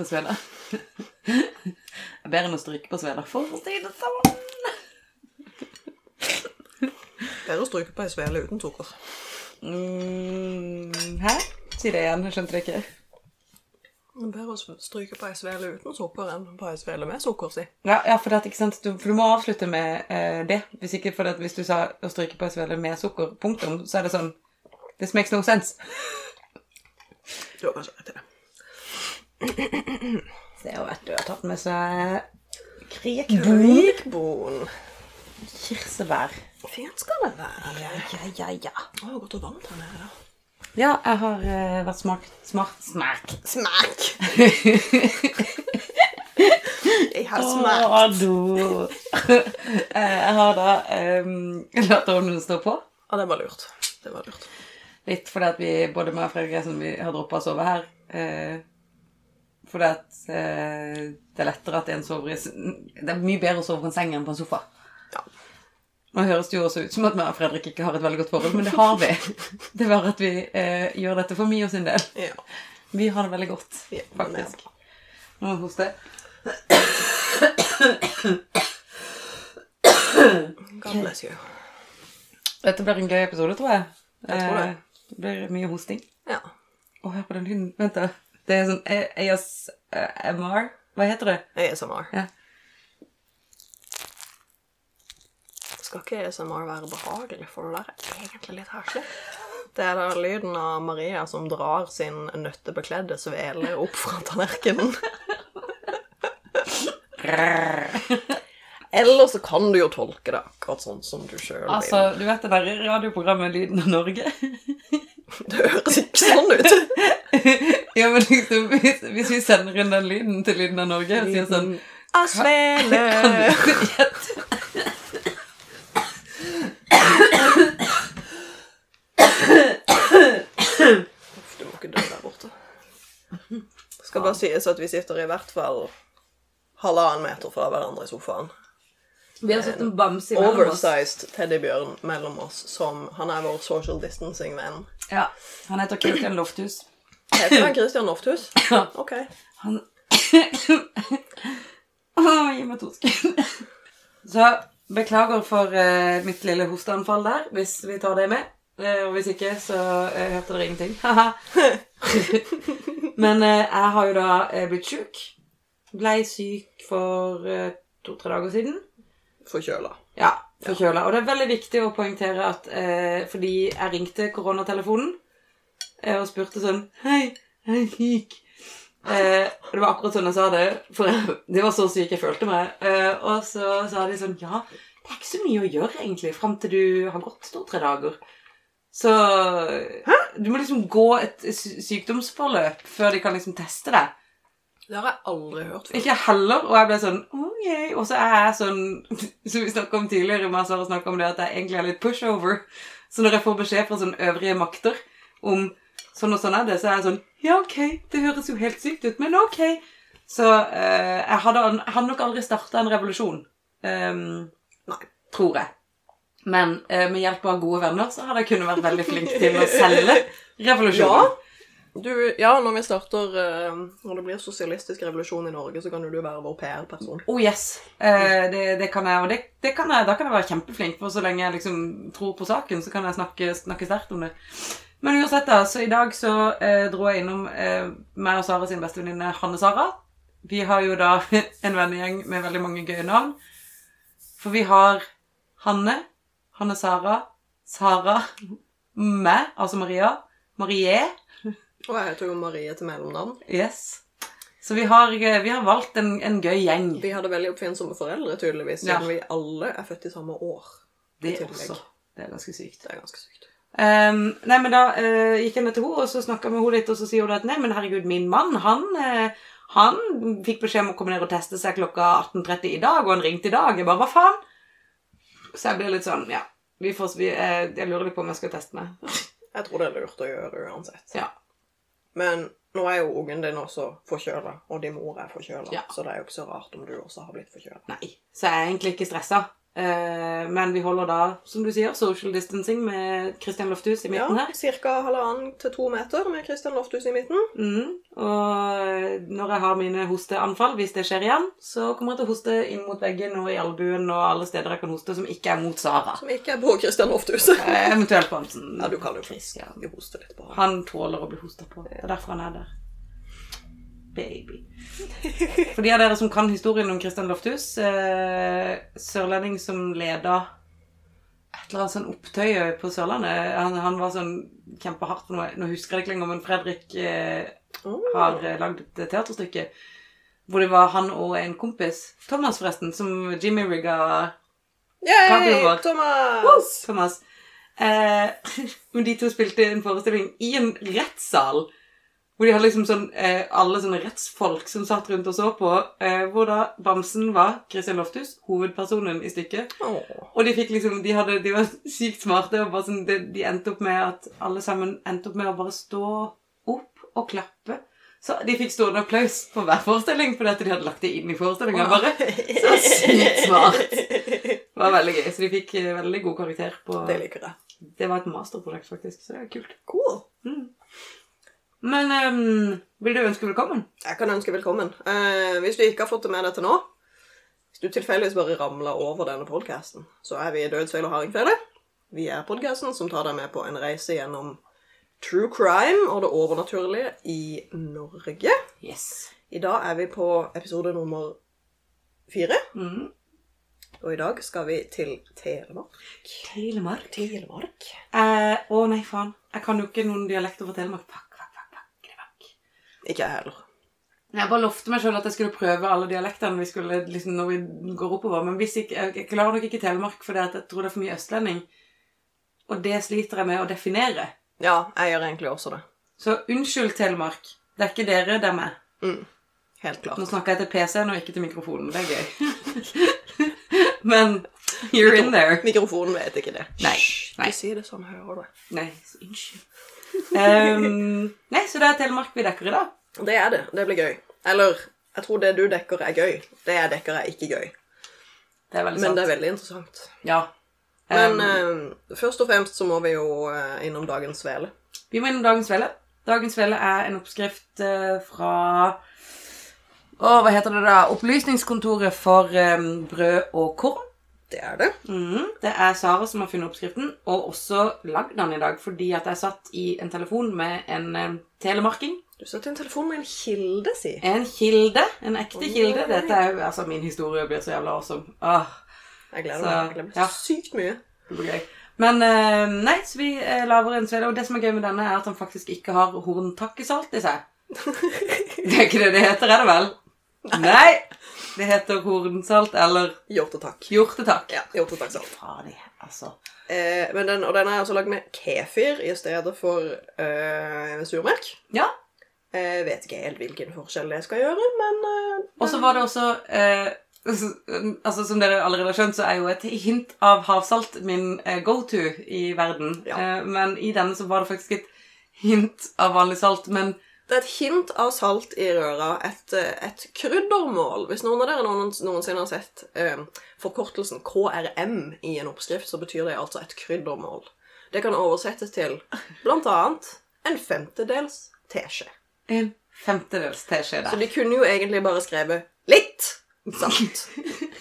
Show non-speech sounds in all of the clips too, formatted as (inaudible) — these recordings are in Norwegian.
på svele? Bedre enn å stryke på svele, for å si det sånn. Bedre å stryke på ei svele uten sukker. Mm, hæ? Si det igjen, jeg skjønte det ikke. Bedre å stryke på ei svele uten sukker enn på ei svele med sukker, si. Ja, ja for, det? Du, for du må avslutte med eh, det. Hvis ikke, det, hvis du sa å stryke på en svele med sukker, punktum, så er det sånn This makes no sense. Du har kanskje rett i det. Se og vet du, har tatt med seg Krikbon. kirsebær. Fint skal det være. Ja, ja, ja. Å, godt og varmt her nede. Ja, jeg har eh, vært smak, Smart Smak. Smak! (laughs) Jeg har smakt. Å, du. (laughs) Eh, jeg har da um, latt ovnen stå på. Ja, det var lurt. Det var lurt. Litt fordi at vi, både meg og Fredrik Gressen, vi har droppa å sove her. Eh, fordi at eh, det er lettere at en sover i Det er mye bedre å sove på en seng enn på en sofa. Ja. Nå høres det jo også ut som at vi og Fredrik ikke har et veldig godt forhold, men det har vi. (laughs) Det er bare at vi eh, gjør dette for Mio sin del. Ja. Vi har det veldig godt, Ja, faktisk. Nå hoster. God bless you. Dette blir en gøy episode, tror jeg. Jeg tror det. Eh, det blir mye hosting. Ja. Å, hør på den hunden. Vent, da. Det er sånn ASMR. Hva heter det? ASMR. Ja. Skal ikke ASMR være behagelig, for det der er egentlig litt herselig. Det er da lyden av Maria som drar sin nøttebekledde svele opp fra tallerkenen. (laughs) Eller så kan du jo tolke det akkurat sånn som du sjøl vil. Altså, du vet det der radioprogrammet Lyden av Norge? Det høres ikke sånn ut. (laughs) ja, men liksom, hvis, hvis vi sender inn den lyden til Lyden av Norge og sier sånn Asvele! svele. Kan du gjette? Uff, du må ikke dø der borte. Det skal bare sies at vi sitter i hvert fall halvannen meter fra hverandre i sofaen. Vi har sett en bamse mellom oss. Oversized teddybjørn mellom oss, som Han er vår social distancing-venn. Ja, han heter Kristian Lofthus. (clears throat) Heter han Christian Lofthus? Ja. Ok. Han (clears throat) Åh, gi meg to sekunder. Så beklager for uh, mitt lille hosteanfall der, hvis vi tar det med. Uh, og hvis ikke, så uh, hørte dere ingenting. (laughs) Men jeg har jo da blitt sjuk. Blei syk for to-tre dager siden. Forkjøla. Ja, forkjøla. Og det er veldig viktig å poengtere at eh, fordi jeg ringte koronatelefonen eh, og spurte sånn Hei, jeg er syk. Eh, og det var akkurat sånn jeg sa det, for jeg, det var så syk jeg følte meg. Eh, og så sa de sånn Ja, det er ikke så mye å gjøre, egentlig, fram til du har gått to-tre dager. Så du må liksom gå et sykdomsforløp før de kan liksom teste deg. Det har jeg aldri hørt før. Ikke heller, og jeg ble sånn ok, og så er jeg sånn (laughs) Som vi snakket om tidligere, med Sara snakket om det, at jeg egentlig er litt pushover. Så når jeg får beskjed fra sånne øvrige makter om sånn og sånn er det, så er jeg sånn Ja, ok, det høres jo helt sykt ut, men ok. Så uh, jeg, hadde, jeg hadde nok aldri starta en revolusjon. Um, Nei. tror jeg. Men uh, med hjelp av gode venner så hadde jeg kunnet vært veldig flink til å selge (laughs) revolusjonen. Du, ja, når vi starter eh, Når det blir sosialistisk revolusjon i Norge, så kan jo du være vår PR-person. Oh yes, eh, det, det kan jeg, og det, det kan jeg, da kan jeg være kjempeflink, for så lenge jeg liksom tror på saken, så kan jeg snakke, snakke sterkt om det. Men uansett da, så i dag så eh, dro jeg innom eh, meg og Sara sin bestevenninne Hanne Sara. Vi har jo da (laughs) en vennegjeng med veldig mange gøye navn. For vi har Hanne, Hanne Sara, Sara, (laughs) meg, altså Maria, Marie, Og jeg heter jo Marie til mellomnavn. yes. Så vi har, eh, vi har valgt en, en gøy gjeng. Vi hadde veldig oppfinnsomme foreldre, tydeligvis, Ja. vi alle er født i samme år. Det er også, det er ganske sykt. Det er ganske sykt. Um, nei, men da uh, gikk jeg ned til henne, og så snakka med henne litt, og så sier hun at nei, men herregud, min mann, han, uh, han fikk beskjed om å komme ned og teste seg klokka 18.30 i dag, og han ringte i dag. Jeg bare, hva faen? Så jeg blir litt sånn, ja. Vi får, vi, uh, jeg lurer litt på om jeg skal teste meg. Jeg tror det er lurt å gjøre uansett. Ja. Men nå er jo ungen din også forkjøla, og din mor er forkjøla, Ja. så det er jo ikke så rart om du også har blitt forkjøla. Nei, så jeg er egentlig ikke stressa. Eh, men vi holder da, som du sier, social distancing med Christian Lofthus i Ja, midten her. Ca. halvannen til to meter med Christian Lofthus i midten. Mm. Og når jeg har mine hosteanfall, hvis det skjer igjen, så kommer jeg til å hoste inn mot veggen og i albuen og alle steder jeg kan hoste som ikke er mot Sara. Som ikke er på Christian Lofthus. (laughs) Eh, Eventuelt på Hansen. Ja, du kan jo Christian. Vi hoster litt på han. Han tåler å bli hosta på. Det er derfor han er der. Baby. For de av dere som kan historien om Christian Lofthus, eh, sørlending som leda et eller annet sånn opptøy på Sørlandet. Han, han var sånn kjempehardt for noe. Nå husker jeg ikke lenger, men Fredrik eh, Oh. har eh, lagd et teaterstykke hvor det var han og en kompis, Thomas forresten, som Jimmy rigga Yay, vår. Thomas! Thomas. Eh, (laughs) men de to spilte en forestilling i en rettssal. Hvor de hadde liksom sånn eh, alle sånne rettsfolk som satt rundt og så på. Eh, hvor da Bamsen var Christian Lofthus, hovedpersonen i stykket. Oh. Og de fikk liksom, de, hadde, de var (laughs) sykt smarte. og bare sånn, de, de endte opp med at alle sammen endte opp med å bare stå opp og klappe. Så de fikk stående applaus på hver forestilling fordi at de hadde lagt det inn i forestillinga. Bare så sykt smart. Det var veldig gøy. Så de fikk eh, veldig god karakter på Det liker jeg. Det var et masterprosjekt, faktisk. Så det er kult. Cool. Men um, vil du ønske velkommen? Jeg kan ønske velkommen. Uh, hvis du ikke har fått det med deg til nå, hvis du tilfeldigvis bare ramla over denne podkasten, så er vi Dødsfeil og hardingfele. Vi er podkasten som tar deg med på en reise gjennom true crime og det overnaturlige i Norge. Yes. I dag er vi på episode nummer fire, Mm. og i dag skal vi til Telemark. Telemark. Telemark? Eh, Å, nei, faen. Jeg kan jo ikke noen dialekter fra Telemark. Fuck. Ikke- jeg heller. Jeg bare lovte meg selv at jeg skulle prøve alle dialektene vi skulle, liksom, når vi går oppover. Men hvis ikke, jeg klarer nok ikke Telemark, for jeg tror det er for mye østlending. Og det sliter jeg med å definere. Ja, jeg gjør egentlig også det. Så unnskyld, Telemark. Det er ikke dere, det er meg. Mm. Helt klart. Nå snakker jeg til PC-en og ikke til mikrofonen. Det er gøy. (laughs) Men you're in there. Mikrofonen vet ikke det. Nei, nei. Ikke si det sånn, hører du. Nei, så unnskyld. Ehm, nei, så det er Telemark vi dekker i dag. Det er det. Det blir gøy. Eller, jeg tror det du dekker er gøy. Det jeg dekker er ikke gøy. Det Men sant. det er veldig interessant. Ja. Men Ehm, eh, først og fremst så må vi jo uh, innom dagens vele. vi må innom Dagens vele. Dagens vele er en oppskrift uh, fra Å, hva heter det da? Opplysningskontoret for um, brød og korn. Det er det. Mm, Det er Sara som har funnet oppskriften, og også lagd den i dag fordi at jeg satt i en telefon med en eh, telemarking. Du satt i en telefon med en kilde, si. En kilde. En ekte Oi, kilde. Dette er jo Altså, min historie blir så jævla awesome. Åh, Jeg gleder Så, meg. Jeg gleder meg ja. sykt mye. det blir gøy. Men eh, nei, så vi eh, lager en svele. Og det som er gøy med denne, er at han faktisk ikke har horntakkesalt i seg. (laughs) Det er ikke det det heter, er det vel? Nei! Det heter hornsalt eller Hjortetakk. hjortetakk. Ja, hjortetakksalt. Faen, altså. Eh, men den, og den er altså lagd med kefir i stedet for eh, surmelk. Ja. Jeg vet ikke helt hvilken forskjell det skal gjøre, men eh, Og så var det også eh, altså Som dere allerede har skjønt, så er jo et hint av havsalt min eh, go-to i verden. Ja. Eh, men i denne så var det faktisk et hint av vanlig salt. Men Det er et hint av salt i røra, et, eh, et kryddermål. Hvis noen av dere noen, noensinne har sett eh, forkortelsen KRM i en oppskrift, så betyr det altså et kryddermål. Det kan oversettes til annet en femtedels teskje. en femtedels teskje Så de kunne jo egentlig bare skrevet litt salt.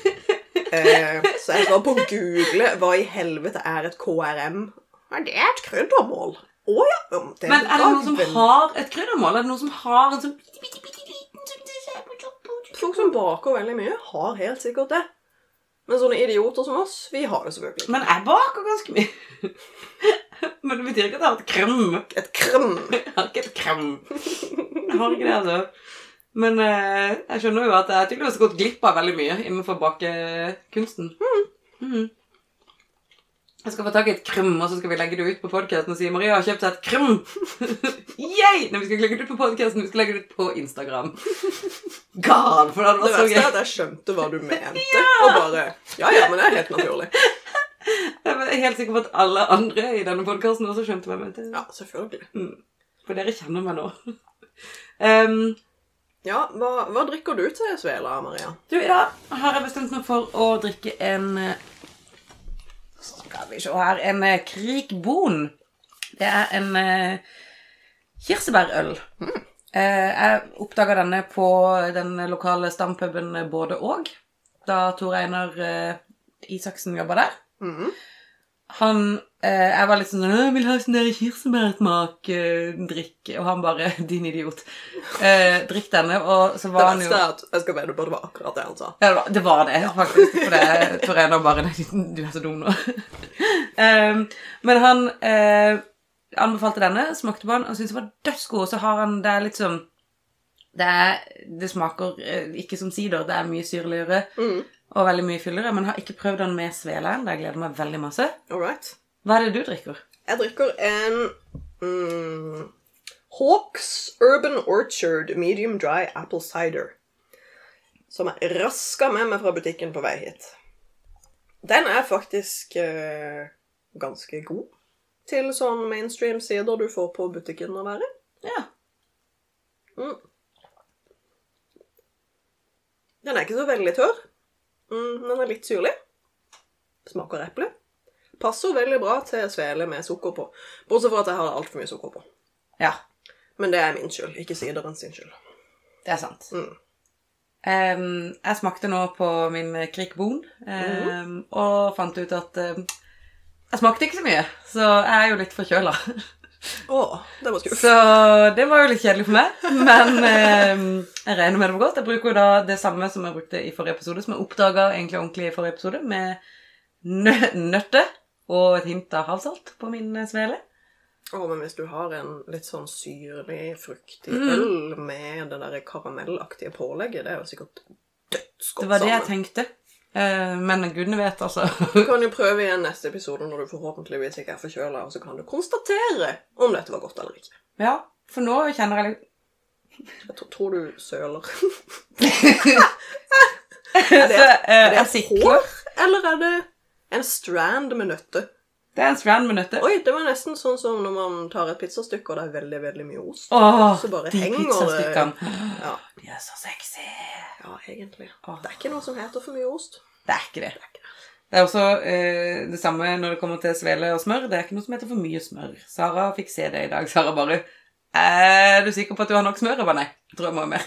(laughs) eh, så jeg var på å google hva i helvete er et KRM. Nei, det er et kryddermål. Å ja. um, er, Men er det noen som har et kryddermål? Er det noen som har en sånn bitte, bitte, bitte liten sånn Folk som baker veldig mye, har helt sikkert det. Men sånne idioter som oss, vi har det selvfølgelig ikke. Men jeg baker ganske mye. Men det betyr ikke at jeg har et krem. Et krem. Jeg har ikke et krem. Jeg har ikke det, altså. Men eh, jeg skjønner jo at jeg tydeligvis har gått glipp av veldig mye innenfor bakekunsten. Mhm. Jeg skal få tak i et krum, og så skal vi legge det ut på podcasten og si Maria har kjøpt seg et krum'. (laughs) Yay! Nei, vi skal ikke legge det ut på podcasten, vi skal legge det ut på Instagram. (laughs) God, for det hadde vært så verste er gøy. at jeg skjønte hva du (laughs) mente, og bare Ja ja, men det er helt naturlig. Jeg er helt sikker på at alle andre i denne podcasten også skjønte hva jeg mente. Ja, selvfølgelig. For dere kjenner meg nå. Um, Ja, hva, hva drikker du til svela, Maria? Du, I dag har jeg bestemt meg for å drikke en eh, Skal vi se her. En eh, Krikbon. Det er en eh, kirsebærøl. Eh, jeg oppdaga denne på den lokale stampuben Både og, da Tor Einar eh, Isaksen jobba der. Mhm. Han eh, Jeg var litt sånn 'Jeg vil ha sånn der kirsebærsmak-drikk', og han bare (laughs) 'Din idiot'. Eh, drikk denne, og så var han jo Det verste er at jeg skal mene det var akkurat det han sa. ja, det var- det var det, faktisk. For det Tor Einar bare du er så dum nå. um, (laughs) men han eh, anbefalte denne, smakte på den og syntes den var dødsgod. Og så har han Det er litt sånn Det, er, det smaker eh, ikke som sider. Det er mye syrligere Mm. Og veldig mye fyllere. Men har ikke prøvd den med svele ennå. Jeg gleder meg veldig masse. Alright. Hva er det du drikker? Jeg drikker en mm, Hawks Urban Orchard Medium Dry Apple Cider. Som jeg raska med meg fra butikken på vei hit. Den er faktisk eh, ganske god til sånn mainstream sider du får på butikken å være. Ja. Mm. Den er ikke så veldig tørr. Mm, den er litt syrlig. Smaker eple. Passer veldig bra til svele med sukker på. Bortsett fra at jeg har altfor mye sukker på. Ja, Men det er min skyld, ikke sideren sin skyld. det er sant. Mm. Um, jeg smakte nå på min Krikbon um, og fant ut at um, jeg smakte ikke så mye, så jeg er jo litt forkjøla. (laughs) Å, det var skuff. Så det var jo litt kjedelig for meg, men eh, jeg regner med det var godt. Jeg bruker jo da det samme som jeg brukte i forrige episode, som jeg oppdaga egentlig ordentlig i forrige episode, med nø nøtter og et hint av havsalt på min eh, svele. Å, men hvis du har en litt sånn syrlig, fruktig Mm. øl med det der karamellaktige pålegget, det er jo sikkert dødsgodt Det var det jeg tenkte. Uh, men gudene vet, altså. Du kan jo prøve igjen neste episode når du forhåpentligvis ikke er forkjøla, og så kan du konstatere om dette var godt eller ikke. ja, for nå kjenner jeg litt Jeg tror, tror du søler. er (laughs) det, Er det et hår, eller er det en strand med nøtter? Det er en med nøtter. Oi, det var nesten sånn som når man tar et pizzastykke, og det er veldig, veldig mye ost. Åh, Så bare de henger det-. Ja, De er så sexy. ja egentlig. Åh. Det er ikke noe som heter for mye ost. Det er ikke det. Det er også eh, det samme når det kommer til svele og smør. Det er ikke noe som heter for mye smør. Sara fikk se det i dag. Sara bare Er du sikker på at du har nok smør? Jeg bare nei. Jeg tror jeg må ha mer.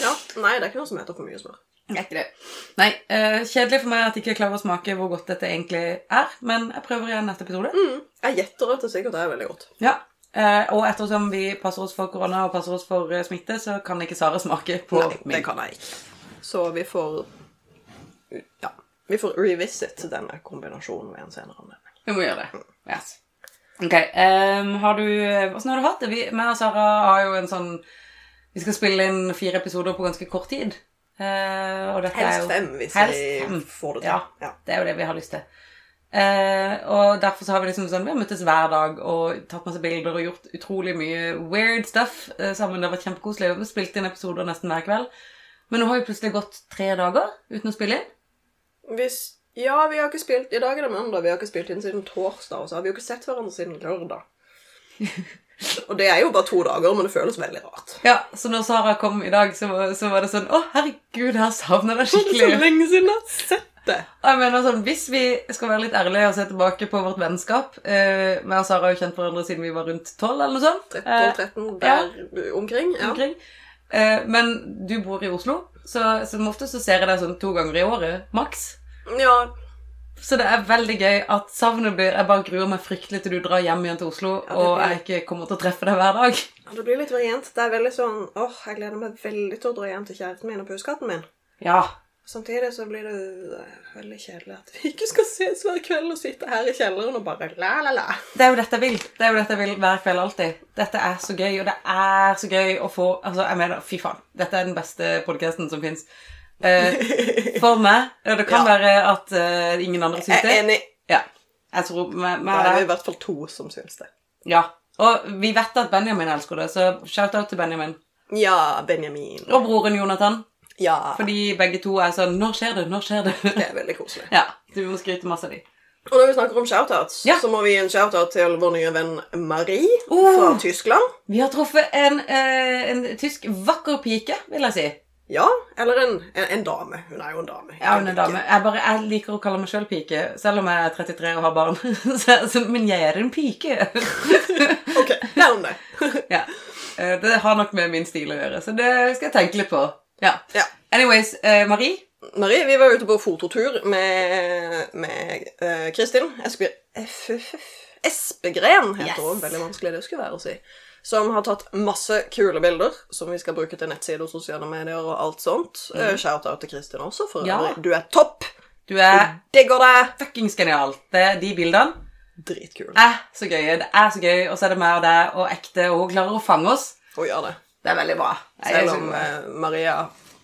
Ja, Nei, det er ikke noe som heter for mye smør. Det er ikke det. Nei, uh, kjedelig for meg at jeg ikke klarer å smake hvor godt dette egentlig er, men jeg prøver igjen neste episode. Mm. Jeg gjetter at det sikkert er veldig godt. Ja. Uh, og ettersom vi passer oss for korona og passer oss for eh, smitte, så kan ikke Sara smake på Nei, det kan jeg ikke. Så vi får Ja. Vi får revisit denne kombinasjonen ved en senere anledning. Vi må gjøre det. Yes. Ok, Um, har du Hvordan har du hatt det? Vi, meg og Sara har jo en sånn Vi skal spille inn fire episoder på ganske kort tid. Eh, og dette Helst fem, hvis Helst vi får det til. Ja. Ja. Det er jo det vi har lyst til. Uh, og derfor så har vi liksom sånn Vi har møttes hver dag og tatt masse bilder og gjort utrolig mye weird stuff uh, sammen. Det har vært kjempekoselig. Vi har spilt inn episoder nesten hver kveld. Men nå har jo plutselig gått tre dager uten å spille inn. Hvis Ja, vi har ikke spilt I dag er det mandag. Vi har ikke spilt inn siden torsdag, og så har vi jo ikke sett hverandre siden lørdag. (laughs) Og det er jo bare to dager, men det føles veldig rart. Ja, Så når Sara kom i dag, så, var- så var det sånn Å, herregud, jeg har savna deg skikkelig. lenge siden jeg har sett det. Jeg mener sånn, Hvis vi skal være litt ærlige og se tilbake på vårt vennskap eh, meg og Sara har jo kjent hverandre siden vi var rundt 12, eller noe sånt. 12-13 der omkring. Eh, Ja. omkring. Eh, men du bor i Oslo, så som ofte så ser jeg deg sånn to ganger i året, maks. ja. Så det er veldig gøy at savnet blir Jeg bare gruer meg fryktelig til du drar hjem igjen til Oslo, det og jeg ikke kommer til å treffe deg hver dag. Ja, Det blir litt vrient. Det er veldig sånn åh, jeg gleder meg veldig til å dra hjem til kjæresten min og puskatten min. Ja. Samtidig så blir det veldig kjedelig at vi ikke skal ses hver kveld og sitte her i kjelleren og bare la, la, la. Det er jo dette jeg vil. Det er jo dette jeg vil hver kveld alltid. Dette er så gøy, og det er så gøy å få Altså, jeg mener, fy faen. Dette er den beste podkasten som fins. For meg. og Det kan Ja. være at eh, ingen andre syns Jeg er enig. Ja. Jeg tror med, Da med er vi det. i hvert fall to som syns det. Ja. Og vi vet at Benjamin elsker det, så shout-out til Benjamin. Ja, Benjamin. Og broren Jonathan. Ja, Fordi begge to er sånn Når skjer det? Når skjer det? det er veldig koselig. ja. Så vi må skryte masse av dem. Og når vi snakker om shoutouts, Ja. så må vi gi en shoutout til vår nye venn Marie Oh. fra Tyskland. Vi har truffet en, eh, en tysk vakker pike, vil jeg si. Ja, eller en, en, en dame. Hun er jo en dame. Ja, hun er en dame. Jeg, bare, jeg liker å kalle meg sjøl pike, selv om jeg er 33 og har barn. (laughs) Så, så, men jeg er en pike. (laughs) Ok, lær om det. (laughs) ja. Eh, Det har nok med min stil å gjøre, så det skal jeg tenke litt på. Ja. Ja. Anyways, eh, Marie Marie, vi var ute på fototur med, med uh, Kristin Espegren, heter Yes. hun. Veldig vanskelig det skulle være å si. Som har tatt masse kule bilder som vi skal bruke til nettsider og sosiale medier og alt sånt. Mm. Shout-out til Kristin også, for Ja. Du er topp! Du er Digger det! fuckings genialt. De bildene Dritkul. er så gøye. Det er så gøy, og så er det meg og deg og ekte, og hun klarer å fange oss. Hun gjør det. Det er veldig bra. Jeg Selv om eh, Maria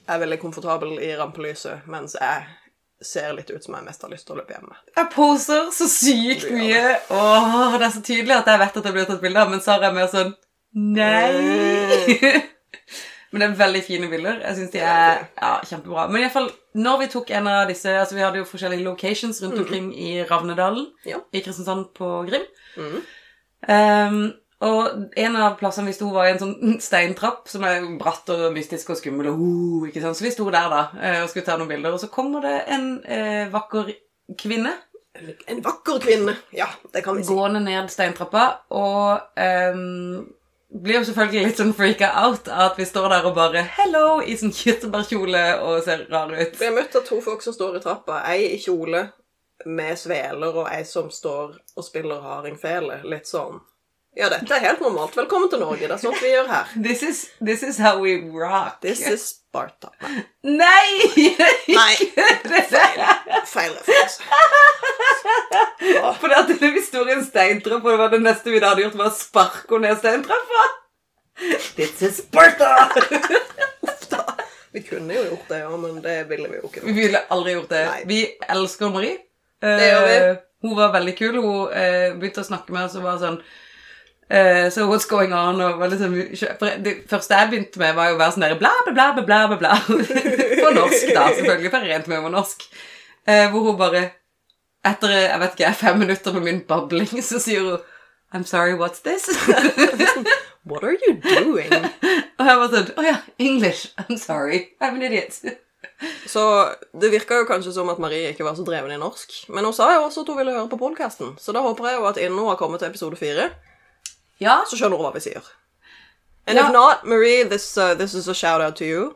er veldig komfortabel i rampelyset, mens jeg ser litt ut som jeg mest har lyst til å løpe hjemme. Jeg poser så sykt mye. Åh, det er så tydelig at jeg vet at jeg blir tatt bilde av, men Sara er mer sånn Nei. men det er veldig fine bilder. Jeg syns de er ja, kjempebra. Men iallfall, når vi tok en av disse Altså, vi hadde jo forskjellige locations rundt omkring i Ravnedalen Ja. i Kristiansand på Grim. Mm. Um, og en av plassene vi sto, var i en sånn (laughs) steintrapp som er bratt og mystisk og skummel. Og, uh, ikke sant? Så vi sto der da eh, og skulle ta noen bilder. Og så kommer det en eh, vakker kvinne En vakker kvinne. Ja, det kan vi si. gående ned steintrappa, og ehm, blir jo selvfølgelig litt sånn freaka out at vi står der og bare 'hello' i sånn kirsebærkjole og ser rar ut. Vi har møtt to folk som står i trappa. Ei i kjole med sveler, og ei som står og spiller hardingfele. Litt sånn Ja, dette er helt normalt. Velkommen til Norge. Det er sånt vi gjør her. This is, this is how we rock. This is Sparta. Nei, Nei! Nei. (laughs) Er- feil referanse. (laughs) For at vi sto i en steintrapp, og det var det neste vi da hadde gjort, var å sparke henne ned steintrappa. This is Sparta! Uff da. Vi kunne jo gjort det, ja, men det ville vi jo ikke. Vi ville aldri gjort det. Nei. Vi elsker Marie. Det gjør vi. Eh, Hun var veldig kul. Hun eh, begynte å snakke med oss og var sånn eh, So what's going on? Og liksom, det første jeg begynte med, var jo å være sånn der bla, bla, bla, bla, bla, bla. (laughs) På norsk, da, selvfølgelig. For jeg regnet med var norsk. Uh, hvor hun bare Etter jeg vet ikke, fem minutter med min babling, så sier hun I'm sorry, what's this? (laughs) What are you doing? og jeg var sånn Å ja, English. I'm sorry. I'm an idiot. Så det virka jo kanskje som at Marie ikke var så dreven i norsk. Men hun sa jo også at hun ville høre på podkasten, så da håper jeg jo at innen hun har kommet til episode fire, Ja. så skjønner hun hva vi sier. And Ja. if not, Marie, this, uh, this is a shout out to you.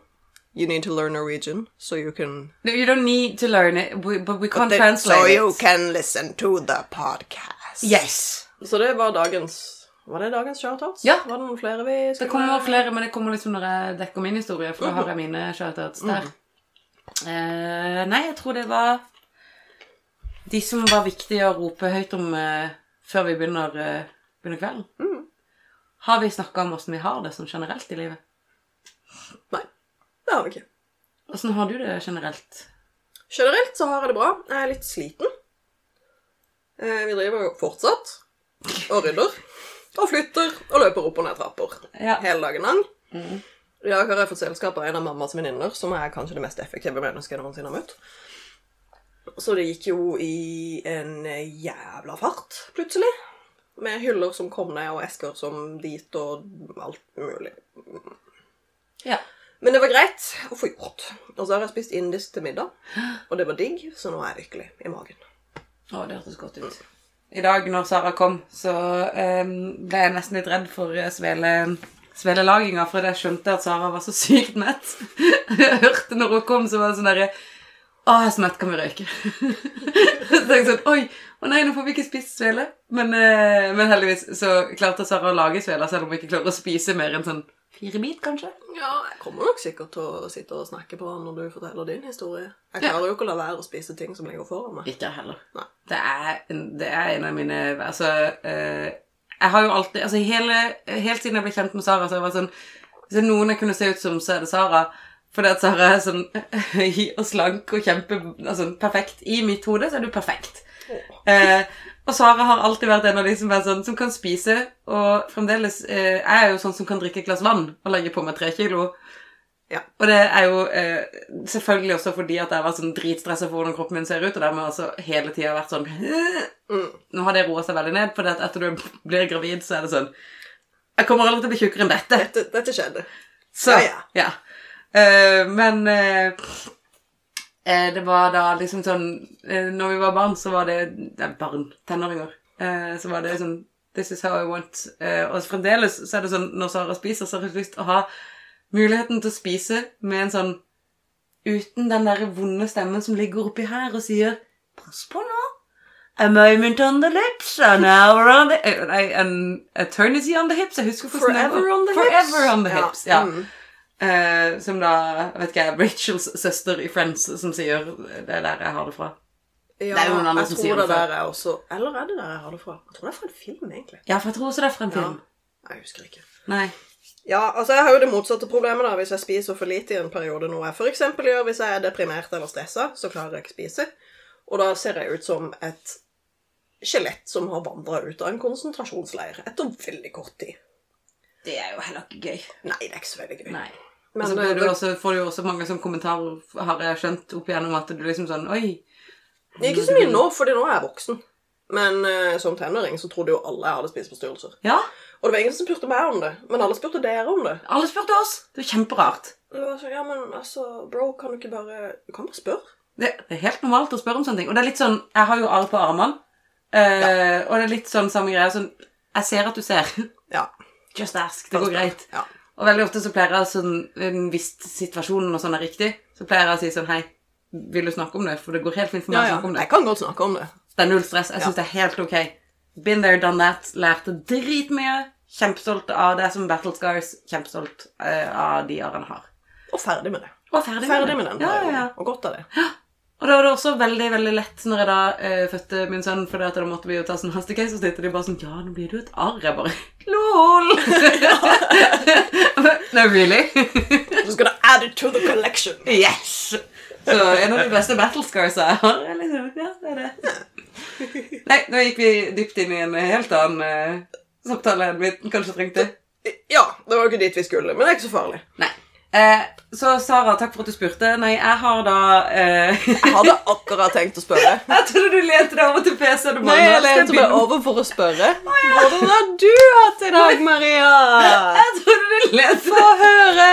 You need to learn Norwegian, so you can... No, You don't need to learn it, we- but we can't translate so it. can listen to the podcast. Yes. Så det var dagens... Var det dagens shoutouts? Ja. Var det noen flere vi Det skulle... kommer flere, men det kommer liksom når jeg dekker min historie, for da har jeg mine shoutouts der. Eh, nei, jeg tror det var de som var viktige å rope høyt om eh, før vi begynner, eh, begynner kvelden. Har vi snakka om åssen vi har det sånn generelt i livet? Nei, det har vi ikke. Åssen har du det generelt? Generelt så har jeg det bra. Jeg er litt sliten. Eh, vi driver jo fortsatt og rydder. Og flytter og løper opp og ned trapper. Ja. Hele dagen lang. I dag har jeg fått selskap av en av mammas venninner, som er kanskje det mest effektive mennesket jeg noensinne har møtt. Så det gikk jo i en jævla fart, plutselig. Med hyller som kom ned, og esker som dit, og alt mulig. Ja. Men det var greit å få gjort. Og så har jeg spist indisk til middag, og det var digg, så nå er jeg lykkelig i magen. Å, det hørtes godt ut. I dag når Sara kom, så um, ble jeg nesten litt redd for eh, svele, svelelaginga, for jeg skjønte at Sara var så sykt mett. (laughs) jeg hørte når hun kom, så var det sånn derre Å, jeg er så mett, kan vi røyke? (laughs) så tenkte jeg sånn Oi, å nei, nå får vi ikke spist svele. Men, eh, men heldigvis så klarte Sara å lage svele, selv om hun ikke klarer å spise mer enn sånn fire bit, kanskje. Ja, jeg kommer nok sikkert til å sitte og snakke på den når du forteller din historie. Jeg klarer jo ikke å la være å spise ting som ligger foran meg. Ikke jeg heller. Nei. Det er, en, det er en av mine Altså eh, Jeg har jo alltid Altså hele, Helt siden jeg ble kjent med Sara, så har jeg vært sånn Hvis det er noen jeg kunne se ut som, så er det Sara. Fordi at Sara er sånn (laughs) høy og slank og kjempe altså, perfekt. I mitt hode så er du perfekt. Eh, og Sara har alltid vært en av de som sånn Som kan spise, og fremdeles eh, Jeg er jo sånn som kan drikke et glass vann og legge på meg tre kilo. Ja. Og det er jo eh, selvfølgelig også fordi at jeg var sånn dritstressa for hvordan kroppen min ser ut, og dermed altså hele tida vært sånn Mm. Nå har det roa seg veldig ned, for etter du blir gravid, så er det sånn Jeg kommer aldri til å bli tjukkere enn dette. Dette, dette skjedde. Så, Ja, ja. Eh, men eh, eh, det var da liksom sånn eh, Når vi var barn, så var det det er Barn. Tenåringer. Eh, så var det sånn This is how I want. Eh, og fremdeles så er det sånn når Sara spiser, så har jeg lyst til å ha muligheten til å spise med en sånn Uten den der vonde stemmen som ligger oppi her og sier Pass på nå. A moment on the lips, an hour on the eh, an eternity on the hips. Jeg husker hvordan. Forever on the hips. Forever on the hips, ja. Mm. Eh, som da, vet ikke jeg, Rachels søster i Friends som sier det er der jeg har det fra. Ja, Det er jo noen andre som sier det det der er også Eller er det der jeg har det fra? Jeg tror det er fra en film, egentlig. Ja, for jeg tror også det er fra en film. Jeg husker ikke. Nei. Ja, altså jeg har jo det motsatte problemet da, hvis jeg spiser for lite i en periode, noe jeg eksempel gjør hvis jeg er deprimert eller stresset, så klarer jeg ikke spise. Og da ser jeg ut som et skjelett som har vandret ut av en konsentrasjonsleir etter veldig kort tid. Det er jo heller ikke gøy. Nei, det er ikke så veldig gøy. Nei. Men Og så blir det, også, får du jo også mange som kommentarer, har jeg skjønt, opp igjennom at du liksom sånn Oi. ikke så mye nå, fordi nå er jeg voksen. Men uh, som tenåring så trodde jo alle jeg hadde spiseforstyrrelser. Ja, Og det var ingen som spurte meg om det, men alle spurte dere om det. alle spurte oss. Det er kjemperart. Det var så, ja, men altså, bro, kan du ikke bare Du kan bare spørre. Det, det er helt normalt å spørre om sånne ting. Og det er litt sånn Jeg har jo arr på armene. eh, Og det er litt sånn samme greie. Sånn Jeg ser at du ser. Ja. Just ask. Det går greit. Ja. Og veldig ofte så pleier jeg sånn Hvis situasjonen og sånn er riktig, så pleier jeg å si sånn Hei, vil du snakke om det? For det går helt fint for meg Ja, å snakke om det. Jeg kan godt snakke om det. Det er null stress. Jeg syns det er helt ok. Been there, done that. Lærte dritmye. Kjempestolt av det som Battle Scars. Kjempestolt eh, av de årene har. Og ferdig med det. Og ferdig, Ferdig med den Ja, ja, ja. Og godt av det. Og da var det også veldig veldig lett når jeg da eh, fødte min sønn, fordi at da måtte vi jo ta sånn hastecase, og de bare sånn Ja, nå blir du et arr. Jeg bare (laughs) LOL! (laughs) (laughs) no, really? I'm just gonna add it to the collection. yes! Så en av de beste battle scars jeg har. Liksom, ja, det er det. Nei, nå gikk vi dypt inn i en helt annen uh, samtale enn vi kanskje trengte. Ja, det var jo ikke dit vi skulle, men det er ikke så farlig. Nei. Eh, så Sara, takk for at du spurte. Nei, jeg har da eh, (laughs) Jeg hadde akkurat tenkt å spørre. (laughs) Jeg trodde du lente deg over til PC-en. Nei, jeg «Nå lente meg over for å spørre. Hvordan har du hatt i dag, Maria? (laughs) Jeg trodde du lente Få høre!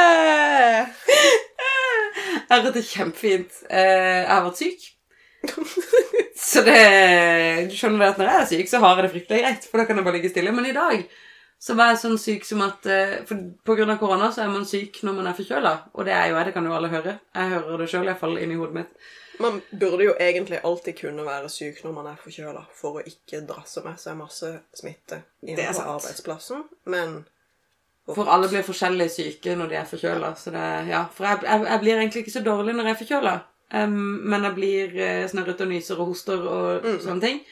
Jeg har hatt det kjempefint. Eh, jeg har vært syk. Så det Du skjønner at når jeg er syk, så har jeg det fryktelig greit. For da kan jeg bare ligge stille. Men i dag så var jeg sånn syk som at eh, For av korona så er man syk når man er forkjøla. Og det er jo jeg, det kan jo alle høre. Jeg hører det sjøl, iallfall inni hodet mitt. Man burde jo egentlig alltid kunne være syk når man er forkjøla, for å ikke drasse med seg masse smitte inn er på arbeidsplassen. Men For alle blir forskjellig syke når de er forkjøla. Så det, ja, for jeg, jeg, jeg blir egentlig ikke så dårlig når jeg er forkjøla. Um, men jeg blir uh, snørrete og nyser og hoster og sånne ting.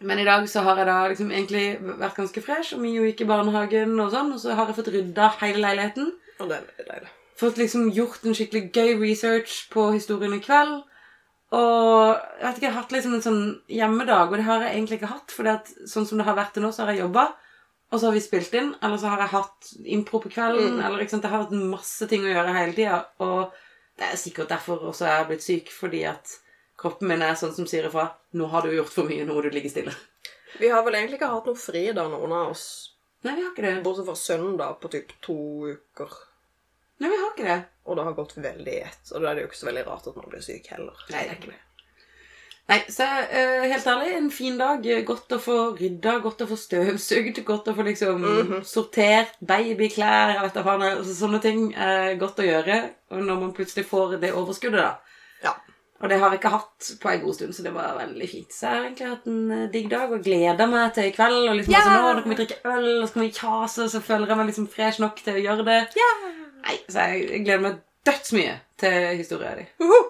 Men i dag så har jeg da liksom egentlig vært ganske fresh, og Mio gikk i barnehagen, og sånn, og så har jeg fått rydda hele leiligheten. Og det er veldig deilig. Fått liksom gjort en skikkelig gøy research på historien i kveld. Og jeg vet ikke, jeg har hatt liksom en sånn hjemmedag, og det har jeg egentlig ikke hatt. For sånn som det har vært til nå, så har jeg jobba, og så har vi spilt inn. Eller så har jeg hatt impro på kvelden. eller ikke sant, Det har hatt masse ting å gjøre hele tida. Og det er sikkert derfor også jeg har blitt syk, fordi at kroppen min er sånn som sier ifra. Nå har du gjort for mye, nå må du ligge stille. Vi har vel egentlig ikke hatt noe fri da, noen av oss. Nei, vi har ikke det. Bortsett fra søndag på typ to uker. Nei, vi har ikke det. Og det har gått veldig i ett. Og da er det jo ikke så veldig rart at man blir syk heller. Nei, det er ikke det. Nei, så uh, helt ærlig, en fin dag. Godt å få rydda, godt å få støvsugd, godt å få liksom sortert babyklær, jeg vet da faen, altså, sånne ting er godt å gjøre. Og når man plutselig får det overskuddet, da. Og det har jeg ikke hatt på en god stund, så det var veldig fint. Så jeg har egentlig hatt en eh, digg dag og gleder meg til i kveld. Og liksom yeah! sånn, «Å, nå kan vi drikke øl, og så kan vi kjase, og så føler jeg meg liksom fresh nok til å gjøre det. Nei, så jeg, jeg gleder meg dødsmye til historien din. Uhu.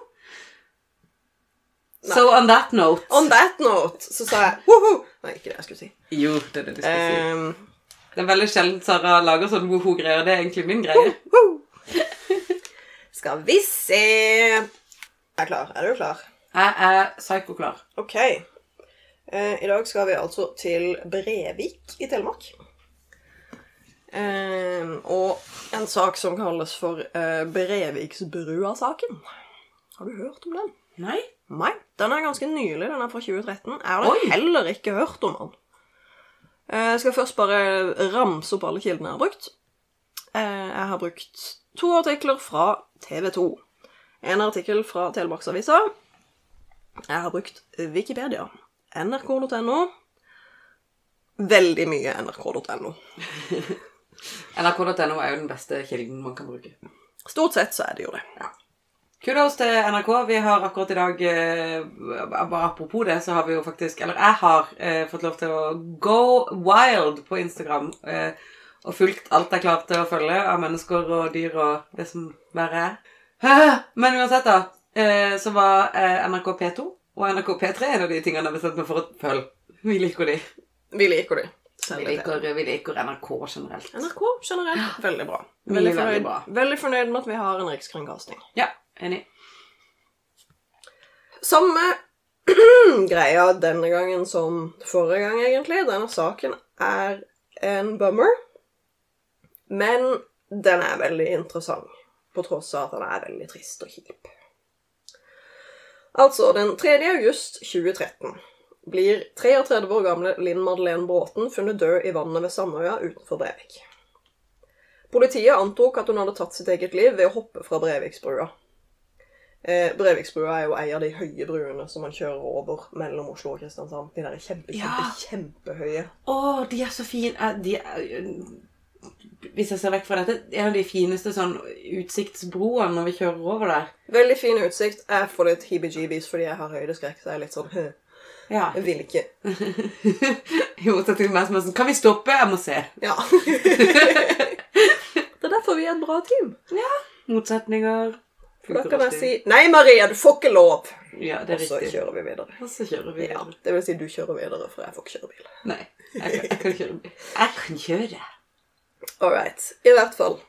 So on that note On that note så sa jeg woho! Nei, ikke det jeg skulle si. Jo, det er det du skulle si. Um, Det er veldig sjelden Sara lager sånn woho-greier. Det er egentlig min greie. skal vi se Jeg er klar. Er du klar? Jeg er psyko-klar. Ok. Eh, I dag skal vi altså til Brevik i Telemark. Eh, og en sak som kalles for eh, Breviksbrua-saken. Har du hørt om den? Nei? Nei. Den er ganske nylig. Den er fra 2013. Jeg har Oi. heller ikke hørt om den. Eh, Jeg skal først bare ramse opp alle kildene jeg har brukt. Eh, Jeg har brukt to artikler fra TV 2. En artikkel fra Telemarksavisa. Jeg har brukt Wikipedia. NRK.no. Veldig mye nrk.no. (laughs) NRK.no er jo den beste kilden man kan bruke. Stort sett så er det jo det. Kudos til NRK. Vi har akkurat i dag eh, Bare apropos det, så har vi jo faktisk Eller jeg har eh, fått lov til å go wild på Instagram. Eh, og fulgt alt jeg klarte å følge av mennesker og dyr og det som verre er. Men uansett, da. Eh, så var eh, NRK P2 og NRK P3 en av de tingene jeg har bestemt meg for å følge. Vi liker de. Vi liker de. Vi liker, vi liker NRK generelt. NRK generelt veldig bra. Veldig Veldig veldig fornøyd, bra. veldig fornøyd med at vi har en rikskringkasting. Ja, enig. Samme (clears throat) greia denne gangen som forrige gang, egentlig. Denne saken er en bummer. Men den er veldig interessant, på tross av at han er veldig trist og kjip. Altså, den 3. august 2013 blir 33 år gamle Linn Madeleine Bråten funnet død i vannet ved Sandøya utenfor Brevik. Politiet antok at hun hadde tatt sitt eget liv ved å hoppe fra Breviksbrua. Eh, Breviksbrua er jo ei av de høye bruene som man kjører over mellom Oslo og Kristiansand. De der kjempe, kjempe, Ja. kjempehøye. Å, de er så fine. Eh, De er, hvis jeg ser vekk fra dette, en av de fineste sånn utsiktsbroene når vi kjører over der. Veldig fin utsikt. Jeg får litt heebie-jeebies fordi jeg har høydeskrekk. Så jeg er litt sånn «Hø, Ja. Jeg vil ikke. (laughs) I motsetning til meg som er sånn Kan vi stoppe? Jeg må se. Ja. (laughs) det er derfor vi er et bra team. Motsetninger. For da kan jeg si Nei, Maria, du får ikke lov! Ja, det Og er så riktig. kjører vi videre. Og så kjører vi. Ja, videre. Det vil si du kjører videre, for jeg får ikke kjøre bil. Nei, jeg kan, jeg kan kjøre bil. Jeg kan kjøre. All right. I hvert fall.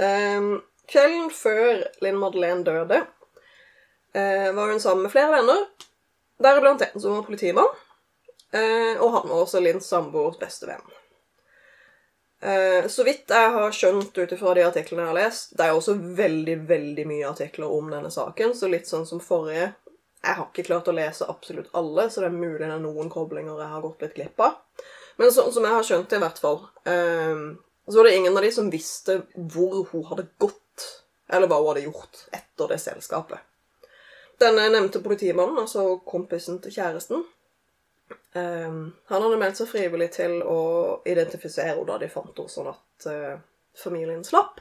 Ehm, kvelden før Linn Madeleine døde, uh, var hun sammen med flere venner, deriblant en som var politimann, uh, og han var også Linns samboers beste venn. Uh, så vidt jeg har skjønt ut ifra de artiklene jeg har lest Det er også veldig, veldig mye artikler om denne saken, så litt sånn som forrige Jeg har ikke klart å lese absolutt alle, så det er mulig det er noen koblinger jeg har gått litt glipp av. Men sånn som jeg har skjønt det, i hvert fall, eh, så var det ingen av de som visste hvor hun hadde gått, eller hva hun hadde gjort etter det selskapet. Denne nevnte politimannen, altså kompisen til kjæresten, eh, han hadde meldt seg frivillig til å identifisere henne da de fant henne, sånn at eh, familien slapp.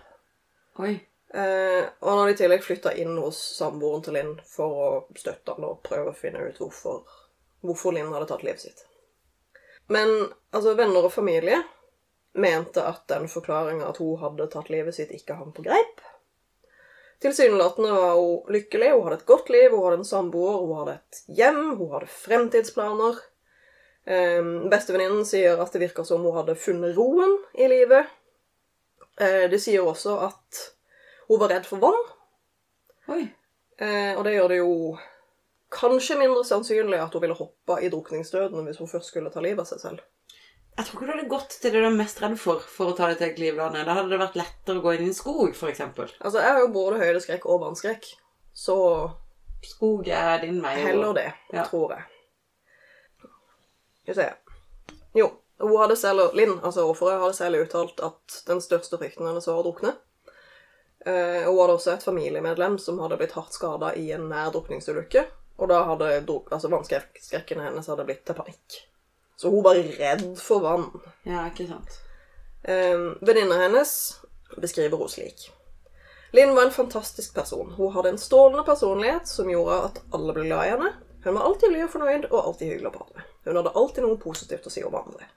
Oi. Eh, og han hadde i tillegg flytta inn hos samboeren til Linn for å støtte han og prøve å finne ut hvorfor, hvorfor Linn hadde tatt livet sitt. Men altså, venner og familie mente at den forklaringa at hun hadde tatt livet sitt, ikke hang på greip. Tilsynelatende var hun lykkelig, hun hadde et godt liv, hun hadde en samboer, hun hadde et hjem, hun hadde fremtidsplaner. Um, Bestevenninnen sier at det virker som hun hadde funnet roen i livet. Eh, de sier også at hun var redd for vann, Oi. eh, og det gjør det jo kanskje mindre sannsynlig at hun ville hoppa i drukningsdøden hvis hun først skulle ta livet av seg selv. Jeg tror ikke du hadde gått til det du er mest redd for for å ta ditt eget liv. Da hadde det vært lettere å gå inn i en skog, f.eks. Altså, jeg har jo både høydeskrekk og vannskrekk, så Skog er din vei. heller det, Ja. tror jeg. Skal vi se. Jo, hun hadde selv, Linn, altså offeret, hadde selv uttalt at den største frykten hennes var å drukne. Uh, hun hadde også et familiemedlem som hadde blitt hardt skada i en nær drukningsulykke. Og da hadde altså vannskrekken hennes hadde blitt til panikk. Så hun var redd for vann. Ja, ikke sant. Um, Venninna hennes beskriver hun slik. Linn var en fantastisk person. Hun hadde en strålende personlighet som gjorde at alle ble glad i henne. Hun var alltid blid og fornøyd og alltid hyggelig å prate med. Hun hadde alltid noe positivt å si om andre.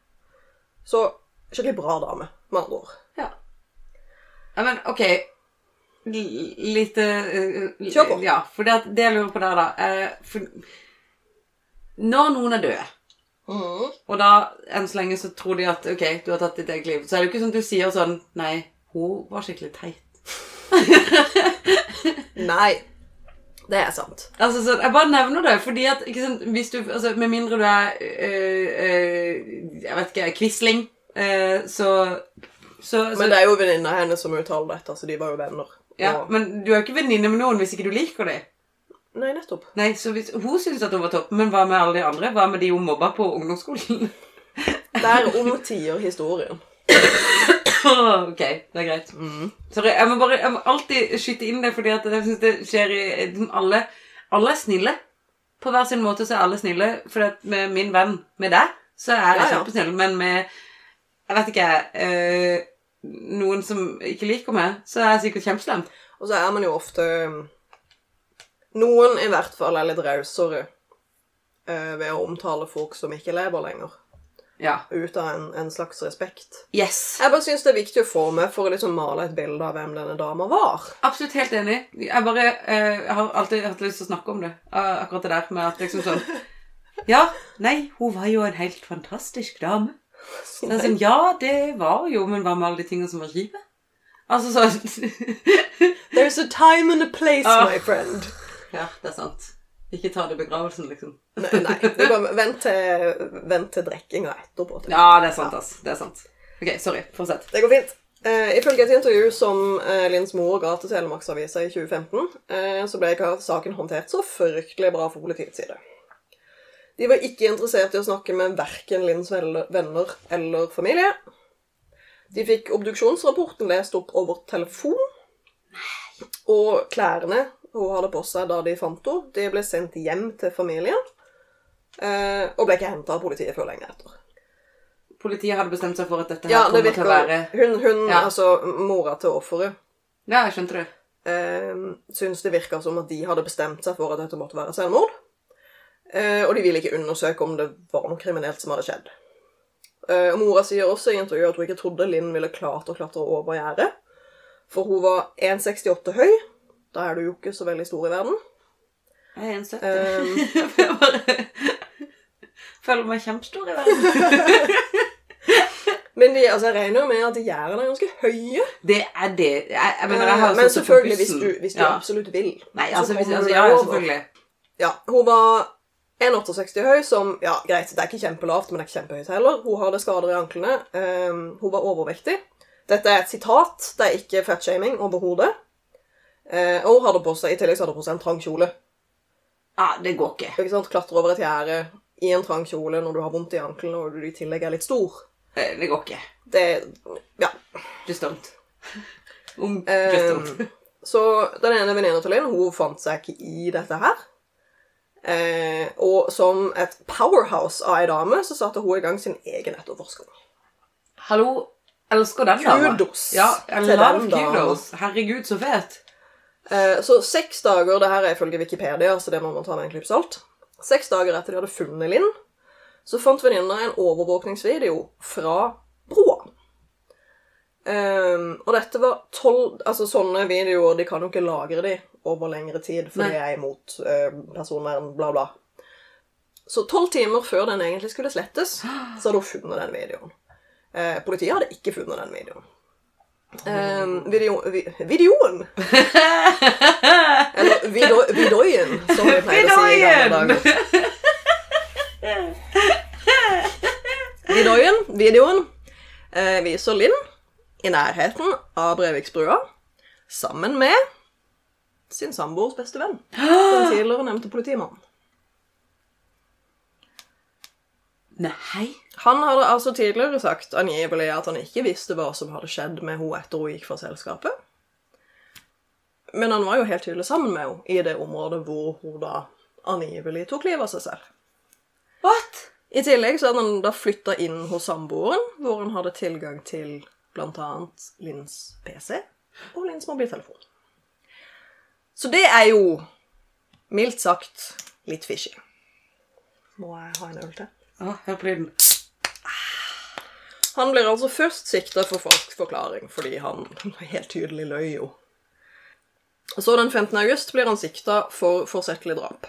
Så skikkelig bra dame, med andre ord. Ja. ja men OK. Litt uh, Kjør på. Ja, for det, det jeg lurer på der, da eh, for, Når noen er døde, og da enn så lenge så tror de at OK, du har tatt ditt eget liv, så er det jo ikke sånn at du sier sånn Nei, hun var skikkelig teit. (laughs) Nei, det er sant. Altså, så, Jeg bare nevner det, fordi at sant, hvis du, altså, Med mindre du er øh, øh, Jeg vet ikke Quisling, øh, så, så, så Men det er jo venninna hennes som uttaler dette, så de var jo venner. ja, Og- Men du er jo ikke venninne med noen hvis ikke du liker dem. Nei, nettopp. Nei, så hvis, Hun syntes at hun var topp, men hva med alle de andre? Hva med de hun mobba på ungdomsskolen? (laughs) Der omtier historien. (coughs) ok, det er greit. Sorry, jeg må bare jeg må alltid skyte inn det, fordi jeg synes det skjer i alle Alle er snille. På hver sin måte så er alle snille. For med min venn, med deg, så er jeg Ja, ja. kjempesnill. Men med Jeg vet ikke øh, Noen som ikke liker meg, så er jeg sikkert kjempeslem. Og så er man jo ofte Noen i hvert fall er litt rausere eh, ved å omtale folk som ikke lever lenger. Ja. Ut av en, en slags respekt. Yes. Jeg bare syns det er viktig å få med for å liksom male et bilde av hvem denne dama var. Absolutt helt enig. Jeg bare eh, har alltid hatt lyst til å snakke om det. akkurat det der med at liksom sånn (laughs) Ja, nei, hun var jo en helt fantastisk dame. Så det sånn, ja, det var jo, men hva med alle de tingene som var kjipe? Altså sånn There's a time and a place, Ah. my friend. Ja, det er sant. Ikke ta det i begravelsen, liksom. Nei, nei det vent til, vent til drikkinga etterpå. Til. Ja, det er sant, ass. Det er sant. Ok, sorry. Fortsett. Det går fint. Uh, ifølge et intervju som uh, Linns mor ga til Telemarksavisa i 2015, uh, så ble ikke saken håndtert så fryktelig bra for politiets side. De var ikke interessert i å snakke med verken Linns venner eller familie. De fikk obduksjonsrapporten lest opp over telefon. Og klærne hun hadde på seg da de fant henne, de ble sendt hjem til familien. eh, Og ble ikke henta av politiet før lenge etter. Politiet hadde bestemt seg for at dette her Ja, det kommer til å være Hun, hun Ja. altså mora til offeret, Ja, jeg skjønte det. eh, syntes det virka som at de hadde bestemt seg for at dette måtte være selvmord. Eh, og de ville ikke undersøke om det var noe kriminelt som hadde skjedd. Eh, og mora sier også i intervjuet at hun ikke trodde Linn ville klart å klatre over gjerdet. For hun var 1,68 høy. Da er du jo ikke så veldig stor i verden. Jeg er 1,70. Um, (laughs) jeg bare føler meg kjempestor i verden. (laughs) Men de, altså, jeg regner jo med at gjerdene er ganske høye. Det er det. Jeg, jeg mener, jeg har Eh, Men selvfølgelig, hvis du, hvis du ja. absolutt vil. Nei, altså, hvis, altså ja, selvfølgelig. Ja, hun var 1,68 høy, som Ja, greit, det er ikke kjempelavt, men det er ikke kjempehøyt heller. Hun hadde skader i anklene. Um, hun var overvektig. Dette er et sitat, det er ikke fatshaming overhodet. Eh, og hun hadde på seg, i tillegg så hadde hun på seg en trang kjole. Ja, det går ikke. Ikke sant? Klatre over et gjerde i en trang kjole når du har vondt i ankelen og du i tillegg er litt stor. Eh, Det går ikke. Det Ja. Just don't. (laughs) Um, just don't. (laughs) så den ene venninna til Linn, hun fant seg ikke i dette her. Eh, og som et powerhouse av ei dame, så satte hun i gang sin egen etterforskning. Hallo, elsker den dama. Kudos Ja, til den dama. Herregud, så fet. Eh, så seks dager, det her er ifølge Wikipedia, så det må man ta med en klype salt. Seks dager etter de hadde funnet Linn, så fant venninna en overvåkningsvideo fra broa. Ehm, og dette var tolv Altså, sånne videoer, de kan jo ikke lagre de over lengre tid, for det er imot eh, personvern, bla, bla. Så tolv timer før den egentlig skulle slettes, så hadde hun funnet den videoen. Eh, politiet hadde ikke funnet den videoen. Ehm, video, vi, videoen! Eller video, Vidoien, som vi pleide å si i gamle dager. Vidoien, videoen eh, viser Linn i nærheten av Breviksbrua sammen med sin samboers beste venn. (gasps) Den tidligere nevnte politimannen. Nei. Han hadde altså tidligere sagt angivelig at han ikke visste hva som hadde skjedd med henne etter hun gikk fra selskapet. Men han var jo helt tydelig sammen med henne i det området hvor hun da angivelig tok livet av seg selv. What? I tillegg så hadde han da flytta inn hos samboeren, hvor han hadde tilgang til bl.a. Linns PC og Linns mobiltelefon. Så det er jo mildt sagt litt fishy. Må jeg ha en øl til? Å, hør på lyden. Han blir altså først sikta for falsk forklaring, fordi han (laughs) helt tydelig løy jo. Så den 15. august blir han sikta for forsettlig drap.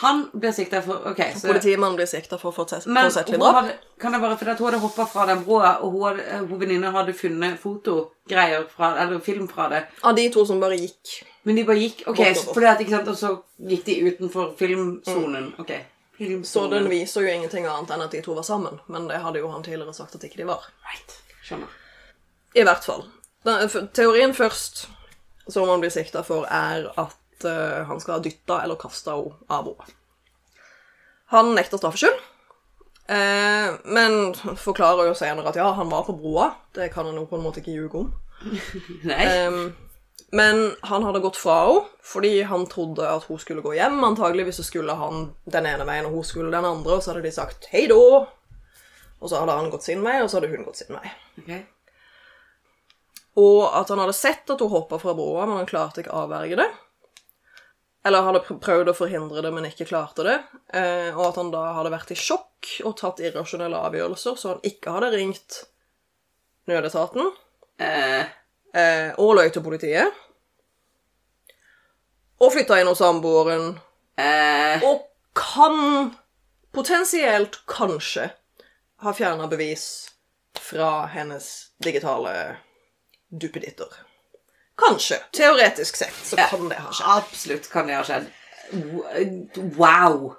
Han blir sikta for Ok, så Politimannen blir sikta for forse- forsettlig drap. hadde, kan jeg bare, for at hun hadde hoppa fra den broa, og hun, hadde, hun venninna hadde funnet fotogreier fra, eller film fra det. Av de to som bare gikk. Men de bare gikk Ok, så- fordi at, ikke sant, og så gikk de utenfor filmsonen. Ok. Så den viser jo ingenting annet enn at de to var sammen. Men det hadde jo han tidligere sagt at ikke de var. Right. Skjønner. I hvert fall. Den, teorien først som han blir sikta for, er at uh, han skal ha dytta eller kasta henne av broa. Han nekter straffskyld. Eh, men forklarer jo senere at ja, han var på broa. Det kan han jo på en måte ikke ljuge om. (laughs) Nei. Ehm, men han hadde gått fra henne fordi han trodde at hun skulle gå hjem. Antageligvis så skulle han den ene veien, og hun skulle den andre, og så hadde de sagt hei da. Og så hadde han gått sin vei, og så hadde hun gått sin vei. Okay. Og at han hadde sett at hun hoppa fra broa, men han klarte ikke å avverge det. Eller hadde prøvd å forhindre det, men ikke klarte det. Eh, og at han da hadde vært i sjokk og tatt irrasjonelle avgjørelser, så han ikke hadde ringt nødetaten Eh, eh, og løy til politiet. Og flytta inn hos samboeren. eh, Og kan potensielt kanskje ha fjerna bevis fra hennes digitale duppeditter. Kanskje. Teoretisk sett så kan det ha skjedd. absolutt kan det ha skjedd. Wow.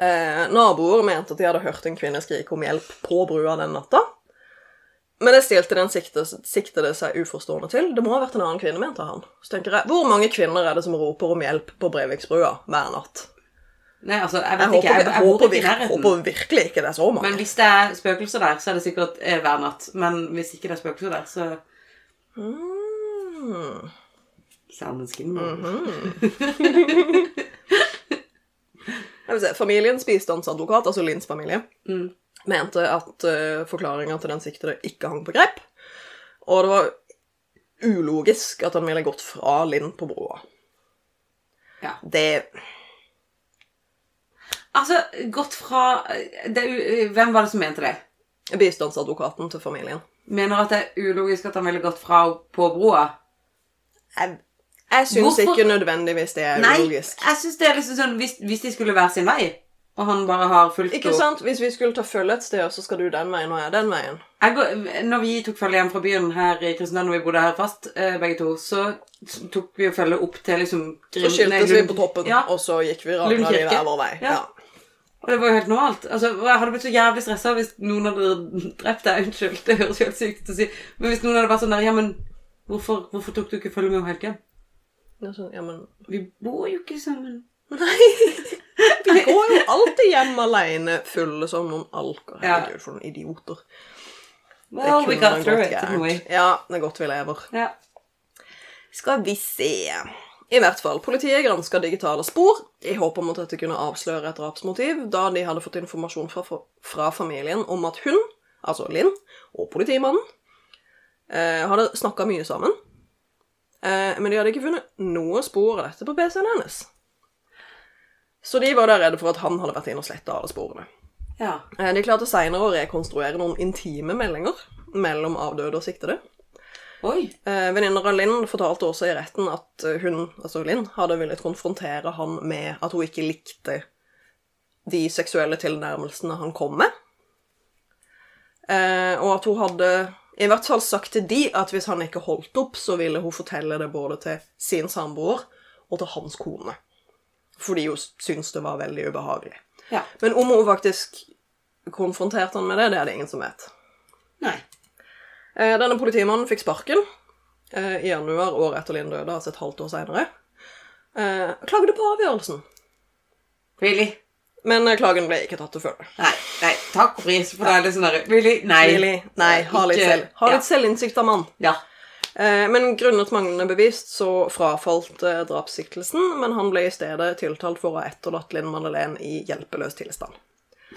Eh, naboer mente at de hadde hørt en kvinne skrike om hjelp på brua den natta. Men det stilte den sikte, siktede seg uforstående til. Det må ha vært en annen kvinne, mente han. Så tenker jeg, Hvor mange kvinner er det som roper om hjelp på Breiviksbrua hver natt? Nei, altså, jeg Jeg, vet ikke. håper, Jeg, jeg, jeg håper, ikke i vir- nærheten. håper virkelig ikke det er så mange. Men hvis det er spøkelser der, så er det sikkert eh, hver natt. Men hvis ikke det er spøkelser der, så Mm. Sound Mm -hmm. Jeg Familiens bistandsadvokat, altså Linns familie, Mm. Mente at uh, forklaringa til den siktede ikke hang på greip. Og det var ulogisk at han ville gått fra Linn på broa. Ja. Det Altså, gått fra det er, Hvem var det som mente det? Bistandsadvokaten til familien. Mener at det er ulogisk at han ville gått fra på broa? Jeg, jeg syns ikke nødvendigvis det er Nei, ulogisk. jeg synes det er liksom sånn hvis, hvis de skulle hver sin vei, og han bare har fulgt Ikke sant? Hvis vi skulle ta følge et sted, så skal du den veien, og jeg den veien. Jeg går, når vi tok følge hjem fra byen her i Kristiansand, når vi bodde her fast, eh, begge to, så tok vi jo følge opp til liksom Så skiltes vi på toppen, Ja, og så gikk vi ragna i hver vår vei. Ja. Ja. og det var jo helt normalt. Altså, jeg hadde blitt så jævlig stressa hvis noen hadde drept deg. Unnskyld, det høres jo helt sykt ut å si. Men hvis noen hadde vært sånn der Ja, men hvorfor, hvorfor tok du ikke følge med henne helt hjem? Ja, sånn, ja, men Vi bor jo ikke sammen. Vi går jo alltid hjem alene, fulle som noen alker. Ja. For noen idioter. Well, we got through it, didn't we? Ja, det er godt vi lever. Ja. Skal vi se I hvert fall, politiet granska digitale spor i håp om at dette kunne avsløre et drapsmotiv, da de hadde fått informasjon fra, fra familien om at hun, altså Linn, og politimannen eh, hadde snakka mye sammen. Eh, men de hadde ikke funnet noe spor av dette på PC-en hennes. Så de var da redde for at han hadde vært inne og sletta alle sporene. ja. Eh, De klarte seinere å rekonstruere noen intime meldinger mellom avdøde og siktede. Oi. Eh, Venninner av Linn fortalte også i retten at eh, hun, altså Linn, hadde villet konfrontere han med at hun ikke likte de seksuelle tilnærmelsene han kom med. Eh, og at hun hadde i hvert fall sagt til de at hvis han ikke holdt opp, så ville hun fortelle det både til sin samboer og til hans kone. Fordi hun syntes det var veldig ubehagelig. Ja. Men om hun faktisk konfronterte han med det, det er det ingen som vet. Nei. Eh, Denne politimannen fikk sparken eh, i januar året etter Linn døde, altså et halvt år seinere. Eh, klagde på avgjørelsen, Really? men klagen ble ikke tatt til følge. Nei, nei, takk og pris for det. er litt sånn Really? Nei. Really? Nei, ha litt, selv. ha ja. litt selvinnsikt av mann. Ja. Eh, men grunnet manglende bevis så frafalt eh, drapssiktelsen, men han ble i stedet tiltalt for å ha etterlatt Linn Madeleine i hjelpeløs tilstand.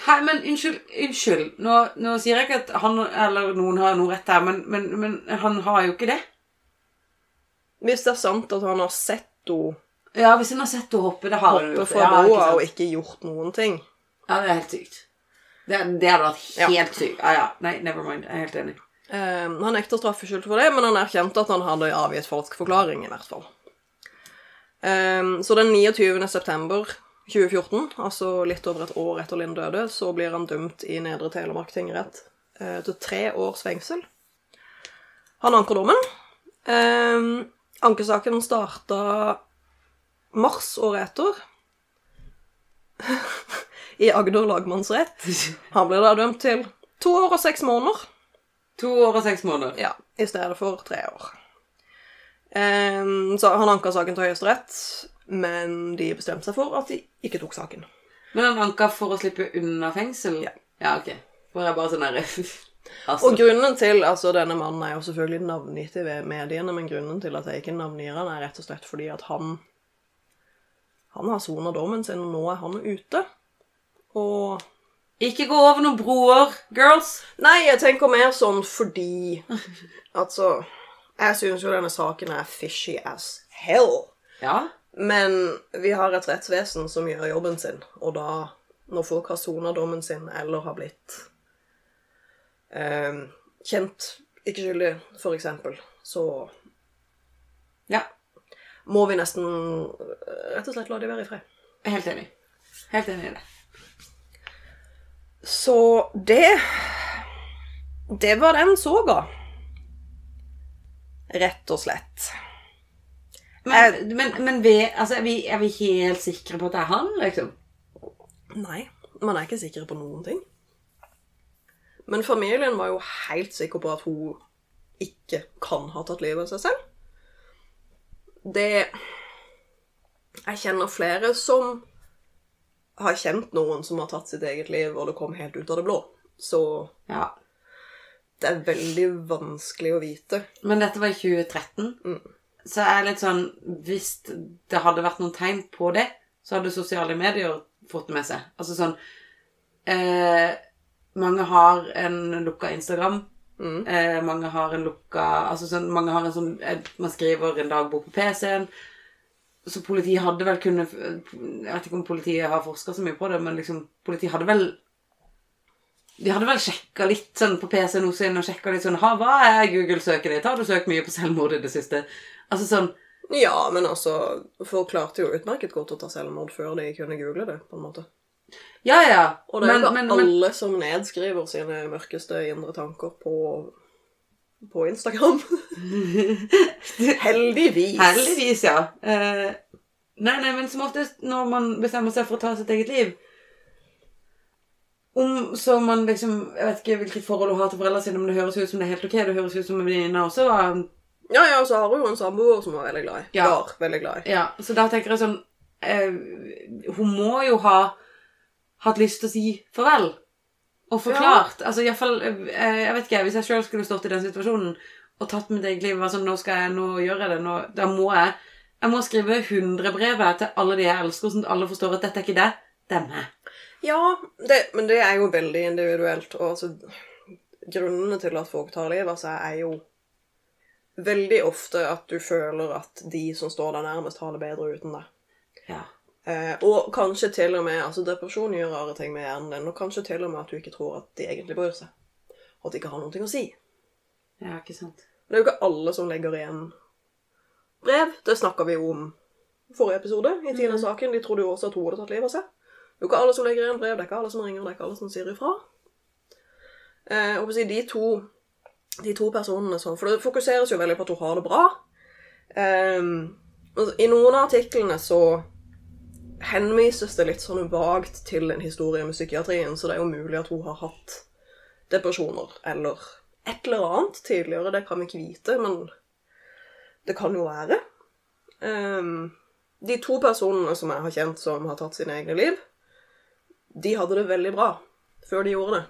Hei, men unnskyld, unnskyld. Nå, nå sier jeg ikke at han eller noen har noe rett her, men, men, men han har jo ikke det. Hvis det er sant at han har sett henne Ja, hvis han har sett henne hoppe, det har han jo hoppe fra Ja, broa sant? og ikke gjort noen ting Ja, det er helt sykt. Det, det hadde vært Ja. helt sykt. Ja, ja. Nei, never mind. Jeg er helt enig. Eh, han nekter straffskyld for det, men han erkjente at han hadde avgitt falsk forklaring, i hvert fall. Um, så den 29. september 2014, altså litt over et år etter Linn døde, så blir han dømt i Nedre Telemark tingrett uh, til tre års fengsel. Han anker dommen. Um, ankesaken starta mars året etter. (laughs) I Agder lagmannsrett. Han ble da dømt til to år og seks måneder. To år og seks måneder. Ja, i stedet for tre år. Um, så han anka saken til Høyesterett, men de bestemte seg for at de ikke tok saken. Men han anka for å slippe unna fengsel? Ja. Ja, ok. For jeg bare sånn derre (laughs) altså, Og grunnen til altså Denne mannen er jo selvfølgelig navngitt i mediene, men grunnen til at jeg ikke navngir han, er rett og slett fordi at han Han har sona dommen sin, og nå er han ute. Og Ikke gå over noen broer, girls! Nei, jeg tenker mer sånn fordi (laughs) Altså Jeg syns jo denne saken er fishy as hell. Ja. Men vi har et rettsvesen som gjør jobben sin, og da, når folk har sona dommen sin eller har blitt eh, kjent ikke skyldig, for eksempel, så Ja. må vi nesten eh, rett og slett la de være i fred. Jeg er Helt enig. Helt enig i det. Så det Det var den soga. Rett og slett. Men, men, men vi, altså, er, vi, er vi helt sikre på at det er han, liksom? Nei, man er ikke sikre på noen ting. Men familien var jo helt sikker på at hun ikke kan ha tatt livet av seg selv. Det Jeg kjenner flere som har kjent noen som har tatt sitt eget liv, og det kom helt ut av det blå. Så Ja. det er veldig vanskelig å vite. Men dette var i 2013. Så jeg er litt sånn Hvis det hadde vært noen tegn på det, så hadde sosiale medier fått det med seg. Altså sånn eh, Mange har en lukka Instagram. Eh, mange har en lukka Altså sånn Mange har en sånn eh, Man skriver en dagbok på PC-en. Så politiet hadde vel kunnet Jeg vet ikke om politiet har forska så mye på det, men liksom Politiet hadde vel de hadde vel sjekka litt sånn på PC-en hos og sjekka litt sånn ha, Hva er Google-søket ditt? Har du søkt mye på selvmord i det siste? Altså sånn Ja, men altså Folk klarte jo utmerket godt å ta selvmord før de kunne google det, på en måte. Ja, ja. Og det er jo ikke alle men, som nedskriver sine mørkeste indre tanker på, på Instagram. (laughs) Heldigvis. Heldigvis, ja. Eh, nei, nei, men som oftest når man bestemmer seg for å ta sitt eget liv Om så man liksom Jeg vet ikke hvilket forhold hun har til foreldrene sine, men det høres ut som det er helt ok. Det høres ut som en venninne også var Ja, ja, så har hun jo en samboer som var veldig glad i. Ja. Var veldig glad i. Ja, så da tenker jeg sånn eh, Hun må jo ha hatt lyst til å si farvel. Og forklart. Altså iallfall eh, Jeg vet ikke, hvis jeg sjøl skulle stått i den situasjonen og tatt mitt eget liv altså sånn Nå skal jeg, nå gjør jeg det. Nå, da må jeg Jeg må skrive 100 brev til alle de jeg elsker, sånn at alle forstår at dette er ikke det, det er meg. Ja, det, men det er jo veldig individuelt. Og altså Grunnene til at folk tar livet av seg, er jo veldig ofte at du føler at de som står deg nærmest, har det bedre uten deg. Ja. Eh, og kanskje til og med altså Depresjon gjør rare ting med hjernen din, og kanskje til og med at du ikke tror at de egentlig bryr seg. Og at de ikke har noe å si. ja, ikke sant. Det er jo ikke alle som legger igjen brev. Det snakka vi om i forrige episode i Tina-saken. De trodde jo også at hun hadde tatt livet av seg. Det er jo ikke alle som legger igjen brev, det er ikke alle som ringer, det er ikke alle som sier ifra. Eh, og si, de, to, de to personene som For det fokuseres jo veldig på at hun har det bra. Eh, I noen av artiklene så henvises det litt sånn vagt til en historie med psykiatrien, så det er jo mulig at hun har hatt depresjoner eller et eller annet tidligere. Det kan vi ikke vite, men det kan jo være. Ehm, de to personene som jeg har kjent som har tatt sine egne liv, de hadde det veldig bra før de gjorde det.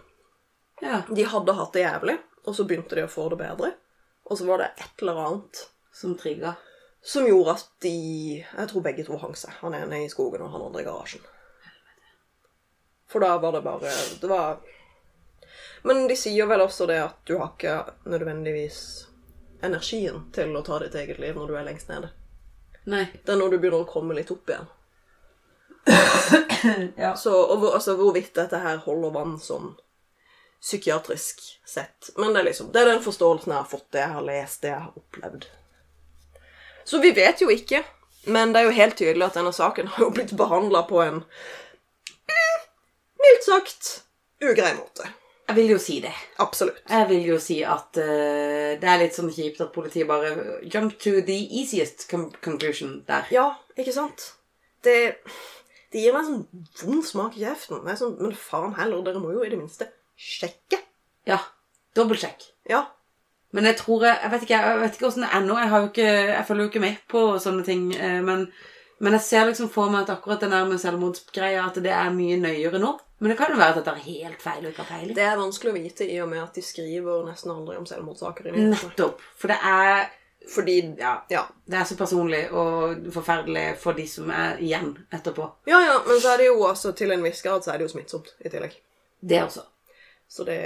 Ja. De hadde hatt det jævlig, og så begynte de å få det bedre. Og så var det et eller annet Som trigga. Som gjorde at de Jeg tror begge to hang seg. Han ene i skogen og han andre i garasjen. For da var det bare Det var Men de sier vel også det at du har ikke nødvendigvis energien til å ta ditt eget liv når du er lengst nede. Nei. Det er når du begynner å komme litt opp igjen. (coughs) Ja. Så, og altså, hvorvidt dette her holder vann sånn psykiatrisk sett. Men det er liksom, det er den forståelsen jeg har fått, det jeg har lest, det jeg har opplevd. Så vi vet jo ikke, men det er jo helt tydelig at denne saken har jo blitt behandla på en mm, mildt sagt ugrei måte. Jeg vil jo si det. Absolutt. Jeg vil jo si at uh, det er litt sånn kjipt at politiet bare jump to the easiest conclusion der. Ja, ikke sant? Det, det gir meg en sånn vond smak i kjeften. Sånn, men faen heller, dere må jo i det minste sjekke. Ja. Dobbeltsjekk. Ja. Men jeg tror jeg, jeg vet ikke, jeg vet ikke hvordan det er nå. Jeg, ikke, jeg følger jo ikke med på sånne ting. eh, Men, men jeg ser liksom for meg at akkurat den der med selvmordsgreia, at det er mye nøyere nå Men det kan jo være at dette er helt feil og ikke peiling. Det er vanskelig å vite i og med at de skriver nesten aldri om selvmordssaker. i. Nettopp. For det er Fordi ja, ja. det er så personlig og forferdelig for de som er igjen etterpå. ja, ja, men så er det jo også til en viss grad så er det jo smittsomt i tillegg. Det også. Så det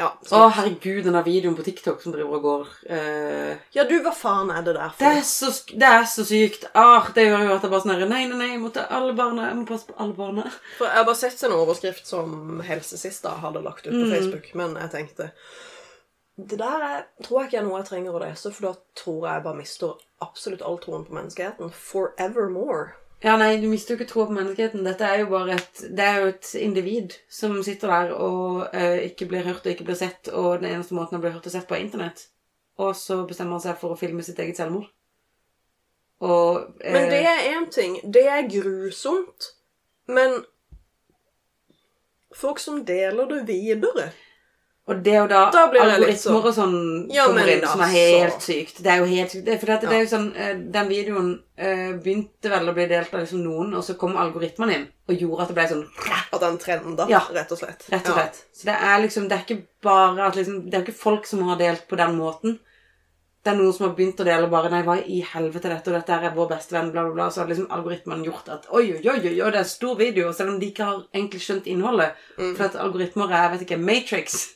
Ja. Å, herregud, den der videoen på TikTok som driver og går eh, ja, du, hva faen er det der det, er så, det er så sykt. Ah, det gjør jo at jeg bare sånn her, Nei, nei, nei, jeg må ta alle barna. Jeg må passe på alle barna. For Jeg har bare sett en overskrift som Helsesista hadde lagt ut på Mm. Facebook, men jeg tenkte Det der er, tror jeg ikke er noe jeg trenger å lese, for da tror jeg jeg bare mister absolutt all troen på menneskeheten. Forevermore. Ja, nei, du mister jo ikke troa på menneskeheten. Dette er jo bare et Det er jo et individ som sitter der og eh, ikke blir hørt og ikke blir sett, og den eneste måten å bli hørt og sett på er internett. Og så bestemmer han seg for å filme sitt eget selvmord. Og eh, Men det er én ting. Det er grusomt. Men folk som deler det videre Og det og da, Da litt algoritmer sånn- og sånn Ja, kommer inn, som er altså- helt sykt. Det er jo helt sykt. Det, er fordi at det er jo sånn, eh, Den videoen uh, begynte vel å bli delt av liksom noen, og så kom algoritmene inn og gjorde at det ble sånn At den trenda, Ja. rett og slett. Rett og Ja. slett. Så det er liksom Det er ikke bare at liksom Det er ikke folk som har delt på den måten. Det er noen som har begynt å dele bare Nei, hva i helvete er dette, og dette er vår beste venn, bla, bla, bla. Så har liksom algoritmene gjort at Oi, oi, oi, oi, det er stor video, selv om de ikke har egentlig skjønt innholdet. Mm. For at algoritmer er, jeg vet ikke, Matrix.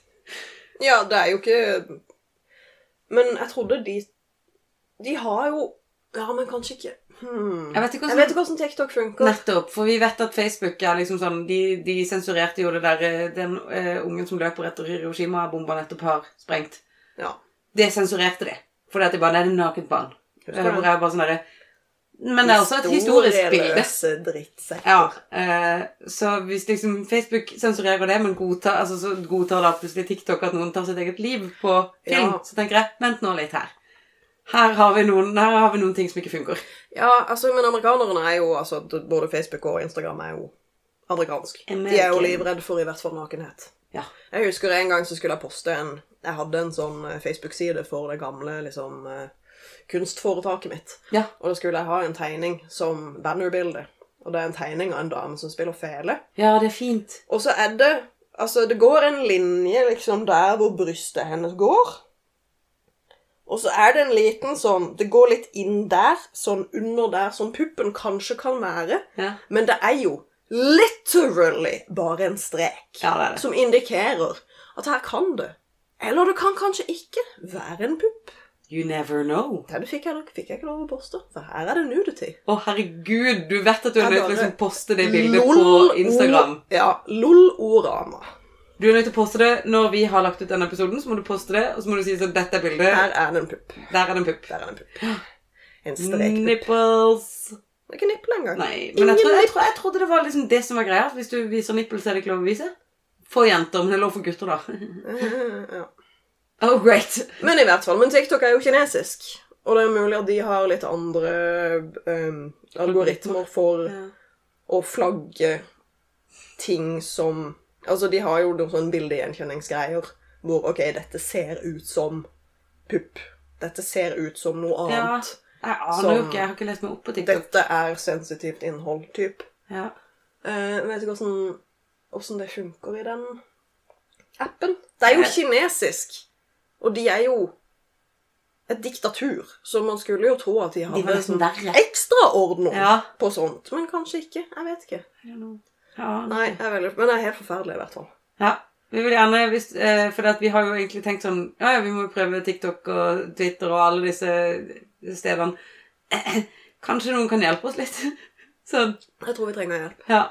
Ja, det er jo ikke Men jeg trodde de De har jo Ja, men kanskje ikke hmm. Jeg vet ikke Jeg hvordan vet ikke hvordan TikTok funker. Nettopp. For vi vet at Facebook er liksom sånn De, de sensurerte jo det der eh, Den uh, ungen som løper etter Hiroshima-bomba nettopp har sprengt. Ja. Det sensurerte de. Fordi at de bare Nei, det er nakent barn. Husker jeg bare sånn derre Men det er også et historisk bilde. Ja, eh, så hvis liksom Facebook sensurerer det, men godtar, altså, så godtar da plutselig TikTok at noen tar sitt eget liv på film, Ja. så tenker jeg vent nå litt her. Her har, vi noen, her har vi noen ting som ikke funker. Ja, altså, men amerikanerne er jo altså, Både Facebook og Instagram er jo amerikansk. De er jo livredd for i hvert fall nakenhet. Ja. Jeg husker en gang så skulle jeg poste en Jeg hadde en sånn eh, Facebook-side for det gamle liksom eh, kunstforetaket mitt. Ja. Og da skulle jeg ha en tegning som bannerbilde. Og det er en tegning av en dame som spiller fele. ja, det er fint. Og så er det Altså, det går en linje liksom der hvor brystet hennes går. Og så er det en liten sånn Det går litt inn der, sånn under der, sånn puppen kanskje kan være. Ja. Men det er jo literally bare en strek Ja, det det. som indikerer at her kan det, eller det kan kanskje ikke, være en pupp. You never know. Det fikk jeg, fikk jeg ikke lov å poste, for her er det nudity. Å, herregud, du vet at du er nødt til å liksom poste det bildet på Instagram. Ja. Lol-orama. Du er nødt til å poste det når vi har lagt ut denne episoden, så må du poste det, og så må du si sånn Dette er bildet. Her er det en pupp. Der er det en pupp. Der er det en pupp. En strekpupp. Nipples. Det er ikke nippel engang. Nei, men jeg, trodde, jeg, trodde, jeg trodde det var liksom det som var greia. Hvis du viser nipples, er det ikke lov å vise. For jenter, men det er lov for gutter, da. Ja. Oh, great. Men i hvert fall, men TikTok er jo kinesisk. Og det er mulig at de har litt andre um, algoritmer for Ja. å flagge ting som Altså, de har jo noen sånne bildegjenkjenningsgreier hvor OK, dette ser ut som pupp. Dette ser ut som noe Ja, annet. jeg aner Som- jo ikke. Jeg har ikke lest meg opp på TikTok. Dette er sensitivt innhold, typ. Ja. Uh, vet ikke hvordan det funker i den appen. Det er jo kinesisk, og de er jo et diktatur, så man skulle jo tro at de De hadde de sånn verre. ekstraordner Ja. på sånt, men kanskje ikke. Jeg vet ikke. Ja, Nei, jeg er veldig, Men det er helt forferdelig, i hvert fall. Ja. Vi vil gjerne, hvis, eh, for at vi har jo egentlig tenkt sånn Ja, ja, vi må jo prøve TikTok og Twitter og alle disse stedene. (clears throat) Kanskje noen kan hjelpe oss litt? (laughs) Sånn. Jeg tror vi trenger hjelp. Ja.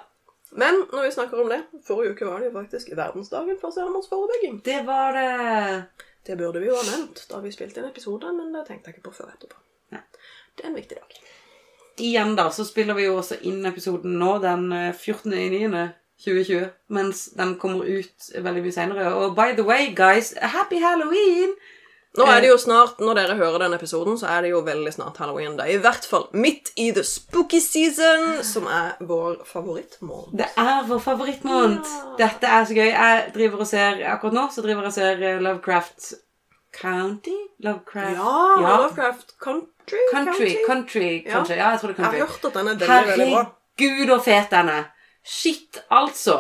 Men når vi snakker om det Forrige uke var det jo faktisk verdensdagen for selvmordsforebygging. Det var det. Det burde vi jo ha nevnt da vi spilte inn episode, men det tenkte jeg ikke på før etterpå. Nei. Det er en viktig dag. Igjen, da, så spiller vi jo også inn episoden nå den eh, 14.9.2020, mens den kommer ut veldig mye senere. Og by the way, guys, happy halloween! Nå er det jo snart, Når dere hører den episoden, så er det jo veldig snart halloween. Det er i hvert fall midt i the spooky season, som er vår favorittmåned. Det er vår favorittmåned. Ja. Dette er så gøy. Jeg driver og ser Akkurat nå så driver jeg og ser eh, Lovecraft County? Lovecraft Ja, Ja. Lovecraft Country? Country, country, Ja. Ja, jeg tror det er country. Jeg har hørt at den er veldig, veldig bra. Herregud, så fet den er. Shit, altså.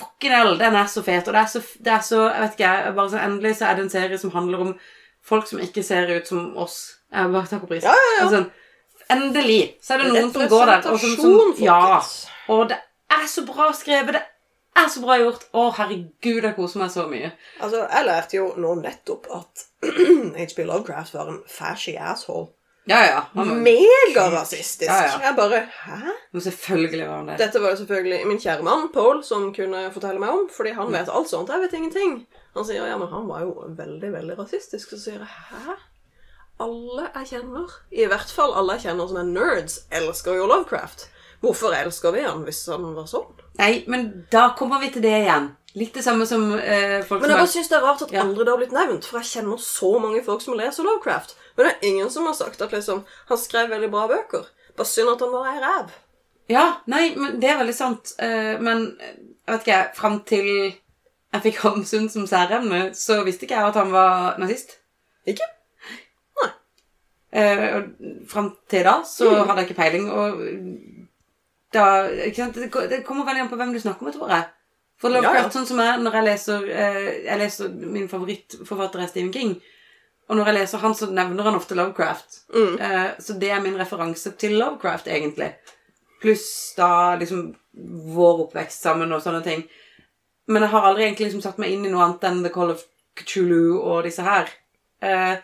Fucking hell, den er så fet. Og det er så, det er så Jeg vet ikke, jeg bare så endelig så er det en serie som handler om folk som ikke ser ut som oss. Jeg bare på pris. Ja, ja, ja. Altså, endelig så er det noen som går der, og som, som Ja. Og det er så bra skrevet. Det er så bra gjort. Å, herregud, jeg koser meg så mye. Altså, jeg lærte jo nå nettopp at (clears throat) H.P. Lovecraft var en fashy asshole. Ja, ja. Han, Megarasistisk. Ja, ja. Jeg bare Hæ? Men selvfølgelig var han det. Dette var jo selvfølgelig min kjære mann, Paul, som kunne fortelle meg om, fordi han vet alt sånt. Jeg vet ingenting. Han sier ja, men han var jo veldig, veldig rasistisk. Så sier jeg hæ? Alle jeg kjenner, i hvert fall alle jeg kjenner som er nerds, elsker jo Lovecraft. Hvorfor elsker vi han hvis han var sånn? Nei, men da kommer vi til det igjen. Litt det samme som eh, folk Men jeg bare synes det er rart at Ja. andre det har blitt nevnt, for jeg kjenner så mange folk som leser Lovecraft. Men det er ingen som har sagt at liksom, han skrev veldig bra bøker. Bare synd at han var ei ræv. Ja, nei, men det er veldig sant. Uh, men eh, jeg vet ikke, fram til jeg fikk Hamsun som særemne, så visste ikke jeg at han var nazist. Ikke? Nei. og fram til da så Mm. hadde jeg ikke peiling, og da ikke sant? Det kommer veldig an på hvem du snakker med, tror jeg. For Lovecraft, Ja, ja. sånn som jeg, når jeg leser eh, Jeg leser min favorittforfatter er Stephen King. Og når jeg leser han, så nevner han ofte Lovecraft. Mm. Eh, så det er min referanse til Lovecraft, egentlig. Pluss da liksom vår oppvekst sammen og sånne ting. Men jeg har aldri egentlig liksom satt meg inn i noe annet enn The Call of Cthulhu og disse her. Eh,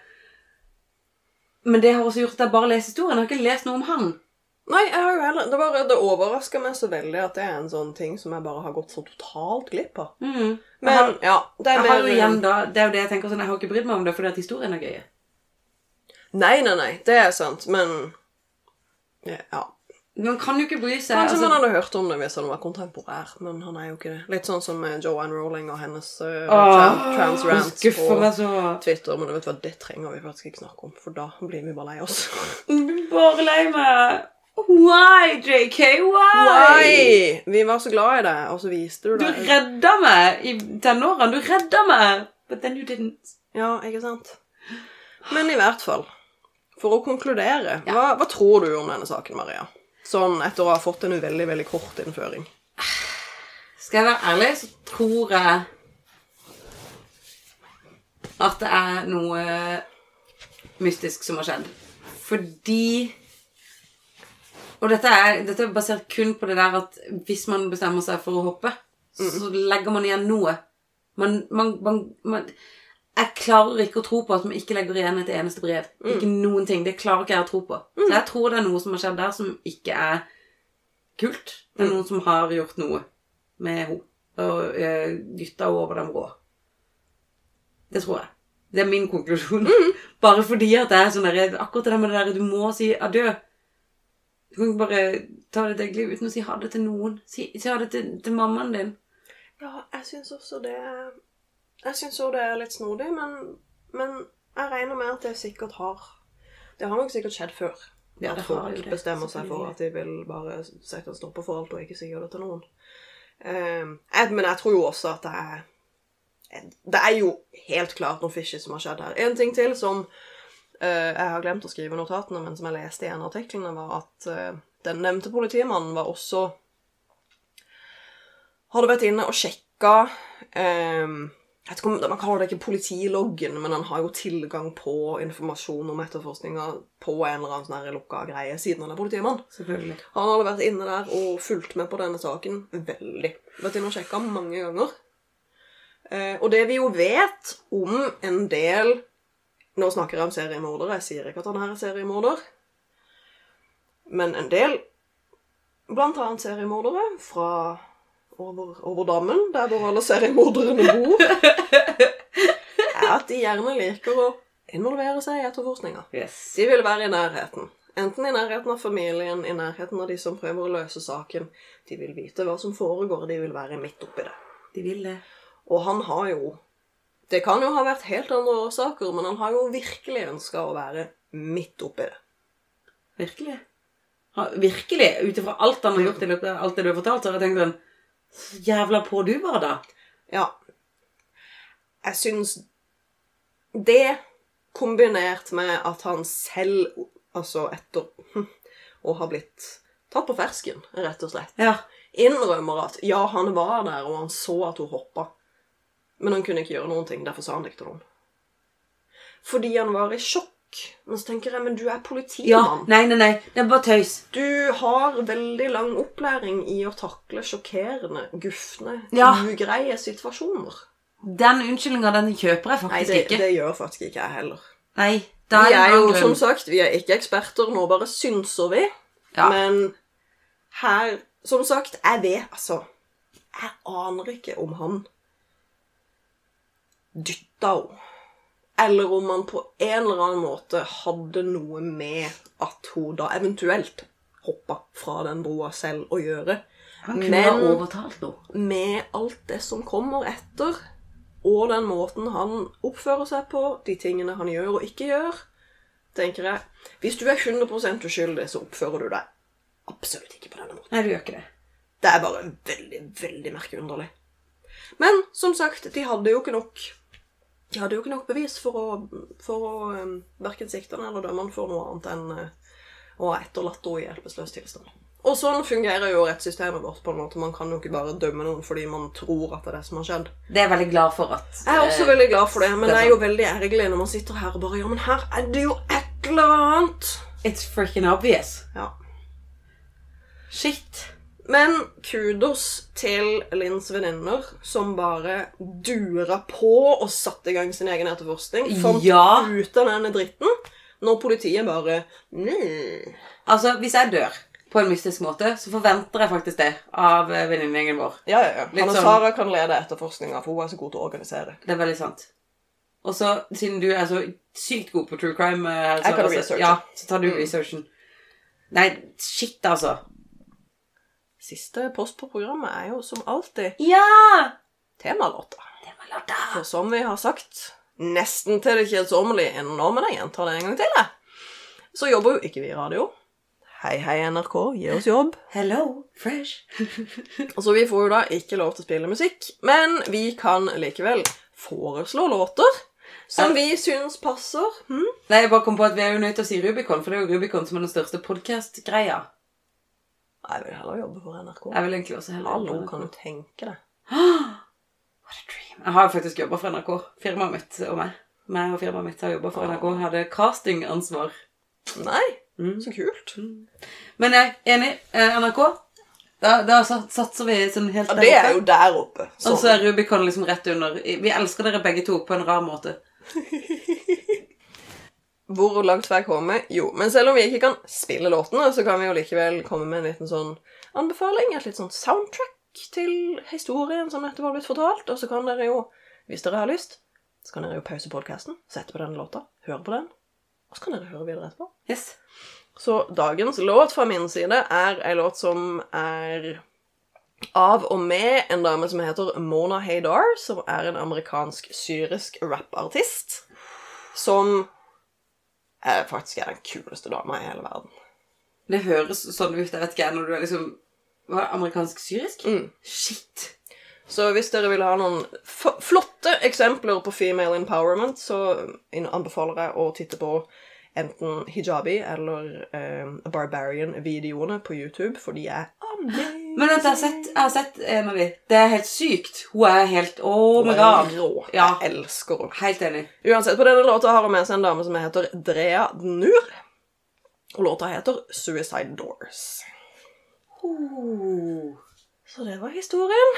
men det har også gjort at jeg bare leser historien. Jeg har ikke lest noe om han. Nei, jeg har jo heller Det, bare, det overrasker meg så veldig at det er en sånn ting som jeg bare har gått så totalt glipp av. Mm. Men har, ja, det er mer- igjen da, det er jo det jeg tenker sånn, jeg har ikke brydd meg om det fordi at historien er gøy. Nei, nei, nei, det er sant, men Ja. Man kan jo ikke bry seg. Kanskje altså- man hadde hørt om det hvis han var kontemporær, men han er jo ikke det. Litt sånn som Joanne Rowling og hennes uh, Åh, trans rants på så Twitter, men vet du hva, det trenger vi faktisk ikke snakke om, for da blir vi bare lei oss. Bare lei meg. Why, JK? Why? Why? Vi var så glad i deg, og så viste du det. Du redda meg i tenårene. Du redda meg. But then you didn't. Ja, ikke sant? Men i hvert fall, for å konkludere, hva, hva tror du om denne saken, Maria? Sånn etter å ha fått en veldig, veldig kort innføring. Skal jeg være ærlig, så tror jeg at det er noe mystisk som har skjedd. Fordi Og dette er, dette er basert kun på det der at hvis man bestemmer seg for å hoppe, så legger man igjen noe. Man, man, man, man Jeg klarer ikke å tro på at man ikke legger igjen et eneste brev. Ikke noen ting. Det klarer ikke jeg å tro på. Så jeg tror det er noe som har skjedd der som ikke er kult. Det er noen som har gjort noe med henne. Og uh, dytta henne over den brå. Det tror jeg. Det er min konklusjon. (laughs) Bare fordi at det er sånn der, akkurat det der med det der du må si adjø. Du kan ikke bare ta eget liv uten å si ha det til noen. Si, si ha det til, til mammaen din. Ja, jeg syns også det Jeg syns også det er litt snodig, men, men jeg regner med at det sikkert har Det har nok sikkert skjedd før. Ja, at det har folk det, bestemmer seg for at de vil bare sette en stopper for alt og ikke sier det til noen. Eh, jeg, men jeg tror jo også at det er Det er jo helt klart noe fishy som har skjedd her. En ting til som jeg har glemt å skrive notatene, men som jeg leste i en av artiklene, var at eh, den nevnte politimannen var også Hadde vært inne og sjekka eh, jeg vet ikke om, Man kaller det ikke politiloggen, men han har jo tilgang på informasjon om etterforskninga på en eller annen sånn lukka greie, siden han er politimann. Selvfølgelig. Han hadde vært inne der og fulgt med på denne saken veldig. Vært inne og sjekka mange ganger. Eh, og det vi jo vet om en del Nå snakker jeg om seriemordere, jeg sier ikke at han her er seriemorder. Men en del, blant annet seriemordere fra over, over dammen, der hvor alle seriemorderne bor, (laughs) er at de gjerne liker å involvere seg i etterforskninga. Yes. De vil være i nærheten. Enten i nærheten av familien, i nærheten av de som prøver å løse saken. De vil vite hva som foregår, de vil være midt oppi det. De vil det. Og han har jo Det kan jo ha vært helt andre årsaker, men han har jo virkelig ønska å være midt oppi det. Virkelig. Ha, virkelig. Ut ifra alt han har gjort i løpet av alt det du har fortalt, så har jeg tenkt sånn Så jævla på du var, da. Ja. Jeg syns det, kombinert med at han selv, altså etter å ha blitt tatt på fersken, rett og slett, Ja. innrømmer at ja, han var der, og han så at hun hoppa. Men han kunne ikke gjøre noen ting, derfor sa han det ikke til noen. Fordi han var i sjokk. Men så tenker jeg, men du er politimann. Ja, nei, nei, nei. Det er bare tøys. Du har veldig lang opplæring i å takle sjokkerende, gufne, Ja. ugreie situasjoner. Den unnskyldninga, den kjøper jeg Nei, faktisk det, ikke. det gjør faktisk ikke jeg heller. Nei, da er det er jo, som sagt, vi er ikke eksperter, nå bare synser vi. Ja. Men her, som sagt, jeg vet, altså Jeg aner ikke om han dytta henne. Eller om han på en eller annen måte hadde noe med at hun da eventuelt hoppa fra den broa selv å gjøre. Han kunne ha Men overtalt henne. med alt det som kommer etter, og den måten han oppfører seg på, de tingene han gjør og ikke gjør, tenker jeg Hvis du er 100 uskyldig, så oppfører du deg absolutt ikke på denne måten. Nei, du gjør ikke det. Det er bare veldig, veldig merkeunderlig. Men som sagt, de hadde jo ikke nok De hadde jo ikke nok bevis for å, for å um, verken sikte eller dømme han for noe annet enn uh, å ha etterlatt henne i hjelpeløs tilstand. Og sånn fungerer jo rettssystemet vårt. på en måte. Man kan jo ikke bare dømme noen fordi man tror at det er det som har skjedd. Det er jeg veldig glad for at Jeg er også eh, veldig glad for det, men det er er jo veldig ergerlig når man sitter her og bare Ja, men her er det jo et eller annet! It's freaking obvious. Ja. Shit. Men kudos til Linns venninner, som bare dura på og satte i gang sin egen etterforskning. Fant Ja. ut av denne dritten. Når politiet bare mm. Altså, hvis jeg dør på en mystisk måte, så forventer jeg faktisk det av eh, venninnegjengen vår. Ja, ja, ja. Han og sånn- Sara kan lede etterforskninga, for hun er så god til å organisere. Det er veldig sant. Og så, siden du er så sykt god på true crime eh, Jeg kan altså, researche. Ja, så tar du Mm. researchen. Nei, shit, altså. Siste post på programmet er jo som alltid Ja! temalåta. Temalåta. For som vi har sagt, nesten til det kjedsommelige nå, men jeg gjentar det en gang til, jeg. Så jobber jo ikke vi i radio. Hei, hei, NRK, gi oss jobb. Hello, fresh. (laughs) så vi får jo da ikke lov til å spille musikk, men vi kan likevel foreslå låter som vi syns passer. Hm? Nei, jeg bare kom på at vi er jo nødt til å si Rubicon, for det er jo Rubicon som er den største podcast-greia. Jeg vil heller jobbe for NRK. Jeg vil egentlig også heller Hallo, kan du tenke deg? (gasps) What a dream. Jeg har faktisk jobba for NRK. Firmaet mitt og meg. Meg og firmaet mitt har jobba for NRK. Jeg hadde castingansvar. Nei, Mm. så kult. Men jeg er enig. Eh, NRK, da, da satser vi sånn helt Ja, det er jo der oppe. Og Sånn. så er Rubicon liksom rett under. Vi elsker dere begge to på en rar måte. (laughs) Hvor langt får jeg komme? Jo, men selv om vi ikke kan spille låtene, så kan vi jo likevel komme med en liten sånn anbefaling. Et litt sånn soundtrack til historien som nettopp har blitt fortalt. Og så kan dere jo, hvis dere har lyst, så kan dere jo pause podkasten, sette på denne låta, høre på den, og så kan dere høre videre etterpå. Yes. Så dagens låt fra min side er ei låt som er av og med en dame som heter Mona Haydar, som er en amerikansk-syrisk rappartist. Som faktisk er den kuleste dama i hele verden. Det høres sånn ut, jeg vet ikke, når du er liksom hva, Amerikansk-syrisk? Mm. Shit. Så hvis dere vil ha noen flotte eksempler på female empowerment, så anbefaler jeg å titte på enten hijabi eller eh, Barbarian-videoene på YouTube, for de er amazing. Men vent, jeg har sett, jeg har sett av de. Det er helt sykt. Hun er helt Oh my god. Rå. Ja. Jeg elsker henne. Helt enig. Uansett, på denne låta har hun med seg en dame som heter Drea Nur. Og låta heter Suicide Doors. Oh. Så det var historien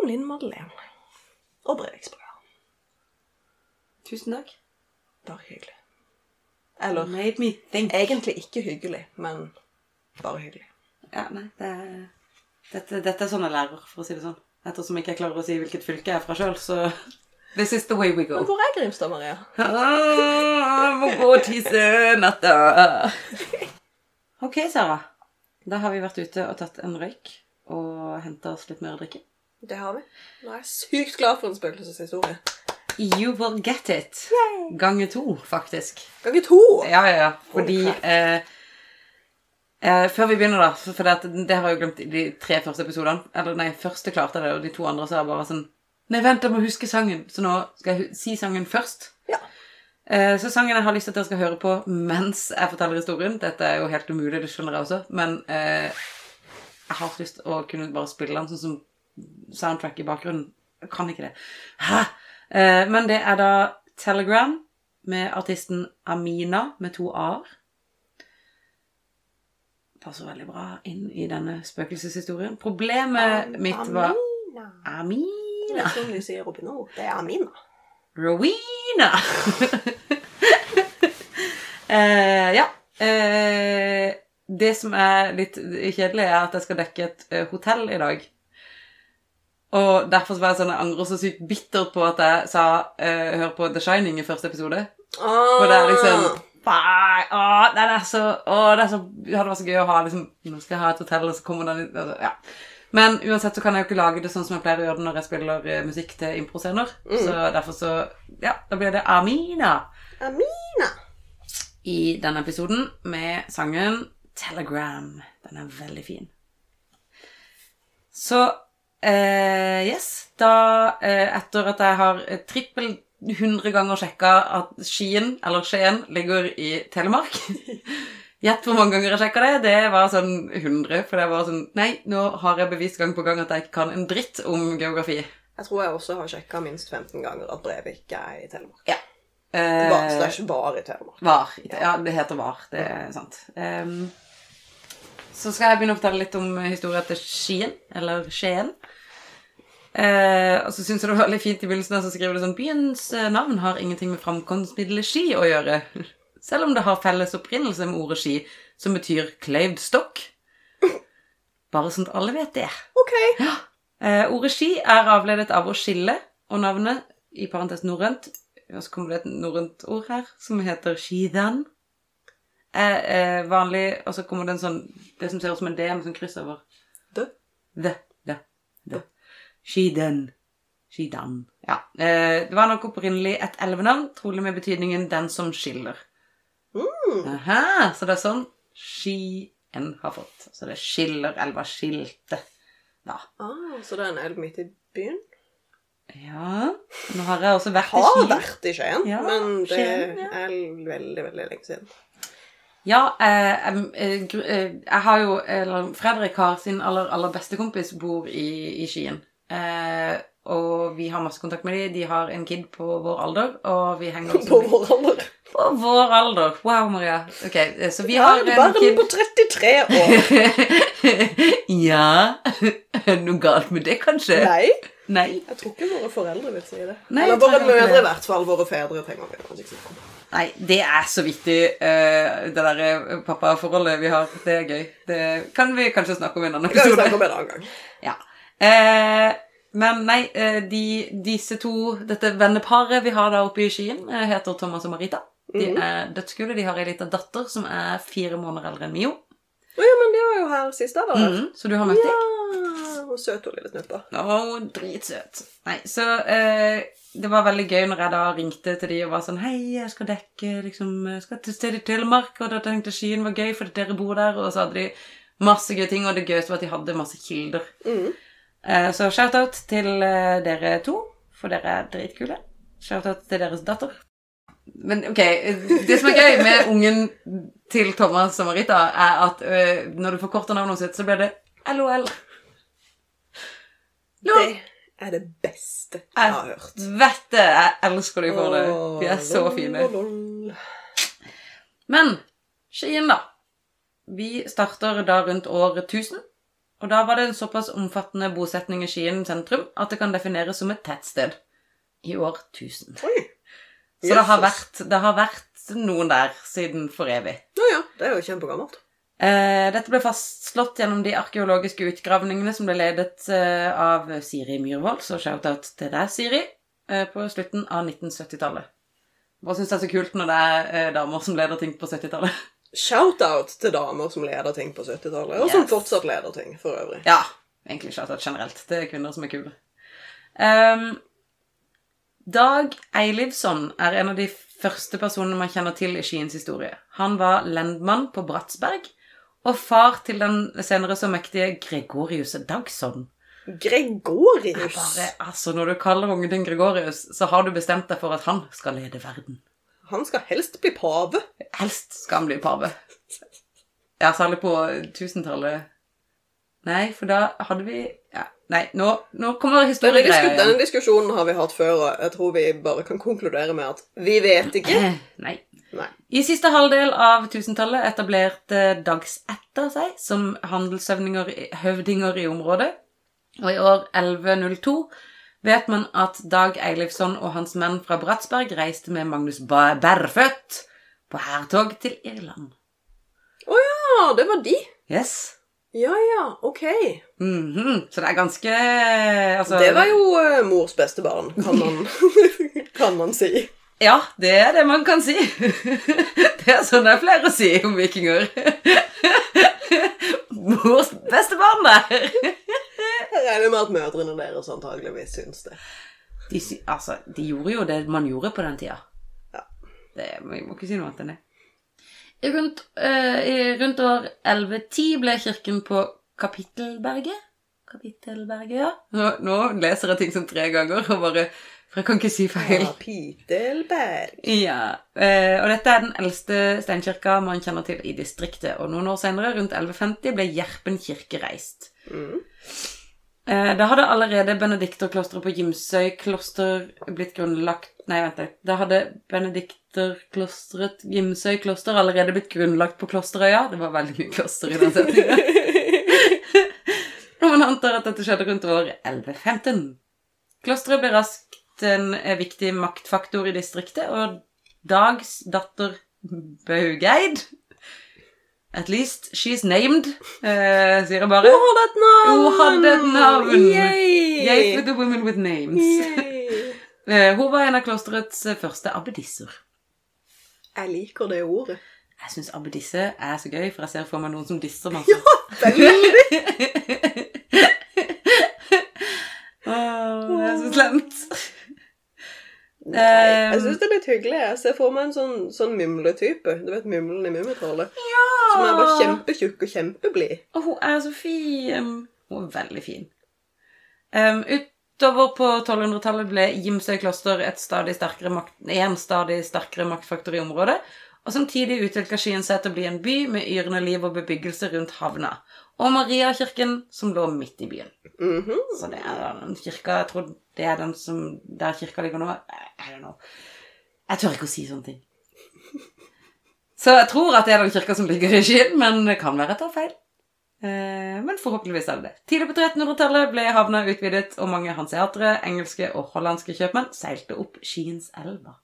om Linn Madeleine og Breviksbrua. Tusen takk. Bare hyggelig. Eller Made me think. egentlig ikke hyggelig, men bare hyggelig. Ja, nei, det er, dette, dette er sånn jeg lærer, for å si det sånn. Ettersom jeg ikke klarer å si hvilket fylke jeg er fra sjøl, så This is the way we go. Men hvor er Grimstad, Maria? Ah, Jeg må gå og tisse natta. Ok, Sara. Da har vi vært ute og tatt en røyk og henta oss litt mer å drikke. Det har vi. Nå er jeg sykt glad for en spøkelseshistorie. You will get it. Gange to, faktisk. Gange to! Ja, ja, ja. Fordi oh, eh, eh, Før vi begynner, da, for det, det har jeg jo glemt i de tre første episodene. Eller nei, første klarte det, og de to andre så er jeg bare sånn Nei, vent, jeg må huske sangen. Så nå skal jeg si sangen først. Ja. Eh, så sangen jeg har lyst til at dere skal høre på mens jeg forteller historien Dette er jo helt umulig, det skjønner jeg også, men eh, Jeg har lyst til å kunne bare spille den sånn som soundtrack i bakgrunnen. Jeg kan ikke det. Hæ? Eh, men det er da Telegram med artisten Amina med to a-er. Passer veldig bra inn i denne spøkelseshistorien. Problemet mitt var Amina. Det er sånn de sier oppe nord. Det er Amina. Rowena! (laughs) eh, ja. Eh, det som er litt kjedelig, er at jeg skal dekke et eh, hotell i dag. Og derfor var jeg sånn, jeg angrer så sykt bittert på at jeg sa eh, hør på The Shining i første episode. For det er liksom Nei, å, den er så Å, det er så det hadde var så gøy å ha liksom Nå skal jeg ha et hotell, og så kommer den altså, Ja. Men uansett så kan jeg jo ikke lage det sånn som jeg pleier å gjøre det når jeg spiller eh, musikk til improscener. Så derfor så Ja, da blir det Amina Amina. i denne episoden med sangen Telegram. Den er veldig fin. Så eh, yes, da eh, etter at jeg har eh, trippel 100 ganger sjekka at Skien, eller Skien, ligger i Telemark (laughs) Gjett hvor mange ganger jeg sjekka det. Det var sånn 100. For det var sånn Nei, nå har jeg bevist gang på gang at jeg ikke kan en dritt om geografi. Jeg tror jeg også har sjekka minst 15 ganger at Brevik er i Telemark. Ja. Var så det er Eh, ikke var i Telemark. Var. Ja, det heter Var. Det er sant. Um, så skal jeg begynne å fortelle litt om historien til Skien, eller Skien. Eh, og så syns jeg det var veldig fint i begynnelsen der så skriver det sånn Byens eh, navn har ingenting med framkomstmiddelet ski å gjøre. (laughs) Selv om det har felles opprinnelse med ordet ski, som betyr kløyvd stokk. (laughs) Bare sånn at alle vet det. OK. Eh, ordet ski er avledet av å skille, og navnet, i parentes norrønt Og så kommer det et norrønt ord her, som heter skidan. Er eh, vanlig Og så kommer det en sånn Det som ser ut som en D med sånn kryss over. Dø. Det. Det. Det. Skiden. Skidan. Ja. Eh, det var nok opprinnelig et elvenavn, trolig med betydningen 'den som skiller'. Aha, så det er sånn Skien har fått. Så det skiller elva skilte. Da. Ah, så det er en elv midt i byen? Ja Nå har jeg også vært i Skien. Har vært i Skien, Ja, men det Skien, ja. er veldig, veldig lenge siden. Ja, eh, eh, eh, jeg har jo Fredrik har sin aller, aller beste kompis bor i, i Skien. Eh, og vi har masse kontakt med dem. De har en kid på vår alder, og vi henger også På med- vår alder. På vår alder. Wow, Maria. Ok, eh, så vi Ja, har en barn kid på 33 år. (laughs) Ja Er (laughs) det noe galt med det, kanskje? Nei, Nei. jeg tror ikke våre foreldre vil si det. Nei, Eller tror våre ikke mødre i hvert fall. Våre fedre trenger vi kanskje ikke snakke om. Nei, det er så viktig, eh, det derre pappaforholdet vi har. Det er gøy. Det kan vi kanskje snakke om i en annen Det kan vi episode. snakke om en annen gang. Ja. Eh, men nei, eh, de, disse to, dette venneparet vi har da oppe i Skien, eh, heter Thomas og Marita. De er dødskule. De har ei lita datter som er fire måneder eldre enn Mio. Å ja, men de var jo her sist her. Mhm, så du har møtt dem? Ja, hun søt og lille snuppa. Å, dritsøt. Nei, så eh, det var veldig gøy når jeg da ringte til de og var sånn Hei, jeg skal dekke liksom Jeg skal til stedet i Telemark, og da tenkte jeg Skien var gøy fordi dere bor der, og så hadde de masse gøye ting, og det gøyeste var at de hadde masse kilder. Mhm. Eh, så shout-out til eh, dere to, for dere er dritkule. Shout-out til deres datter. Men ok, det som er gøy med ungen til Thomas og Marita, er at eh, når du forkorter navnet sitt, så blir det LOL. LOL. Det er det beste jeg har hørt. Vet det! Jeg elsker deg for det. De er så fine. Men Skien, da. Vi starter da rundt år 1000. Og da var det en såpass omfattende bosetning i Skien sentrum at det kan defineres som et tettsted i år 1000. Oi. Så det har, vært, det har vært noen der siden for evig. Ja, ja. Det er jo kjempegammelt. Eh, dette ble fastslått gjennom de arkeologiske utgravningene som ble ledet eh, av Siri Myhrvold, så shout-out til deg, Siri, eh, på slutten av 1970-tallet. Hva syns det er så kult når det er eh, damer som leder ting på 70-tallet? Shout-out til damer som leder ting på 70-tallet, og som Yes. fortsatt leder ting for øvrig. Ja, egentlig shout-out generelt. Er kvinner som er kule. Um, Dag Eilivsson er en av de første personene man kjenner til i Skiens historie. Han var lendmann på Bratsberg, og far til den senere så mektige Gregorius Dagsson. Gregorius. Bare, altså, når du kaller ungen din Gregorius, så har du bestemt deg for at han skal lede verden. Han skal helst bli pave. Helst skal han bli pave. Ja, særlig på 1000-tallet. Nei, for da hadde vi ja. Nei, nå, nå kommer historiegreia disku, denne diskusjonen har vi hatt før, og jeg tror vi bare kan konkludere med at vi vet ikke. Eh, Nei. Nei. I siste halvdel av 1000-tallet etablerte dagsetter seg som handelshøvdinger i området. Og i år 1102 vet man at Dag Eilifsson og hans menn fra Bratsberg reiste med Magnus Bærfødt på hærtog til Irland. Å ja, det var de. Yes. Ja ja, ok. Mhm. Så det er ganske altså, Det var jo uh, mors beste barn, kan man, (laughs) kan man si. Ja, det er det man kan si. (laughs) Det er sånn det er flere å si om vikinger. (laughs) Mors beste barn der. Jeg regner med at mødrene deres antageligvis syns det. De, sy- altså, de gjorde jo det man gjorde på den tida. Ja. Det, vi må ikke si noe annet enn det. Rundt, eh, rundt år 1110 ble kirken på Kapittelberget Kapittelberget, ja. Nå, nå leser jeg ting som tre ganger, og bare, for jeg kan ikke si feil. Kapittelberg. Ja, eh, og dette er den eldste steinkirka man kjenner til i distriktet. Og noen år senere, rundt 1150, ble Gjerpen kirke reist. Mm. Eh, da hadde allerede benedikterklosteret på Gimsøy kloster blitt grunnlagt Nei, vent litt. Da hadde benedikterklosteret Gimsøy kloster allerede blitt grunnlagt på Klosterøya. Det var veldig mye kloster i den setningen. (laughs) og man antar at dette skjedde rundt år 1115. Klosteret ble raskt en eh, viktig maktfaktor i distriktet, og Dags datter Baugeid At least she's named, eh, sier jeg bare. Hun hadde et navn! Hun hadde et navn. Yay! Yay for the women with names. (laughs) Eh, Hun var en av klosterets eh, første abbedisser. Jeg liker det ordet. Jeg syns abbedisse er så gøy, for jeg ser for meg noen som disser masse. Ja, Veldig. (laughs) Åh, det er så slemt. Nei, jeg Um, syns det er litt hyggelig. Jeg ser for meg en sånn, sånn mumletype. Du vet Mumlen i Mummitrollet? Ja! Som er bare kjempetjukk og kjempeblid. Og hun er så fin. Hun er veldig fin. Um, utover på 1200-tallet ble Gimsøy kloster et stadig sterkere makt, en stadig sterkere maktfaktor i området, og samtidig utvikla Skien seg til å bli en by med yrende liv og bebyggelse rundt havna, og Mariakirken, som lå midt i byen. Mhm. Så det er den kirka Jeg tror det er den som Der kirka ligger nå. I don't know. Jeg tør ikke å si sånne ting. Så jeg tror at det er den kirka som ligger i Skien, men det kan være jeg tar feil. Eh, men forhåpentligvis er det det. Tidlig på 1300-tallet ble havna utvidet, og mange hanseatere, engelske og hollandske kjøpmenn seilte opp Skien's elver.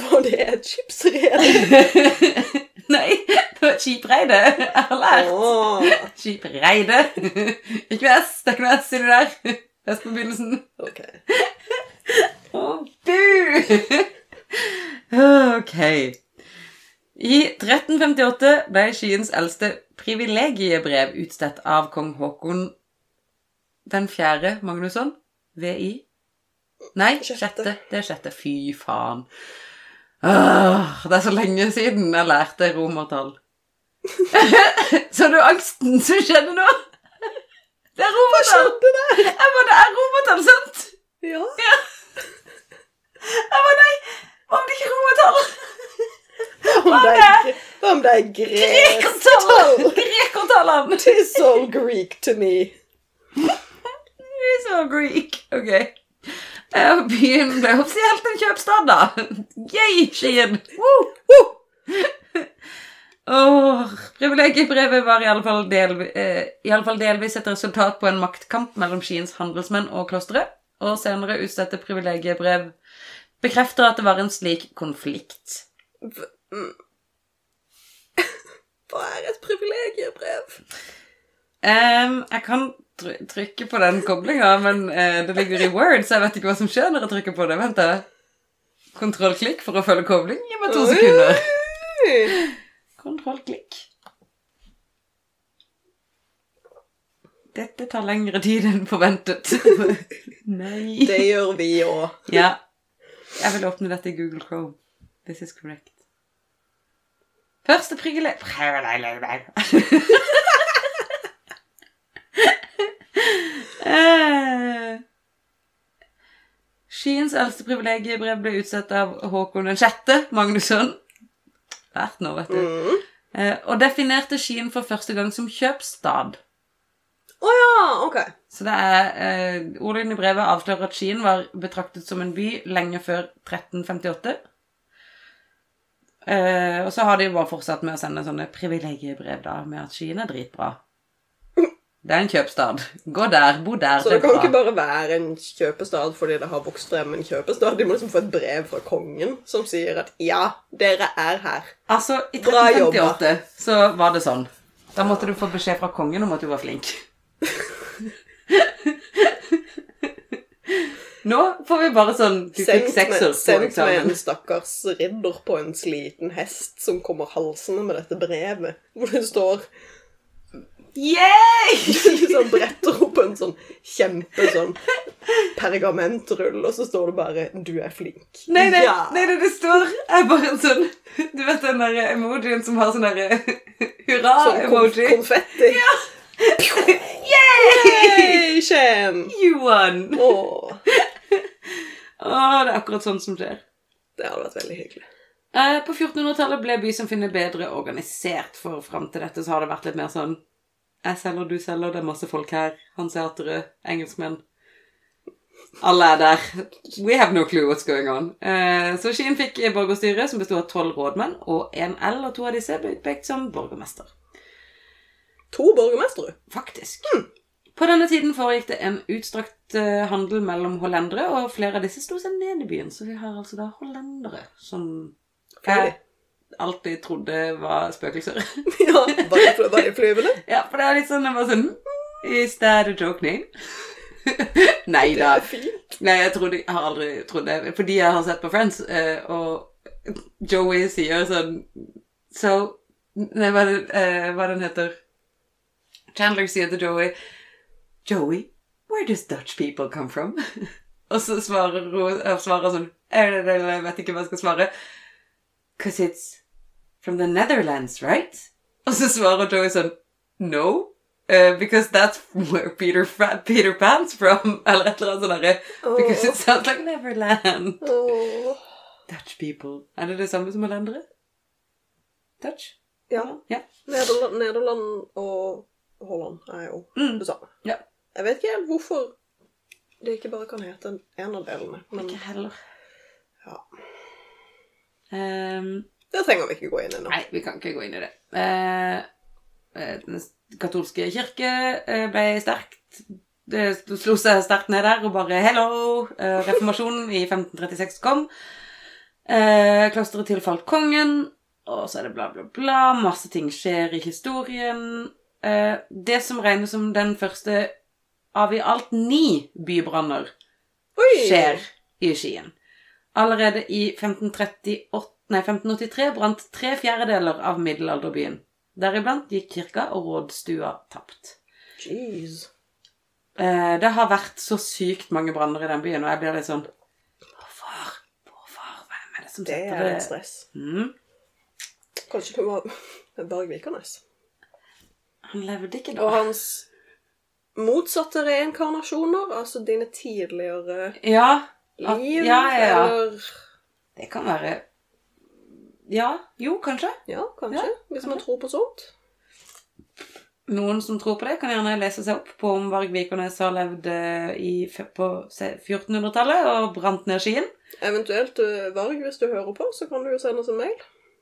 Var det et skipsrede? (laughs) (laughs) Nei, det var skipreide. Jeg har lært. Oh. Skipreide. Ikke S, det er ikke noe S sier du der. S på begynnelsen. ok. Å, bu! ok. I 1358 ble Skiens eldste privilegiebrev utstedt av kong Haakon den fjerde Magnusson. VI? Nei, sjette. Det er sjette. Fy faen. Åh, det er så lenge siden jeg lærte romertall. (laughs) så du angsten som skjedde nå? Det er romertall! Skjønte det? Jeg bare, det er romertall, sant? Ja. Jeg bare, nei, hva om det ikke er romertall? Om det er, om det er Grekertall! grekertall. Grekertallene! Tis all Greek to me. Det all Greek. Ok. Eh, Byen ble offisielt en kjøpstad, da. Yay, Skien! Woo! (laughs) Privilegiebrevet var i alle, fall delvi, eh, i alle fall delvis et resultat på en maktkamp mellom Skiens handelsmenn og klosteret, og senere utstedte privilegiebrev bekrefter at det var en slik konflikt. (laughs) Hva er et privilegiebrev? Um, jeg kan trykke på den koblinga, men eh, det ligger i Word, så jeg vet ikke hva som skjer når jeg trykker på det. Vent, da. Kontroll-klikk for å følge kobling. Gi meg to sekunder. Kontroll-klikk. Dette tar lengre tid enn forventet. (laughs) Nei. Det gjør vi òg. Ja. Jeg vil åpne dette i Google Chrome. This is correct. Første prigele... (laughs) Eh. Skiens eldste privilegiebrev ble utsatt av Håkon den sjette, Magnusson. Hvert nå, vet du. Mm. Eh, og definerte Skien for første gang som kjøpstad. Å ja, ok. Så det er eh, Ordlyden i brevet avslører at Skien var betraktet som en by lenge før 1358. Eh, og så har de bare fortsatt med å sende sånne privilegiebrev da, med at Skien er dritbra. Det er en kjøpstad. Gå der, bo der, Så det kan ikke bare være en kjøpestad fordi det har vokst frem en kjøpestad. De må liksom få et brev fra kongen som sier at ja, dere er her. Altså, i Bra 1358 så var det sånn. Da måtte du få beskjed fra kongen om at du var flink. (laughs) Nå får vi bare sånn Du fikk sekser på sendt med eksamen. en stakkars ridder på en sliten hest som kommer halsende med dette brevet, hvor det står Yay! (laughs) sånn bretter opp en sånn kjempe sånn pergamentrull, og så står det bare 'Du er flink'. Nei, nei, Ja. nei, det det står er bare en sånn Du vet den der emojien som har sånn derre (laughs) Sånn hurra-emoji? konfetti. (laughs) Yay! Hei, Skien! You won! Åh, Å, det er akkurat sånn som skjer. det hadde vært veldig hyggelig. Eh, På 1400-tallet ble bysamfunnet bedre organisert, for fram til dette så har det vært litt mer sånn Jeg selger, du selger, det er masse folk her. Hanseatere, engelskmenn. Alle er der. We have no clue what's going on. Eh, så Skien fikk borgerstyre, som bestod av tolv rådmenn, og en L av to av disse ble utpekt som borgermester. To borgermestere. Faktisk. På denne tiden foregikk det en utstrakt uh, handel mellom hollendere, og flere av disse sto seg ned i byen. Så vi har altså da hollendere som Flyvende. Jeg alltid trodde var spøkelser. (laughs) Ja, var de, fly- var de flyvende? ja, for det er litt sånn jeg bare sånn "Hmm, Is that a joke name? (laughs) Nei Det da. Nei, jeg, trodde, jeg har aldri trodd det. Fordi jeg har sett på Friends, eh, og Joey sier sånn So Nei, hva, uh, hva den heter Chandler sier til Joey Joey, where does Dutch people come from? (laughs) og så svarer hun eh, svarer sånn jeg vet ikke hva jeg skal svare. Cause it's from the Netherlands, right? Og så svarer Joey sånn No. Uh, because that's (laughs) where Peter, Fra Peter Pan's from. Eller et eller annet sånt. Because it sounds like Neverland. Åh. (laughs) Dutch people. Er det det samme som hollendere? Dutch? Ja. Ja. Nederland, Nederland og Holland er jo Mm. det samme. Ja. Jeg vet ikke helt hvorfor det ikke bare kan hete en av delene. Men Ikke heller. ja, Ehm, det trenger vi ikke gå inn i nå. nei, vi kan ikke gå inn i det. Eh, eh, den katolske kirke eh, ble sterkt Det slo seg sterkt ned der og bare Hello! Reformasjonen i 1536 kom. Eh, klosteret tilfalt kongen, og så er det bla, bla, bla. Masse ting skjer i historien. Eh, det som regnes som den første av i alt ni bybranner skjer i Skien. Allerede i 1538, nei, 1583 brant tre fjerdedeler av middelalderbyen. Deriblant gikk kirka og rådstua tapt. Jeez. Eh, det har vært så sykt mange branner i den byen, og jeg blir litt sånn Hvorfor? Hvorfor? Hvem er det som Det setter er det litt stress. mm, Kanskje det var Berg Vikernes. Han levde ikke da. Og hans motsatte reinkarnasjoner, altså dine tidligere Ja. at- liv, ja, ja, ja. eller Det kan være Ja. Jo, kanskje. Ja, kanskje. Ja, hvis man tror på sånt. Noen som tror på det, kan gjerne lese seg opp på om Varg Vikernes har levd eh, i, på 1400-tallet og brant ned Skien. Eventuelt uh, Varg, hvis du hører på, så kan du jo sende oss en mail.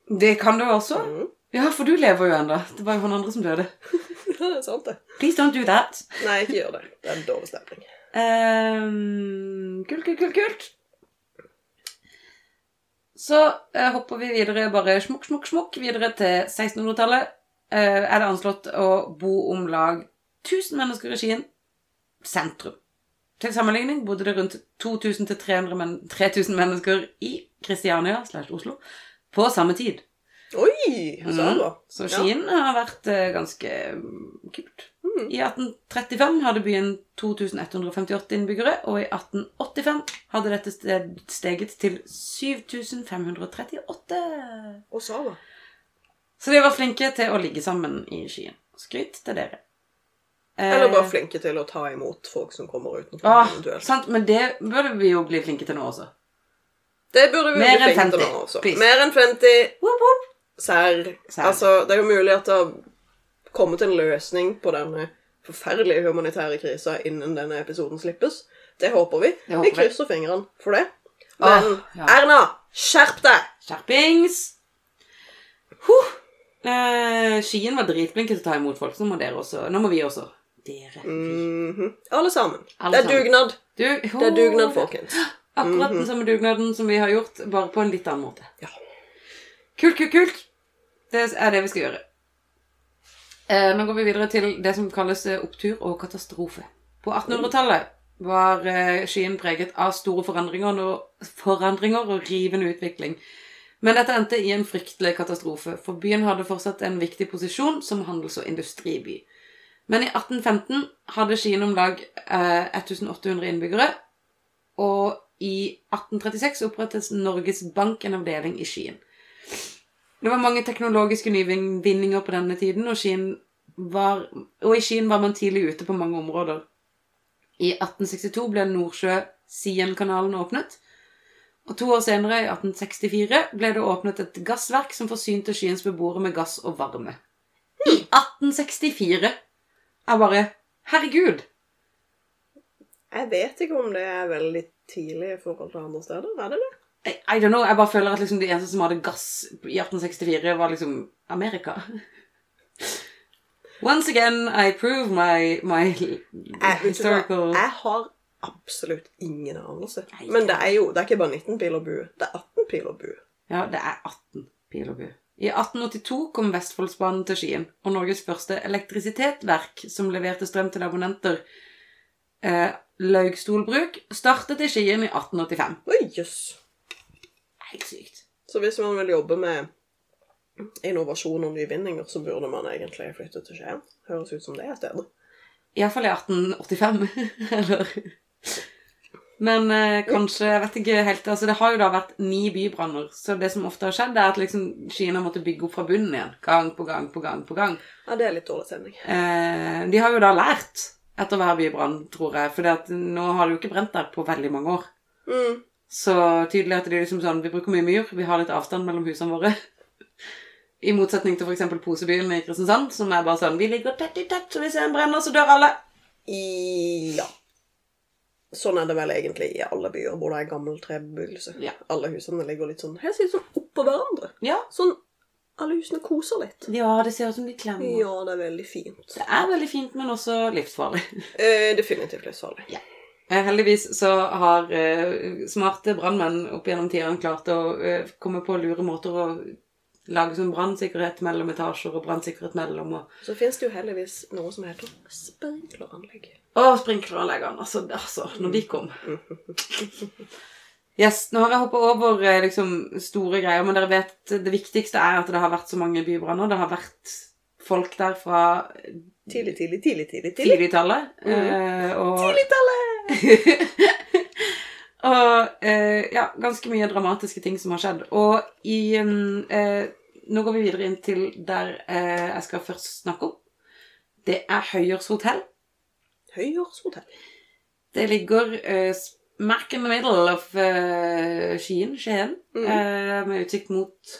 Det kan du også. Mm. Ja, for du lever jo ennå. Det var jo han andre som døde. (laughs) Det er sant, det. Please don't do that. Nei, ikke gjør det. Det er en dårlig stemning. Um, kult, kult, kult, kult. Så eh, hopper vi videre, bare smukk, smukk, smukk, videre til 1600-tallet. Eh, er det anslått å bo om lag 1000 mennesker i Skien sentrum. Til sammenligning bodde det rundt 2000-3000 men 3000 mennesker i Kristiania slash Oslo på samme tid. Oi! Hva sa du da? Så Ja. Skien har vært eh, ganske mm, kult. Mhm. I 1835 hadde byen 2158 innbyggere, og i 1885 hadde dette steget til 7538. Og da? Så de var flinke til å ligge sammen i Skien. Skryt til dere. Eh, Eller bare flinke til å ta imot folk som kommer utenfra. Ah, sant, men det burde vi jo bli flinke til nå også. Det burde vi Mer bli flinke flinke til nå også. please. Mer enn 50. Whoop, whoop. sær. Sær. Altså, det er jo mulig at det har til en løsning på denne forferdelige humanitære krisa innen denne episoden slippes. Det håper vi. Det håper vi vi. krysser fingrene for det. Men Åh, ja. Erna, skjerp deg! Skjerpings! Huh. Eh, Skien var dritflinke til å ta imot folk, så nå må dere også. Nå må vi også. Dere. Mhm. Alle sammen. Alle det er sammen. dugnad. Du, Det er dugnad, folkens. Akkurat den samme dugnaden som vi har gjort, bare på en litt annen måte. Ja. Kult, kult, kult. Det er det vi skal gjøre. Eh, nå går vi videre til det som kalles eh, opptur og katastrofe. På 1800-tallet var eh, Skien preget av store forandringer forandringer og rivende utvikling. Men dette endte i en fryktelig katastrofe, for byen hadde fortsatt en viktig posisjon som handels- og industriby. Men i 1815 hadde Skien om lag eh, 1800 innbyggere, og i 1836 opprettet Norges Bank en avdeling i Skien. Det var mange teknologiske nyvinninger på denne tiden, og, var, og i Skien var man tidlig ute på mange områder. I 1862 ble Nordsjø-Sien-kanalen åpnet, og to år senere, i 1864, ble det åpnet et gassverk som forsynte Skiens beboere med gass og varme. I 1864! Jeg bare Herregud! Jeg vet ikke om det er veldig tidlig i forhold til andre steder. Er det det? I, I don't know, jeg bare føler at liksom de eneste som hadde gass i 1864, var liksom Amerika. Once again, I prove my, my Jeg, historical jeg har absolutt ingen anelse. Men det er jo det er ikke bare 19 pil og bue. Det er 18 pil og bue. Ja, det er 18 pil og bue. I 1882 kom Vestfoldsbanen til Skien, og Norges første elektrisitetsverk som leverte strøm til abonnenter, eh, Laugstolbruk, startet i Skien i 1885. Oi, jøss. Helt sykt. Så hvis man vil jobbe med innovasjon og nyvinninger, så burde man egentlig flytte til Skien. Høres ut som det er stedet. Iallfall i 1885. (laughs) Eller Men eh, kanskje vet ikke helt altså Det har jo da vært ni bybranner, så det som ofte har skjedd, er at liksom Skien har måttet bygge opp fra bunnen igjen. Gang på gang på gang på gang. Ja, det er litt dårlig stemning. Eh, de har jo da lært etter hver bybrann, tror jeg. For nå har det jo ikke brent der på veldig mange år. Mm. Så tydelig at det er liksom sånn Vi bruker mye myr, vi har litt avstand mellom husene våre. (laughs) I motsetning til f.eks. Posebyen i Kristiansand, som er bare sånn Vi ligger tett i tett, så hvis en brenner, så dør alle. Ja. Sånn er det vel egentlig i alle byer hvor det er gammel trebebyggelse. Ja. Alle husene ligger litt sånn helt sånn oppå hverandre. Ja. Sånn alle husene koser litt. ja, det ser ut som de klemmer. Ja, det er veldig fint. Det er veldig fint, men også livsfarlig. (laughs) Eh, definitivt livsfarlig. Eh, Heldigvis så har eh, smarte brannmenn opp gjennom tidene klart å eh, komme på lure måter å lage sånn brannsikkerhet mellom etasjer og brannsikkerhet mellom og Så finnes det jo heldigvis noe som heter sprinkleranlegg. Å, sprinkleranleggene. Altså, altså, når de kom. (laughs) Yes, nå har jeg hoppa over eh, liksom, store greier, men dere vet det viktigste er at det har vært så mange bybranner. Det har vært folk der fra Tidlig, tidlig, tidlig, tidlig. Tidlig mm. eh, og Tidligtallet! (laughs) og eh, ja, ganske mye dramatiske ting som har skjedd. Og i eh, Nå går vi videre inn til der eh, jeg skal først snakke om. Det er Høyers hotell. Høyårshotell. Det ligger eh, smack in the middle of eh, Skien, Skien, Mm. eh, med utsikt mot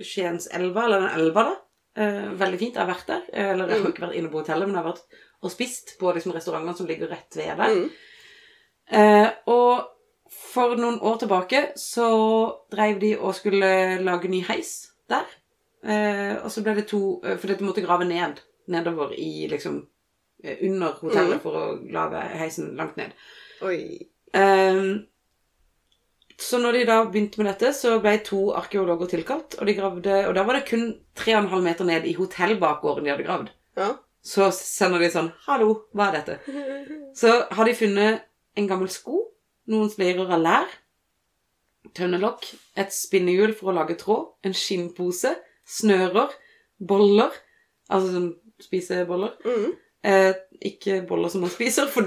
Skienselva, eller den elva, da. Eh, veldig fint. Jeg har vært der. Eller jeg har Mm. ikke vært inne på hotellet, men jeg har vært og spist på liksom, restaurantene som ligger rett ved der. Mm. Eh, og for noen år tilbake så dreiv de og skulle lage ny heis der. Eh, og så ble det to For dette de måtte grave ned nedover i liksom eh, under hotellet Mm. for å lage heisen langt ned. Oi. Eh, så når de da begynte med dette, så ble to arkeologer tilkalt. Og de gravde, og da var det kun 3,5 meter ned i hotellbakgården de hadde gravd. Ja. Så sender de sånn 'Hallo, hva er dette?' (laughs) Så har de funnet en gammel sko, noen sleirer av lær, tønnelokk, et spinnehjul for å lage tråd, en skinnpose, snører, boller Altså sånn spiseboller. Mm. Eh, ikke boller som man spiser, for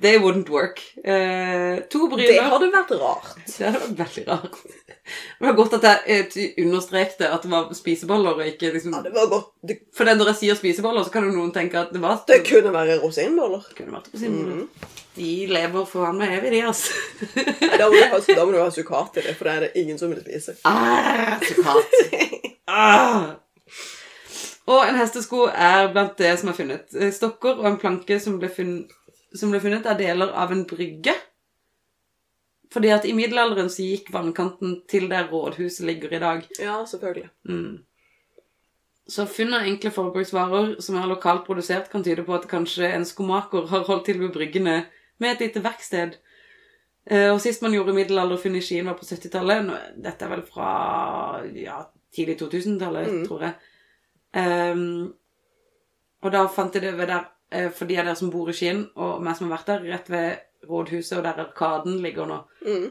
they wouldn't work. Eh, to Det hadde vært rart. Det hadde vært veldig rart. Det var godt at jeg eh, understrekte at det var spiseboller, og ikke liksom Ja, det var godt. Det, For når jeg sier spiseboller, så kan jo noen tenke at det var det kunne være rosinboller. Det kunne vært rosinboller. Mm -hmm. De lever faen meg evig, de, altså. Da må ha, da må du ha sukkat i det, for det er det ingen som vil spise. Ah, sukkat. Ah! Og en hestesko er blant det som er funnet. Eh, Stokker og en planke som ble, funn, som ble funnet er deler av en brygge. Fordi at i middelalderen så gikk vannkanten til der rådhuset ligger i dag. Ja, selvfølgelig. Mm. Så funn av enkle forbruksvarer som er lokalt produsert, kan tyde på at kanskje en skomaker har holdt til ved bryggene med et lite verksted. Eh, Og sist man gjorde middelalderfunn i Skien var på 70-tallet. Dette er vel fra ja, tidlig 2000-tallet, Mm. tror jeg. Um, og da fant jeg det ved der, for de av dere som bor i Skien, og meg som har vært der, rett ved rådhuset, og der Arkaden ligger nå. Mm.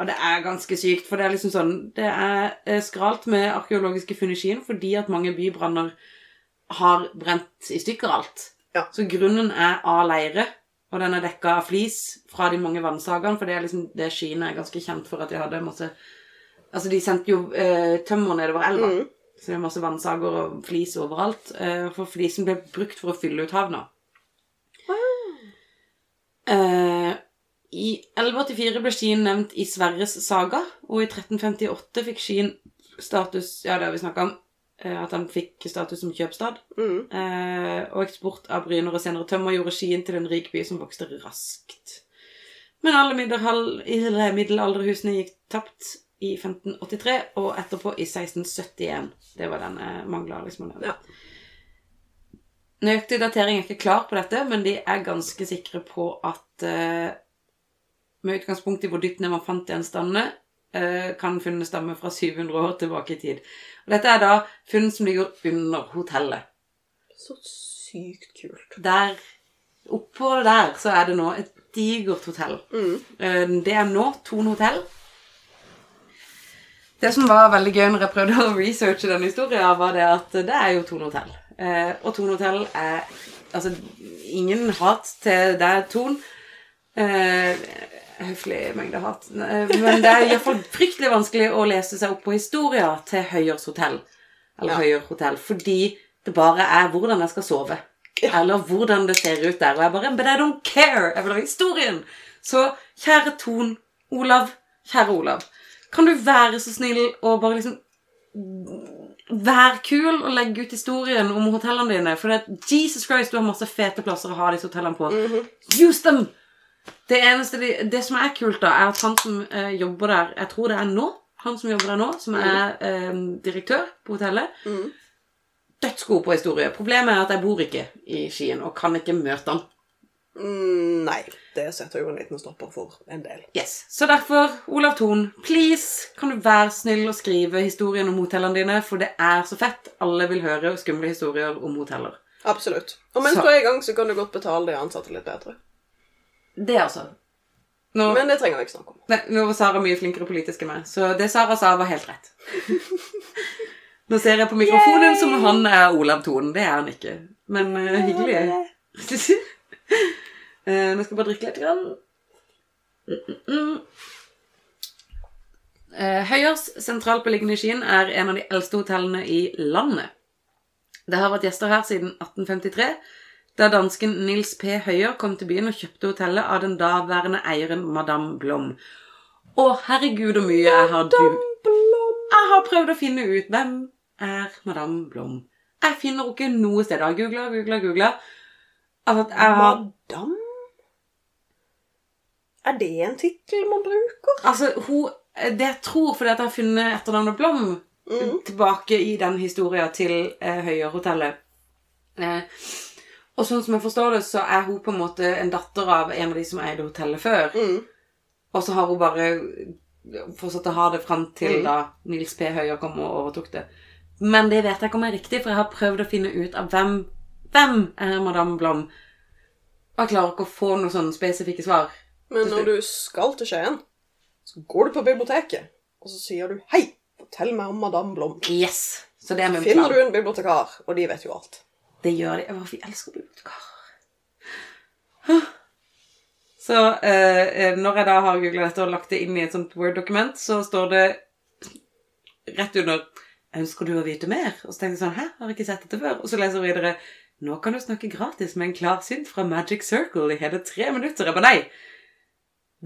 Og det er ganske sykt, for det er liksom sånn Det er eh, skralt med arkeologiske funn i Skien fordi at mange bybranner har brent i stykker alt. Ja. Så grunnen er av leire, og den er dekka av flis fra de mange vannsagene, for det er liksom det Skien er ganske kjent for at de hadde masse Altså, de sendte jo eh, tømmer nedover elva, Mm. så det er masse vannsager og flis overalt. Eh, for flisen ble brukt for å fylle ut havna. Eh, I 1184 ble Skien nevnt i Sverres saga, og i 1358 fikk Skien status Ja, det har vi snakka om, eh, at han fikk status som kjøpstad. Mm. Eh, og eksport av bryner og senere tømmer gjorde Skien til en rik by som vokste raskt. Men alle middelalderhusene gikk tapt i 1583, og etterpå i 1671. Det var den eh, mangla liksom. Ja. Nøyaktig datering er ikke klar på dette, men de er ganske sikre på at eh, med utgangspunkt i hvor dypt ned man fant gjenstandene, eh, kan funnene stamme fra 700 år tilbake i tid. Og dette er da funn som ligger under hotellet. Så sykt kult. Der, oppå der, så er det nå et digert hotell. Mm. Eh, Det er nå Thon hotell. Det som var veldig gøy når jeg prøvde å researche denne historien, var det at det er jo Thon hotell. Eh, Og Thon hotell er Altså, ingen hat til deg, Thon. Eh, høflig mengde hat. Eh, Men det er iallfall fryktelig vanskelig å lese seg opp på historier til Høyers hotell. Eller Ja. Høyer hotell. Fordi det bare er hvordan jeg skal sove. Eller hvordan det ser ut der. Og jeg bare But I don't care! Jeg vil ha historien! Så kjære Ton, Olav, kjære Olav. Kan du være så snill og bare liksom Vær kul og legg ut historien om hotellene dine. For det, Jesus Christ, du har masse fete plasser å ha disse hotellene på. Use them! Det eneste de, det som er kult, da, er at han som eh, jobber der Jeg tror det er nå, han som jobber der nå, som er eh, direktør på hotellet. Mm. Dødsgod på historie. Problemet er at jeg bor ikke i Skien og kan ikke møte han. Mm, nei, det setter jo en liten stopper for en del. Yes. Så derfor, Olav Thon, please, kan du være snill og skrive historien om hotellene dine, for det er så fett. Alle vil høre skumle historier om hoteller. Absolutt. Og mens Så- du er i gang, så kan du godt betale de ansatte litt bedre. Det, altså. Nå, Men det trenger vi ikke snakke om. nei, nå var Sara mye flinkere politisk enn meg, så det Sara sa, var helt rett. (laughs) Nå ser jeg på mikrofonen som om han er Olav Thon. Det er han ikke. Men uh, hyggelig. (laughs) (laughs) Eh, nå skal jeg bare drikke litt. Grann. Mm, mm, mm. Eh, Høyers, sentralt beliggende i Skien, er en av de eldste hotellene i landet. Det har vært gjester her siden 1853, da dansken Nils P. Høyer kom til byen og kjøpte hotellet av den daværende eieren Madame Blom. Å, herregud, hvor mye jeg har du... Jeg har prøvd å finne ut hvem er Madame Blom. Jeg finner henne ikke noe sted. Jeg har googla, googla, googla. Altså, jeg har Madame? Er det en tittel man bruker? Altså, hun Det jeg tror, fordi at jeg har funnet etternavnet Blom Mm. tilbake i den historien til eh, Høyerhotellet. Eh, og sånn som jeg forstår det, så er hun på en måte en datter av en av de som eide hotellet før. Mm. Og så har hun bare fortsatt å ha det fram til Mm. da Nils P. Høyer kom og overtok det. Men det vet jeg ikke om er riktig, for jeg har prøvd å finne ut av hvem Hvem er Madame Blom? Og jeg klarer ikke å få noen sånne spesifikke svar. Men når du skal til Skien, så går du på biblioteket, og så sier du 'Hei, fortell meg om Madame Blom'. Yes! Så det er min Finner plan. du en bibliotekar, og de vet jo alt. Det gjør de. Hvorfor vi elsker bibliotekarer. Så eh, eh, når jeg da har googla dette og lagt det inn i et sånt Word-dokument, så står det rett under 'Ønsker du å vite mer?' Og så tenker jeg sånn 'Hæ, har jeg ikke sett dette før?' Og så leser jeg videre 'Nå kan du snakke gratis med en klarsynt fra Magic Circle i hele tre minutter.' Jeg bare nei.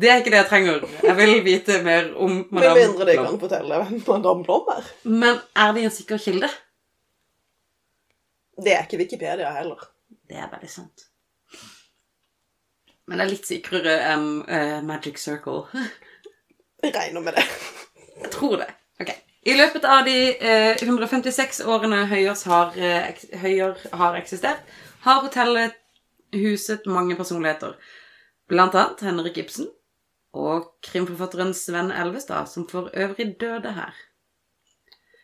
Det er ikke det jeg trenger. Jeg vil vite mer om Med Madame mindre de kan fortelle hvem Madame Blom er. Men er det en sikker kilde? Det er ikke Wikipedia heller. Det er veldig sant. Men det er litt sikrere enn uh, Magic Circle. (laughs) Jeg regner med det. Jeg tror det. Ok. I løpet av de eh, 156 årene Høyers har, eh, Høyer har eksistert, har hotellet huset mange personligheter. Blant annet Henrik Ibsen og krimforfatteren Sven Elvestad, som for øvrig døde her.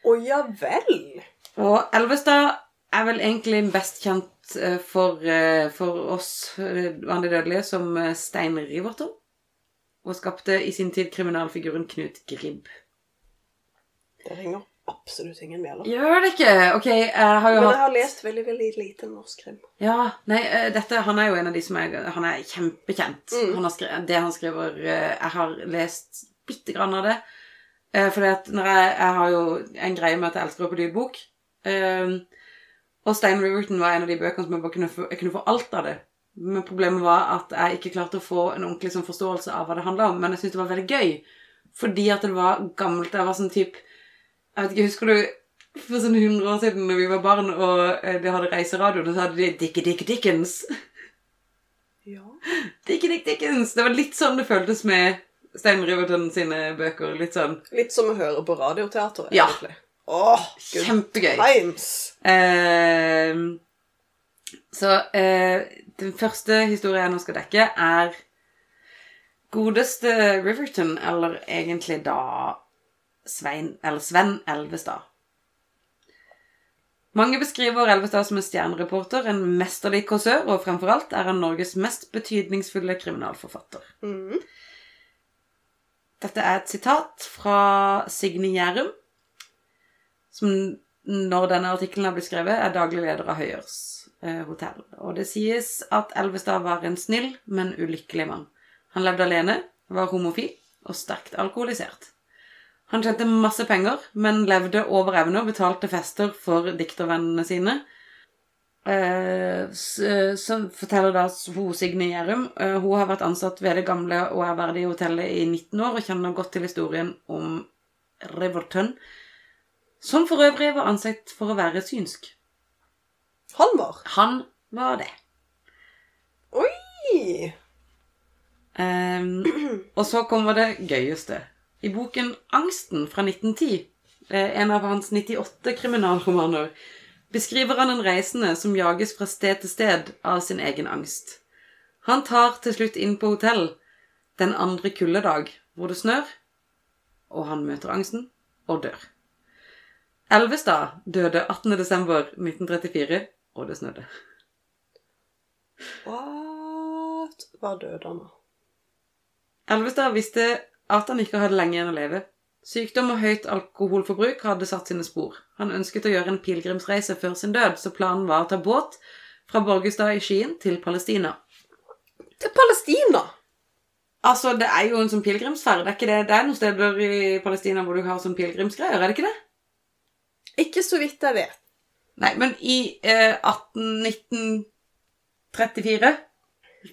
Å ja vel. Og Elvestad er vel egentlig best kjent eh, for, eh, for oss eh, vanlige dødelige som eh, Stein Riverton, og skapte i sin tid kriminalfiguren Knut Gribb. Det ringer absolutt ingen bjeller. Gjør det ikke? Ok, jeg har jo Men jeg hatt har lest veldig, veldig lite norsk krim. Ja, nei, eh, dette, han er jo en av de som er Han er kjempekjent. Mm. Han har skre, det han skriver eh, Jeg har lest bitte grann av det. Eh, fordi at når jeg, jeg har jo en greie med at jeg elsker å på lydbok. Eh, og Stein Riverton var en av de bøkene som jeg bare kunne få, jeg kunne få alt av det. Men problemet var at jeg ikke klarte å få en ordentlig sånn, forståelse av hva det handla om. Men jeg syntes det var veldig gøy. Fordi at det var gammelt. Jeg var sånn type Jeg vet ikke, husker du for sånn 100 år siden når vi var barn og vi de hadde reiseradio, så hadde de Dickie Dick Dickens. Ja. Dickie Dick Dickens! Det var litt sånn det føltes med Stein Riverton sine bøker. Litt sånn Litt som å høre på radioteater, Ja. egentlig. Åh, good kjempegøy. times. Eh, så eh, den første historien jeg nå skal dekke, er godeste Riverton, eller egentlig da Svein, eller Sven Elvestad. Mange beskriver Elvestad som en stjernereporter, en mesterlig kåsør, og fremfor alt er han Norges mest betydningsfulle kriminalforfatter. Mm. Dette er et sitat fra Signe Gjærum, som når denne artikkelen har blitt skrevet, er daglig leder av Høyers eh, hotell. Og det sies at Elvestad var en snill, men ulykkelig mann. Han levde alene, var homofil og sterkt alkoholisert. Han tjente masse penger, men levde over evne og betalte fester for diktervennene sine. Eh, s- som forteller da hun Signe Gjerum. Eh, hun har vært ansatt ved det gamle og ærverdige hotellet i 19 år og kjenner godt til historien om Riverton, som for øvrig var ansett for å være synsk. Han var. Han var det. Oi! Ehm, og så kommer det gøyeste. I boken 'Angsten' fra 1910, eh, en av hans 98 kriminalromaner, beskriver han en reisende som jages fra sted til sted av sin egen angst. Han tar til slutt inn på hotell den andre kuldedag, hvor det snør, og han møter angsten og dør. Elvestad døde 18. desember 1934, og det snødde. What? Hva døde han av? Elvestad visste at han ikke hadde lenge igjen å leve. Sykdom og høyt alkoholforbruk hadde satt sine spor. Han ønsket å gjøre en pilegrimsreise før sin død, så planen var å ta båt fra Borgestad i Skien til Palestina. Til Palestina! Altså, det er jo en sånn pilegrimsferd. Det det? Det er noen steder i Palestina hvor du har sånn pilegrimsgreier, er det ikke det? Ikke så vidt jeg vet. Nei, men i eh, 18 1934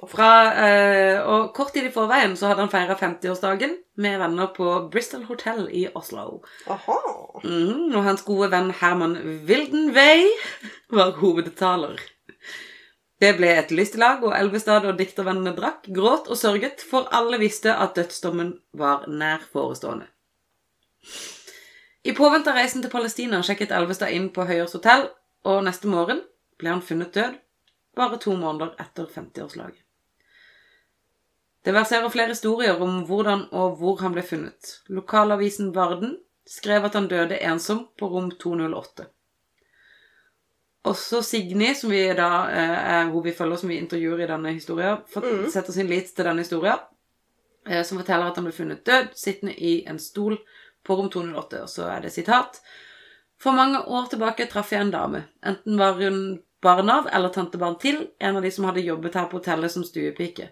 fra, eh, Og kort tid i forveien så hadde han feira 50-årsdagen med venner på Bristol Hotel i Oslo. Aha. Mm, og hans gode venn Herman Wildenvey var hovedtaler. Det ble et lystig lag, og Elvestad og diktervennene drakk, gråt og sørget, for alle visste at dødsdommen var nær forestående. I påvente av reisen til Palestina sjekket Elvestad inn på Høyers hotell, og neste morgen ble han funnet død, bare to måneder etter 50-årslaget. Det verserer flere historier om hvordan og hvor han ble funnet. Lokalavisen Varden skrev at han døde ensom på rom 208. Også Signy, som vi da eh, er hun vi følger, som vi intervjuer i denne historien, Mhm. setter sin lit til denne historien, eh, som forteller at han ble funnet død, sittende i en stol på rom 208. Og så er det sitat. For mange år tilbake traff jeg en dame. Enten var hun barn av eller tantebarn til en av de som hadde jobbet her på hotellet som stuepike.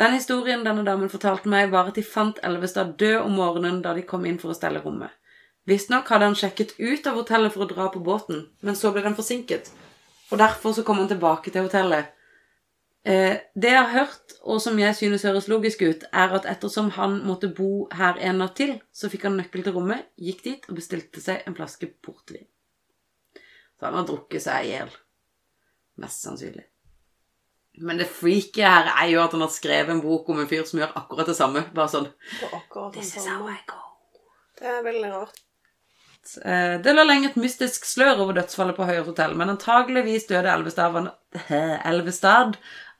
Den historien denne damen fortalte meg, var at de fant Elvestad død om morgenen da de kom inn for å stelle rommet. Visstnok hadde han sjekket ut av hotellet for å dra på båten, men så ble den forsinket, og derfor så kom han tilbake til hotellet Eh, det jeg har hørt, og som jeg synes høres logisk ut, er at ettersom han måtte bo her en natt til, så fikk han nøkkel til rommet, gikk dit og bestilte seg en flaske portvin. Så han har drukket seg i hjel. Mest sannsynlig. Men det freaky her er jo at han har skrevet en bok om en fyr som gjør akkurat det samme. Bare sånn Det This is how samme. I go. Det er veldig rart. Eh, Det lå lenge et mystisk slør over dødsfallet på Høyre hotell, men antageligvis døde Elvestad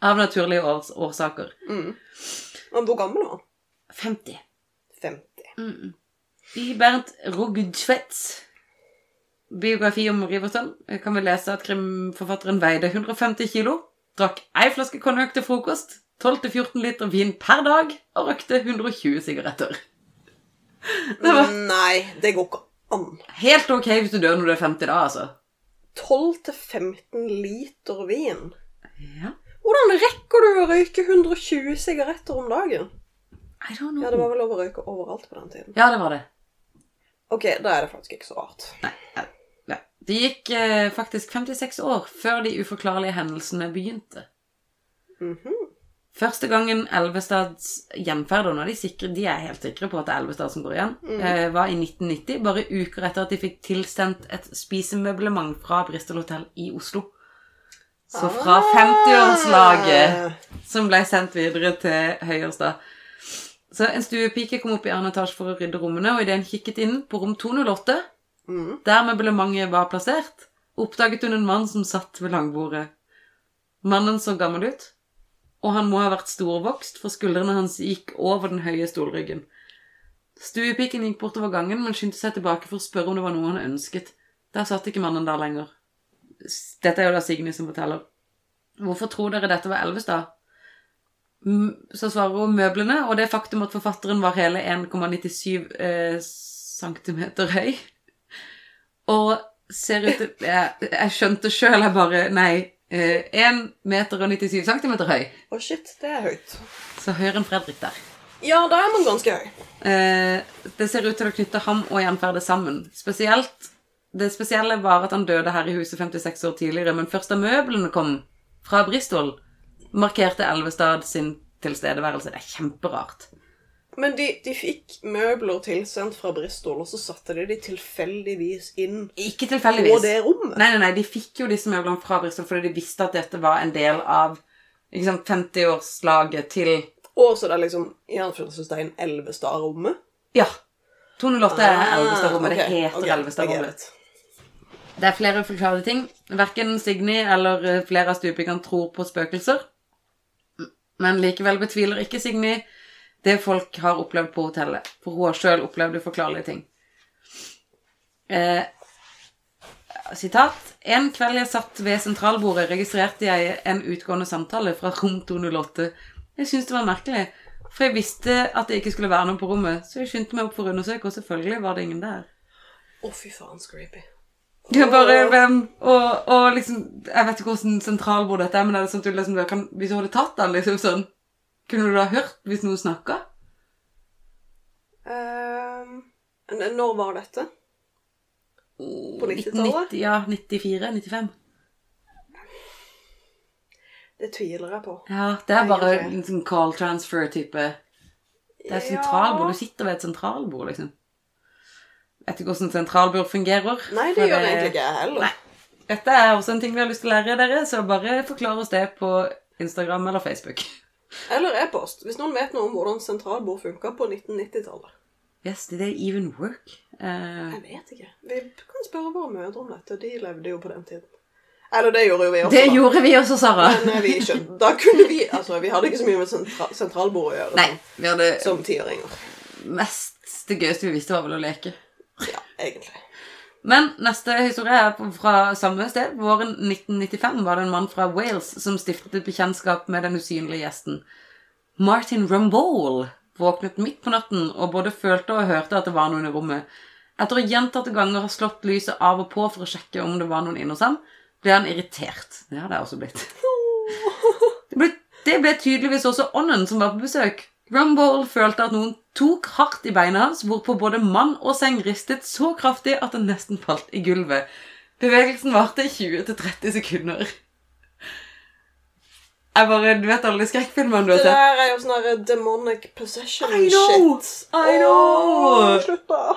av, naturlige års årsaker. Mm. Men hvor gammel var han? 50. 50. I Bernt Rogdsvets biografi om Riverton kan vi lese at krimforfatteren veide 150 kilo, drakk ei flaske konjakk til frokost, 12-14 liter vin per dag og røkte 120 sigaretter. (laughs) Det var Nei, det går ikke an. helt ok hvis du dør når du er 50 da, altså. 12-15 liter vin. Ja, Hvordan rekker du å røyke 120 sigaretter om dagen? I don't know. Ja, det var vel lov å røyke overalt på den tiden. Ja, det var det. Ok, da er det faktisk ikke så rart. Nei, ja. Det gikk eh, faktisk 56 år før de uforklarlige hendelsene begynte. Mhm. Første gangen Elvestads gjenferd, og nå er de, sikre, de er helt sikre på at det er Elvestad som går igjen, eh, var i 1990, bare uker etter at de fikk tilsendt et spisemøblement fra Bristol Hotel i Oslo. Så fra 50-årslaget som ble sendt videre til Høyerstad. Så en stuepike kom opp i annen etasje for å rydde rommene, og idet hun kikket inn på rom 208, Mhm. der møblementet var plassert, oppdaget hun en mann som satt ved langbordet. Mannen så gammel ut, og han må ha vært storvokst, for skuldrene hans gikk over den høye stolryggen. Stuepiken gikk bortover gangen, men skyndte seg tilbake for å spørre om det var noe han ønsket. Der satt ikke mannen der lenger. Dette er jo da Signy som forteller. Hvorfor tror dere dette var Elvestad? Så svarer hun møblene, og det faktum at forfatteren var hele 1,97 eh, centimeter høy. Og ser ut til Jeg, jeg skjønte sjøl, jeg bare Nei. Eh, 1 meter og 97 cm høy. Å, shit, det er høyt. Så høyere enn Fredrik der. Ja, da er man ganske høy. Eh, det ser ut til å knytte ham og Jernferdet sammen. Spesielt Det spesielle var at han døde her i huset 56 år tidligere, men først da møblene kom fra Bristol, markerte Elvestad sin tilstedeværelse. Det er kjemperart. Men de, de fikk møbler tilsendt fra Bristol, og så satte de de tilfeldigvis inn Ikke på det rommet. Nei, nei, nei, de fikk jo disse møblene fra Bristol fordi de visste at dette var en del av ikke sant, 50-årslaget til Og så det er liksom i anførselstegn Elvestad-rommet. Ja. 208 er Elvestad-rommet. Ah, ok, Det heter ok, det er Elvestad-rommet. Det er flere forklarede ting. Verken Signy eller eh, flere av stupingene tror på spøkelser. Men likevel betviler ikke Signy det folk har opplevd på hotellet. For hun har sjøl opplevd uforklarlige ting. Eh, sitat. En kveld jeg satt ved sentralbordet, registrerte jeg en utgående samtale fra rom 208. Jeg syntes det var merkelig, for jeg visste at det ikke skulle være noen på rommet, så jeg skyndte meg opp for å undersøke, og selvfølgelig var det ingen der. Å, fy faen, creepy. Ja, bare hvem og, og liksom Jeg vet ikke hvordan sentralbord dette er, men er det sånn at du liksom kan, Hvis du hadde tatt den, liksom sånn Kunne du da hørt hvis noen snakka? Uh, når var dette? På 90-tallet? Ja, 94? 95? Det tviler jeg på. Ja, det er bare en sånn call transfer-type. Det er sentralbord. Du sitter ved et sentralbord, liksom. Vet ikke hvordan sentralbord fungerer. Nei, det gjør egentlig ikke jeg heller. Nei. Dette er også en ting vi har lyst til å lære dere, så bare forklar oss det på Instagram eller Facebook. Eller e-post. Hvis noen vet noe om hvordan sentralbord funka på 1990-tallet. Yes, did they even work? Uh... Jeg vet ikke. Vi kan spørre våre mødre om dette. De levde jo på den tiden. Eller det gjorde jo vi også. det da. gjorde vi også, Sara. Men eh, vi skjønte Da kunne vi Altså, vi hadde ikke så mye med sentra sentralbord å gjøre Nei, vi hadde som tiåringer. mest Det gøyeste vi visste, var vel å leke. Ja, egentlig. Men neste historie er fra samme sted. Våren 1995 var det en mann fra Wales som stiftet bekjentskap med den usynlige gjesten. Martin Rumbold våknet midt på natten og både følte og hørte at det var noen i rommet. Etter å gjentatte ganger ha slått lyset av og på for å sjekke om det var noen inne hos ham, ble han irritert. Det hadde jeg også blitt. (laughs) Det ble, det ble tydeligvis også ånden som var på besøk. Rumbold følte at noen tok hardt i beina hans, hvorpå både mann og seng ristet så kraftig at han nesten falt i gulvet. Bevegelsen varte i 20-30 sekunder. Jeg bare, Du vet alle de skrekkfilmene du har sett? Det der er jo sånn demonic possession I know! shit. I know! Oh, Slutt, da.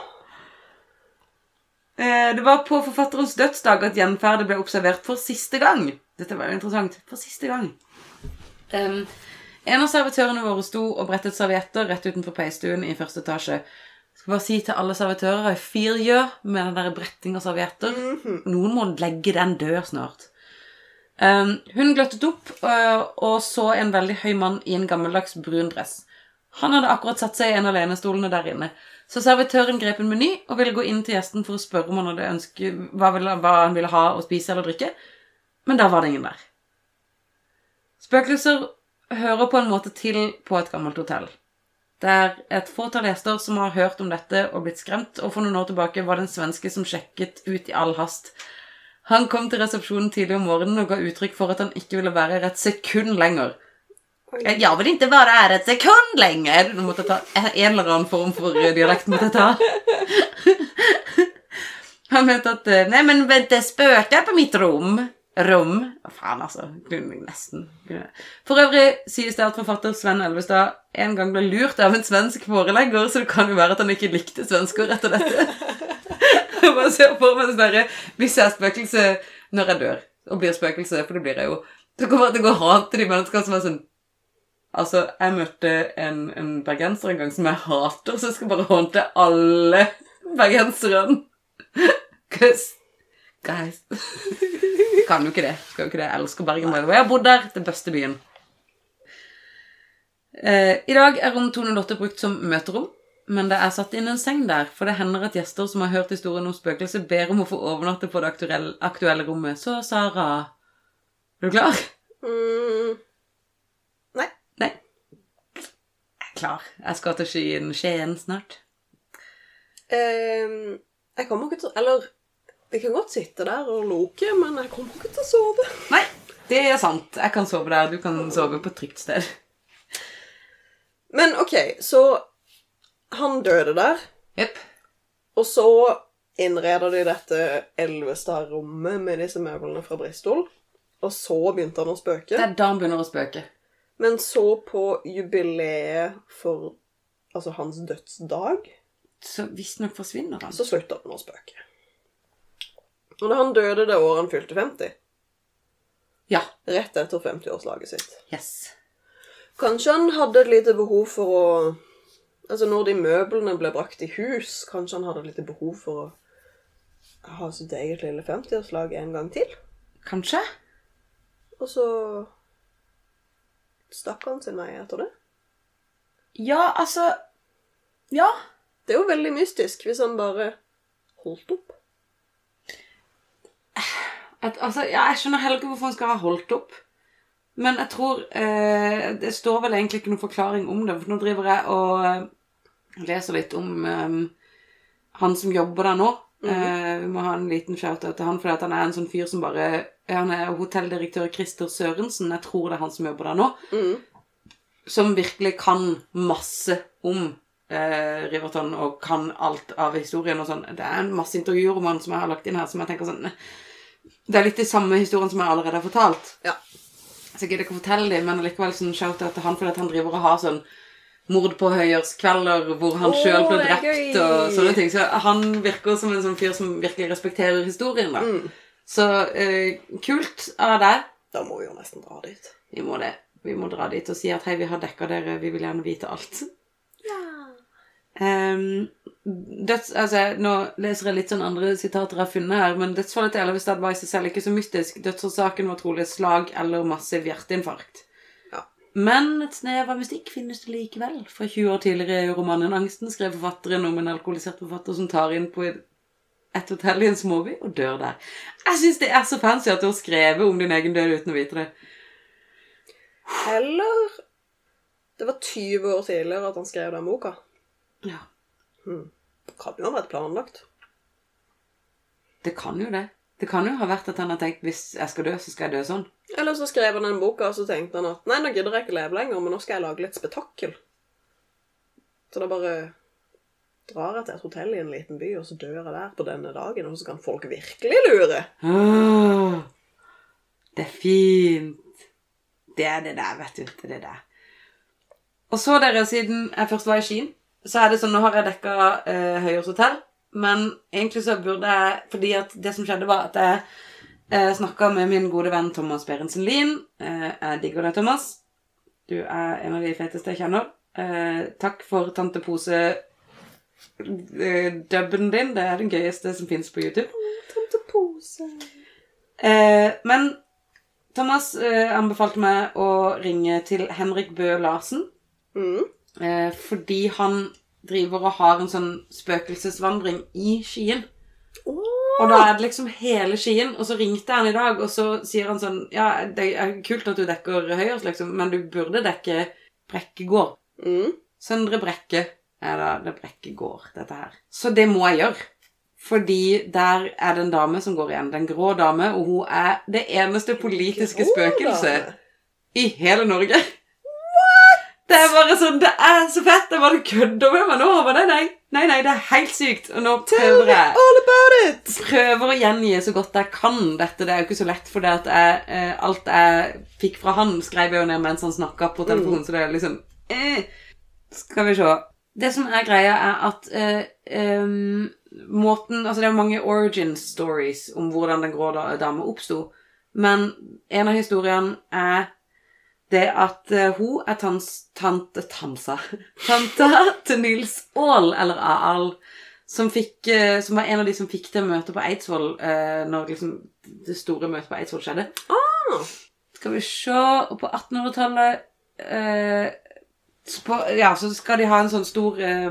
Eh, Det var på forfatterens dødsdag at gjenferdet ble observert for siste gang. Dette var jo interessant. For siste gang. Um, en av servitørene våre sto og brettet servietter rett utenfor peisstuen i første etasje. Jeg skal bare si til alle servitører I feel you med den der bretting av servietter. Noen må legge den død snart. Um, hun gløttet opp uh, og så en veldig høy mann i en gammeldags brun dress. Han hadde akkurat satt seg i en av lenestolene der inne. Så servitøren grep en meny og ville gå inn til gjesten for å spørre om han hadde ønsket, hva, ville, hva han ville ha å spise eller drikke. Men da var det ingen der. Spøkelser hører på en måte til på et gammelt hotell. Det er et fåtall gjester som har hørt om dette og blitt skremt, og for noen år tilbake var det en svenske som sjekket ut i all hast. Han kom til resepsjonen tidlig om morgenen og ga uttrykk for at han ikke ville være her et sekund lenger. Oi. Jeg vil ikke være her et sekund lenger! Nå måtte jeg ta en eller annen form for dialekt. måtte jeg ta. (laughs) Han mente at eh, Nei, men vent, det spøkte på mitt rom. Rom faen, altså. Kunne Nesten. For øvrig sies det at forfatter Sven Elvestad en gang ble lurt av en svensk forelegger, så det kan jo være at han ikke likte svensker etter dette. (laughs) Jeg bare ser for meg sånn Hvis jeg er spøkelse når jeg dør, og blir spøkelse, for det blir jeg jo, så kommer jeg til å gå hat til de menneskene som er sånn Altså, jeg møtte en, en bergenser en gang som jeg hater, så jeg skal bare håndte alle bergenserne. (laughs) Cause, guys (laughs) Kan jo ikke det. Skal jo ikke det. Jeg elsker Bergen. by. Jeg har bodd der. Den beste byen. Eh, I dag er rom 208 brukt som møterom, men det er satt inn en seng der, for det hender at gjester som har hørt historien om spøkelset, ber om å få overnatte på det aktuelle, aktuelle rommet. Så Sara Er du klar? Mm. Nei. Nei. Jeg er klar. Jeg skal til Skien, Skien snart. Um, jeg kommer ikke til Eller vi kan godt sitte der og loke, men jeg kommer ikke til å sove. Nei, det er sant. Jeg kan sove der. Du kan sove på et trygt sted. Men OK, så han døde der, Jepp. og så innreder de dette Elvestad-rommet med disse møblene fra Bristol. Og så begynte han å spøke. Det er da han begynner å spøke. Men så på jubileet for altså hans dødsdag, Så visstnok forsvinner han. så slutter han å spøke. Og da han døde det året han fylte 50, Ja. rett etter 50-årslaget sitt Yes. Kanskje han hadde et lite behov for å Altså, når de møblene ble brakt i hus, kanskje han hadde et lite behov for å ha sitt eget lille 50-årslag en gang til? Kanskje? Og så stakk han sin vei etter det? Ja, altså Ja. Det er jo veldig mystisk hvis han bare holdt opp. At, altså, ja, jeg skjønner heller ikke hvorfor han skal ha holdt opp. Men jeg tror eh, Det står vel egentlig ikke noen forklaring om det. For nå driver jeg og eh, leser litt om eh, han som jobber der nå. eh, vi må ha en liten shout-out til han, for han er en sånn fyr som bare Han er hotelldirektør Christer Sørensen. Jeg tror det er han som jobber der nå. Mm. Som virkelig kan masse om eh, Riverton og kan alt av historien og sånn. Det er en masse intervjuer om han som jeg har lagt inn her, som jeg tenker sånn Det er litt de samme historiene som jeg allerede har fortalt. Ja. Så jeg gidder ikke å fortelle dem, men likevel sånn shout-out til han fordi at han driver og har sånn mord på høyerskvelder hvor han oh, sjøl ble drept og sånne ting. Så han virker som en sånn fyr som virkelig respekterer historien, da. Mm. Så eh, kult av deg. Da må vi jo nesten dra dit. Vi må det. Vi må dra dit og si at hei, vi har dekka dere, vi vil gjerne vite alt. Ehm, døds, altså, nå leser jeg litt sånn andre sitater jeg har funnet her, men dødsfallet til Elvestad var i seg selv ikke så mystisk. Dødsårsaken var trolig slag eller massiv hjerteinfarkt. Ja. Men et snev av mystikk finnes det likevel. Fra 20 år tidligere i romanen 'Angsten' skrev forfatteren om en alkoholisert forfatter som tar inn på et hotell i en småby og dør der. Jeg syns det er så fancy at du har skrevet om din egen død uten å vite det. Eller det var 20 år tidligere at han skrev den boka. Ja, Kan jo ha vært planlagt. det kan jo det. Det kan jo ha vært at han har tenkt hvis jeg skal dø, så skal jeg dø sånn. Eller så skrev han den boka, og så tenkte han at nei, nå gidder jeg ikke leve lenger, men nå skal jeg lage litt spetakkel. Så da bare drar jeg til et hotell i en liten by, og så dør jeg der på denne dagen, og så kan folk virkelig lure. Åh, det er fint. Det er det der, vet du. Det er det der. Og så, dere, siden jeg først var i Skien, så er det sånn Nå har jeg dekka eh, Høyres hotell, men egentlig så burde jeg Fordi at det som skjedde, var at jeg eh, snakka med min gode venn Thomas Berentsen Lien. Eh, jeg digger deg, Thomas. Du er en av de feteste jeg kjenner. Eh, takk for Tante Pose-dubben din. Det er den gøyeste som fins på YouTube. Tante Pose. Eh, men Thomas eh, anbefalte meg å ringe til Henrik Bø Larsen. Mm. Eh, fordi han driver og har en sånn spøkelsesvandring i Skien. Og da er det liksom hele Skien, og så ringte han i dag, og så sier han sånn Ja, det er kult at du dekker Høyres, liksom, men du burde dekke Brekkegård. Mm. Søndre Brekke er da det Brekkegård, dette her. Så det må jeg gjøre. Fordi der er det en dame som går igjen. Den grå dame, og hun er det eneste politiske spøkelset i hele Norge. Det er bare sånn, det er så fett. Jeg bare kødder med meg nå. Bare, nei, nei, nei, nei, det er helt sykt. Og nå prøver jeg All about it! prøver å gjengi så godt jeg kan dette. Det er jo ikke så lett, for det at jeg, eh, alt jeg fikk fra han, skrev jeg jo ned mens han snakka på telefonen, så det er liksom eh. Skal vi se. Det som er greia, er at eh, um, måten Altså, det er mange origin stories om hvordan den grå da- dame oppsto, men en av historiene er det at eh, hun er tans, tante Tansa (laughs) Tanta til Nils Aall, eller Aal, som, fikk, eh, som var en av de som fikk til møtet på Eidsvoll eh, når liksom det store møtet på Eidsvoll skjedde. Ah. Skal vi se Og på 1800-tallet eh, Ja, så skal de ha en sånn stor eh,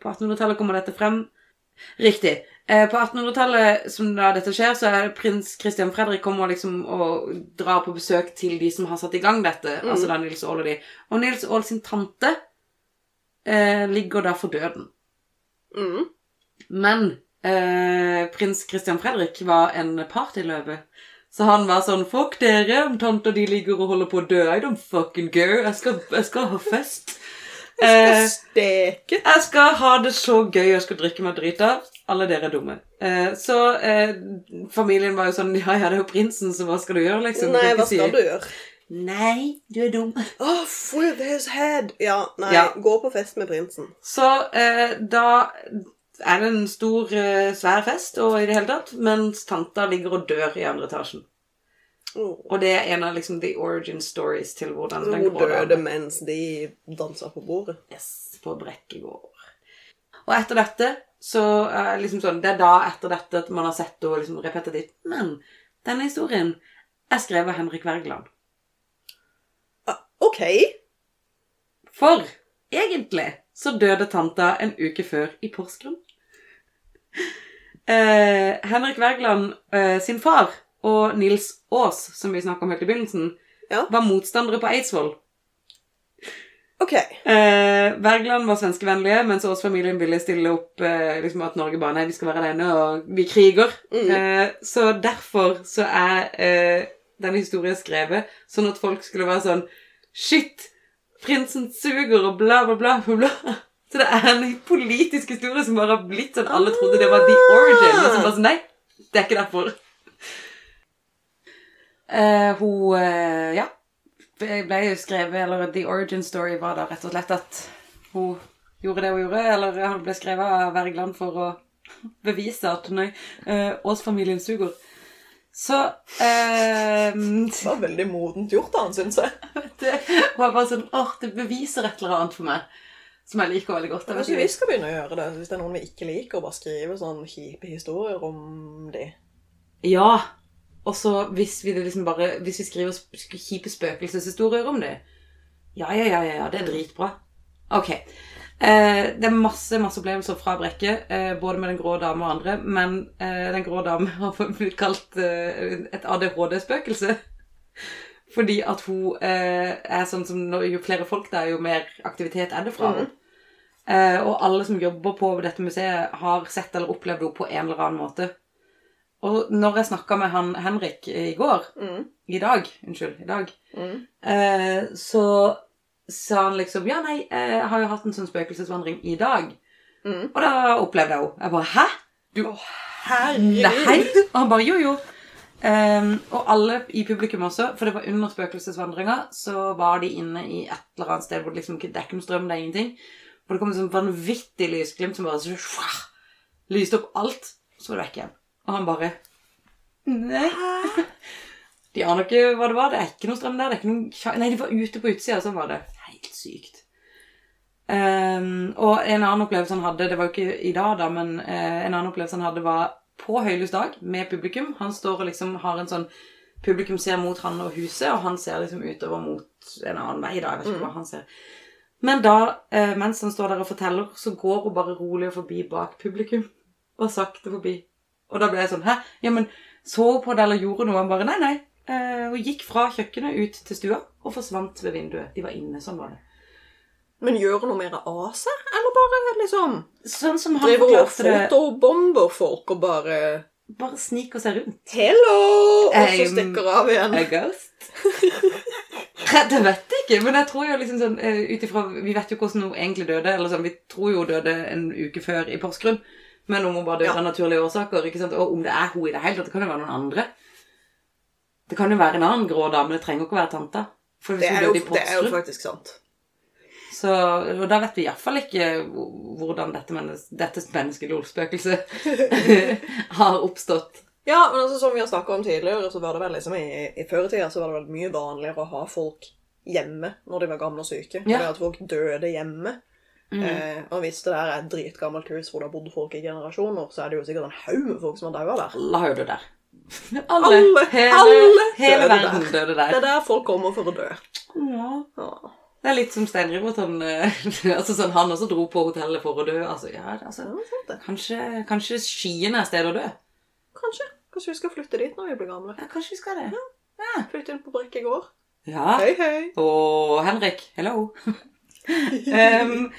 På 1800-tallet kommer dette frem. Riktig. Eh, på 1800-tallet, som da dette skjer, så er prins Christian Fredrik kommer liksom og drar på besøk til de som har satt i gang dette. Altså da Nils Aall og de. Og Nils Aall sin tante eh, ligger da for døden. Mm. Men eh, prins Christian Fredrik var en partyløve. Så han var sånn Fuck dere, om tanta di ligger og holder på å dø. I don't fucking go. Jeg skal, jeg skal ha fest. Jeg skal Steke. jeg skal ha det så gøy, jeg skal drikke meg drita. Alle dere er dumme. Eh, så eh, familien var jo sånn Ja, ja, det er jo prinsen, så hva skal du gjøre, liksom? Nei, hva si- skal du gjøre? Nei, du er dum. Oh, full of his head. Ja, nei, Ja. gå på fest med prinsen. Så eh, da er det en stor, eh, svær fest, og i det hele tatt, mens tanta ligger og dør i andre etasjen. Oh. Og det er en av liksom the origin stories til hvordan den Hun grå døde mens de dansa på bordet. Yes, på Brekkegård. Og etter dette, så uh, liksom sånn Det er da etter dette at man har sett henne liksom repetitivt. Men denne historien er skrevet av Henrik Wergeland. Uh, ok. For egentlig så døde tanta en uke før i Porsgrunn. Uh, Henrik Wergeland eh, sin far og Nils Aas, som vi snakka om helt i begynnelsen, Ja. var motstandere på Eidsvoll. Ok. Eh, Wergeland var svenskevennlige, mens Aas-familien ville stille opp eh, liksom at Norge bare Nei, vi skal være alene, og vi kriger. Mm. Eh, så derfor så er eh, denne historien skrevet sånn at folk skulle være sånn Shit! Prinsen suger, og bla, bla, bla, bla. bla. Så det er en politisk historie som bare har blitt sånn Alle trodde det var the origin, Og så bare sånn Nei, det er ikke derfor. Eh, hun eh, Ja. Ble jo skrevet, eller The Origin Story var da rett og slett at hun gjorde det hun gjorde, eller han ble skrevet av Wergeland for å (laughs) bevise at nei, eh, Aas-familien suger. Så eh, Det var veldig modent gjort av han, syns jeg. (laughs) det var bare sånn åh, det beviser et eller annet for meg. Som jeg liker veldig godt. Jeg vet ikke. vi skal begynne å gjøre det, hvis det er noen vi ikke liker, og bare skrive sånn kjipe historier om de. Ja. Og så hvis vi liksom bare Hvis vi skriver kjipe spøkelseshistorier om det Ja, ja, ja, ja, det er dritbra. Ok. Eh, det er masse masse opplevelser fra Brekke, eh, både med Den grå dame og andre. Men eh, Den grå dame (laughs) har blitt kalt eh, et ADHD-spøkelse. Fordi at hun eh, er sånn som når, Jo flere folk det er, jo mer aktivitet er det fra henne. Eh, og alle som jobber på dette museet, har sett eller opplevd henne på en eller annen måte. Og når jeg snakka med han Henrik i går Mm. I dag, unnskyld. I dag. Mm. Eh, så sa han liksom Ja, nei, jeg har jo hatt en sånn spøkelsesvandring i dag. Mm. Og da opplevde jeg henne. Jeg bare Hæ? Du Herregud. Nei? Og han bare jo, jo. Um, og alle i publikum også, for det var under spøkelsesvandringa, så var de inne i et eller annet sted hvor det liksom ikke dekker er noe strøm, det er ingenting. Og det kom en sånn vanvittig lysglimt som bare så, lyste opp alt, så var det vekk igjen. Og han bare Nei. De aner ikke hva det var. Det er ikke noe strøm der. Det er ikke noen... Nei, de var ute på utsida, sånn var det. Helt sykt. Um, og en annen opplevelse han hadde, det var jo ikke i dag, da, men uh, en annen opplevelse han hadde, var på høylys dag med publikum. Han står og liksom har en sånn Publikum ser mot han og huset, og han ser liksom utover mot en annen vei. da, jeg vet ikke hva han ser. Men da, eh, mens han står der og forteller, så går hun bare rolig forbi bak publikum. Og sakte forbi. Og da ble jeg sånn Hæ? Ja, men så hun på det, eller gjorde noe? Han bare Nei, nei. Eh, hun gikk fra kjøkkenet ut til stua og forsvant ved vinduet. De var inne. Sånn var det. Men gjør noe mer av seg? Eller bare liksom Sånn som han driver og fotobomber folk og bare Bare sniker seg rundt. Hello! Og så Um, stikker av igjen. A ghost? (laughs) det vet jeg ikke, men jeg tror jo liksom sånn eh, ut ifra Vi vet jo hvordan hun egentlig døde. eller sånn, Vi tror jo hun døde en uke før i Porsgrunn. Men om hun bare Ja. av naturlige årsaker. ikke sant? Og om det er hun i det hele tatt. Det kan jo være noen andre. Det kan jo være en annen grå dame. Det trenger jo ikke å være tanta. Det er, jo, det er jo faktisk sant. så, Og da vet vi iallfall ikke hvordan dette, mennes, dette menneskelige ordspøkelset (laughs) har oppstått. Ja, men altså, som vi har snakka om tidligere, så var det vel liksom i, i føretida så var det vel mye vanligere å ha folk hjemme når de var gamle og syke. Ja. Fordi at folk døde hjemme. Mm. Eh, og hvis det der er et dritgammelt hus hvor det har bodd folk i generasjoner, så er det jo sikkert en haug med folk som har daua der. Alle har jo dødd der. (laughs) Alle, Alle- hele, alle hele døde verden der. døde Det er der folk kommer for å dø. Ja. Ja. Det er litt som Steinriv at han eh, (laughs) altså sånn, Han også dro på hotellet for å dø. Altså, ja, altså, Ja, kanskje, kanskje Skien er stedet å dø? Kanskje. Kanskje vi skal flytte dit når vi blir gamle. Ja, kanskje vi skal det. Flytte inn på Brekke gård. Ja. Hei, hei. Og Henrik, hello. (laughs) um,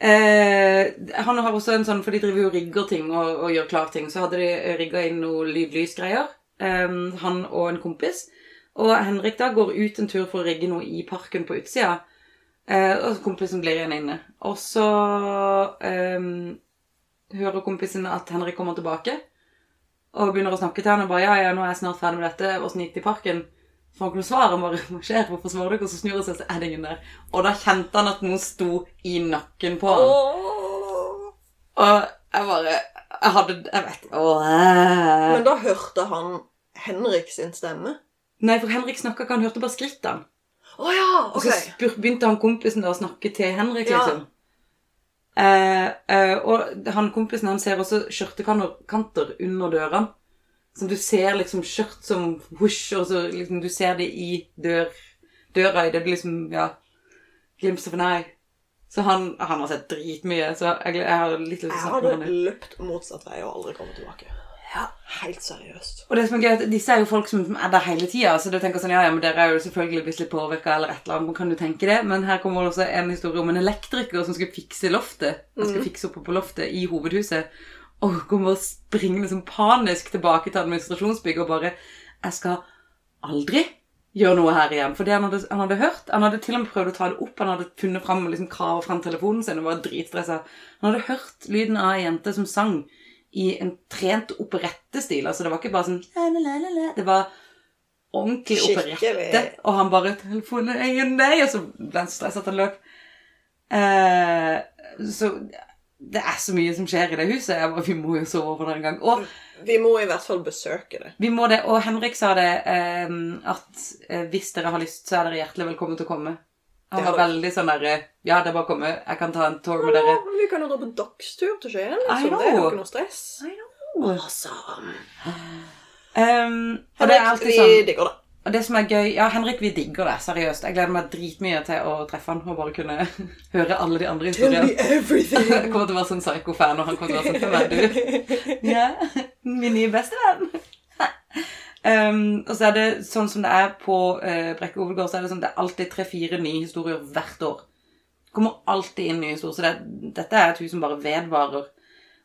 eh, han har også en sånn, for de driver jo og rigger ting og, og gjør klar ting, så hadde de rigga inn noe lydlysgreier, um, han og en kompis. Og Henrik da går ut en tur for å rigge noe i parken på utsida, eh, og kompisen blir igjen inne. Og så um, hører kompisen at Henrik kommer tilbake, og begynner å snakke til han og bare ja, ja, nå er jeg snart ferdig med dette, åssen gikk det i parken? Får han svare, skjer? Hvorfor svarer ikke? Og så snur han seg, så er det ingen der. Og da kjente han at noen sto i nakken på han. Åh. Og jeg bare Jeg hadde Jeg vet Åh. Men da hørte han Henrik sin stemme. Nei, for Henrik snakka ikke, han hørte bare skrittene. Oh, ja! Og Ok. så spur, begynte han kompisen da å snakke til Henrik, Ja. liksom. Eh, eh, og han kompisen han ser også skjørtekanter under dørene. Så du ser liksom skjørt som hush, og så liksom du ser det i dør, døra i det blir liksom, ja Glimt of an eye. Så han, han har sett dritmye, så jeg, jeg har litt lyst til å Jeg snakke med hadde løpt motsatt vei og aldri kommet tilbake. Ja. Helt seriøst. Og det som er gøy, at disse er jo folk som er der hele tida. Så du tenker sånn, ja, ja, men dere er jo selvfølgelig blitt litt påvirka, eller et eller annet. Kan du tenke det. Men her kommer det også en historie om en elektriker som skulle fikse loftet. Han skulle fikse oppe på loftet i hovedhuset. Og kommer springende som panisk tilbake til administrasjonsbygget og bare Jeg skal aldri gjøre noe her igjen. For det han hadde, han hadde hørt Han hadde til og med prøvd å ta det opp. Han hadde funnet fram liksom, kravet fram telefonen sin og var dritstressa. Han hadde hørt lyden av ei jente som sang i en trent operettestil. Altså, det var ikke bare sånn la, la, la, la, la. Det var ordentlig Skikkelig. operette. Og han bare 'Telefonen er jo nei», Og så ble han stressa at han løp. Eh, så det er så mye som skjer i det huset. Jeg bare, vi må jo sove over der en gang. Og Vi må i hvert fall besøke det. vi må det. Og Henrik sa det eh, at eh, hvis dere har lyst, så er dere hjertelig velkommen til å komme. Han var veldig sånn derre Ja, det er bare å komme. Jeg kan ta en tour med dere. Ja, vi kan jo dra på dagstur til Skien. så Liksom. Det er jo ikke noe stress. I know. Awesome. Um, og det er alltid sånn vi digger det. Og det som er gøy Ja, Henrik, vi digger det. Seriøst. Jeg gleder meg dritmye til å treffe han og bare kunne (laughs) høre alle de andre historiene. everything. Jeg (laughs) kommer til å være sånn psyko-fan, og han kommer til å være sånn Hvem er du? (laughs) Ja, min nye bestevenn. Um, og så er det sånn som det er på uh, Brekke Ovelgård, så er det sånn det er alltid tre-fire nye historier hvert år. Det kommer alltid inn nye historier. Så det, dette er et hus som bare vedvarer.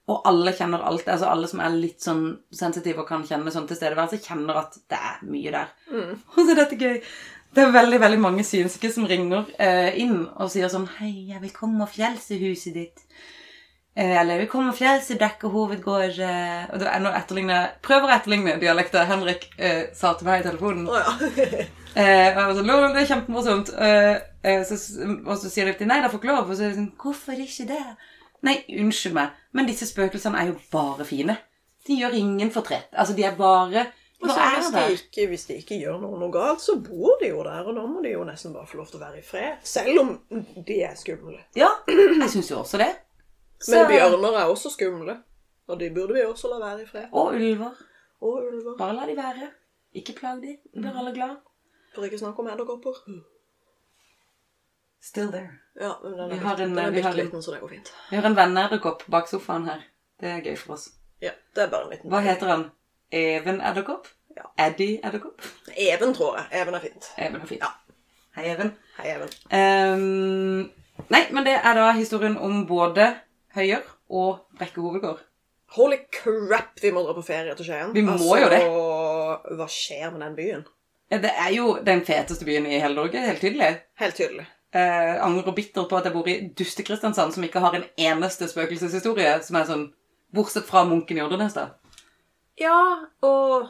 Og alle kjenner alt. Altså alle som er litt sånn sensitive og kan kjenne sånn tilstedeværelse, kjenner at det er mye der. (laughs) Og så er dette gøy. Det er veldig veldig mange synske som ringer eh, inn og sier sånn Hei, jeg vil komme og fjelse huset ditt. eh, Eller komme og fjelse dekker, hovedgård eh, Og det er noe etterligne Prøver å etterligne dialekter Henrik eh, sa til meg i telefonen. Oh, ja. (laughs) Eh, og jeg var sånn, «Lol, det er kjempemorsomt. Eh, eh, så, og så sier de til nei, dere får ikke lov. Og så er det sånn, hvorfor ikke det? Nei, unnskyld meg, men disse spøkelsene er jo bare fine. De gjør ingen fortrett. Altså, de er bare Og så er hvis, de ikke, hvis de ikke gjør noe, noe galt, så bor de jo der, og da må de jo nesten bare få lov til å være i fred. Selv om de er skumle. Ja, jeg syns jo også det. (clears throat) Men bjørner er også skumle, og de burde vi også la være i fred. Og ulver. Og ulver. Bare la de være. Ikke plag de. Blir alle glad. For ikke snakke om edderkopper. Still there. Ja, men den Vi er, har en- den er vi har bitte en- liten, så det går fint. Vi har en venneedderkopp bak sofaen her. Det er gøy for oss. Ja, det er bare en liten Hva heter han? Even edderkopp? Ja. Eddie edderkopp? Even, tror jeg. Even er fint. Even er fint. Ja. Hei, Even. Hei, Even. Um, nei, men det er da historien om både Høyer og Brekke hovedgård. Holy crap, vi må dra på ferie til Skien. Vi må jo det. Hva skjer med den byen? Ja, Det er jo den feteste byen i hele Norge, helt tydelig. Helt tydelig. Eh, angrer bittert på at jeg bor i Duste-Kristiansand, som ikke har en eneste spøkelseshistorie som er sånn Bortsett fra munken i Oddernesda. Ja, og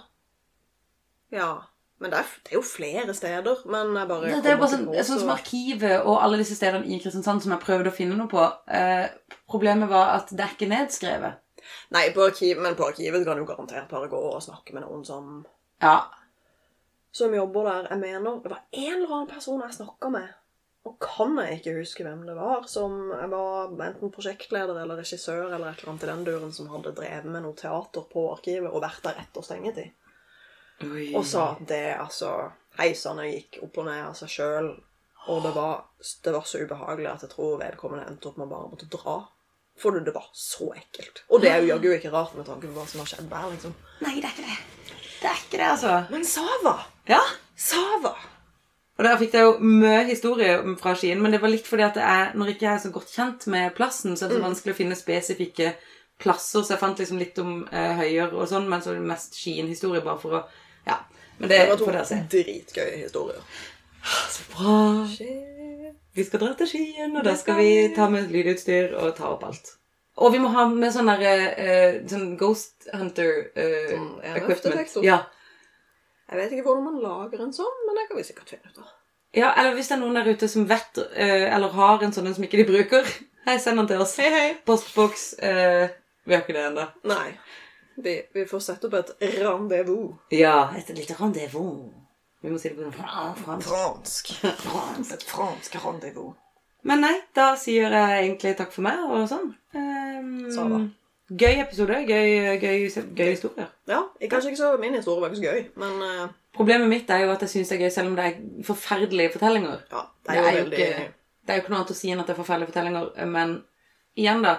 Ja. Men det er, det er jo flere steder. Men jeg bare Det, det er bare sånn, sånn som Arkivet og alle disse stedene i Kristiansand som jeg prøvde å finne noe på. Eh, problemet var at det er ikke nedskrevet. Nei, på arkiv, men på arkivet kan du garantert bare gå og snakke med noen som, Ja, som jobber der. Jeg mener det var en eller annen person jeg snakka med. Og kan jeg ikke huske hvem det var, som var enten prosjektleder eller regissør eller et eller annet i den duren, som hadde drevet med noe teater på arkivet og vært der etter stengetid. Oi. Og sa at det altså Heisene gikk opp og ned av seg sjøl. Og det var, det var så ubehagelig at jeg tror vedkommende endte opp med å bare måtte dra. For det, det var så ekkelt. Og det er jo jaggu ikke rart med tanke på hva som har skjedd der, liksom. Nei, det er ikke det. Det er ikke det, altså. Men Sava! Ja. Sava! Og der fikk jeg jo mye historie fra Skien, men det var litt fordi at jeg, når ikke jeg er så godt kjent med plassen, så er det så vanskelig å finne spesifikke plasser, så jeg fant liksom litt om eh, Høyer og sånn, men så er det mest Skien-historie bare for å Ja. Men det, Det var to får dere se. dritgøye historier. Så bra. Vi skal dra til Skien, og da skal vi ta med lydutstyr og ta opp alt. Og vi må ha med sånn der eh, sånn Ghost Hunter eh, Sånn equipment. Ja. Jeg vet ikke hvordan man lager en sånn, men det kan vi sikkert finne ut av. ja, eller hvis det er noen der ute som vet, eh, eller har en sånn en som ikke de bruker, (laughs) hei, send den til oss. Hei, hei. Postboks eh, Vi har ikke det ennå. Nei. Vi, vi får sette opp et rendezvous. Ja, et lite rendezvous. Vi må si det på fransk. Fransk. Fransk. Et fransk rendezvous. Men nei, da sier jeg egentlig takk for meg og sånn. Um, Sava. Gøy episode. Gøy, gøy, gøy historier. Ja, jeg- kanskje ikke så min historie var ikke så gøy, men uh... Problemet mitt er jo at jeg syns det er gøy selv om det er forferdelige fortellinger. ja, det Det er er, jo jo veldig ikke, det er jo ikke noe annet å si enn at det er forferdelige fortellinger, men igjen, da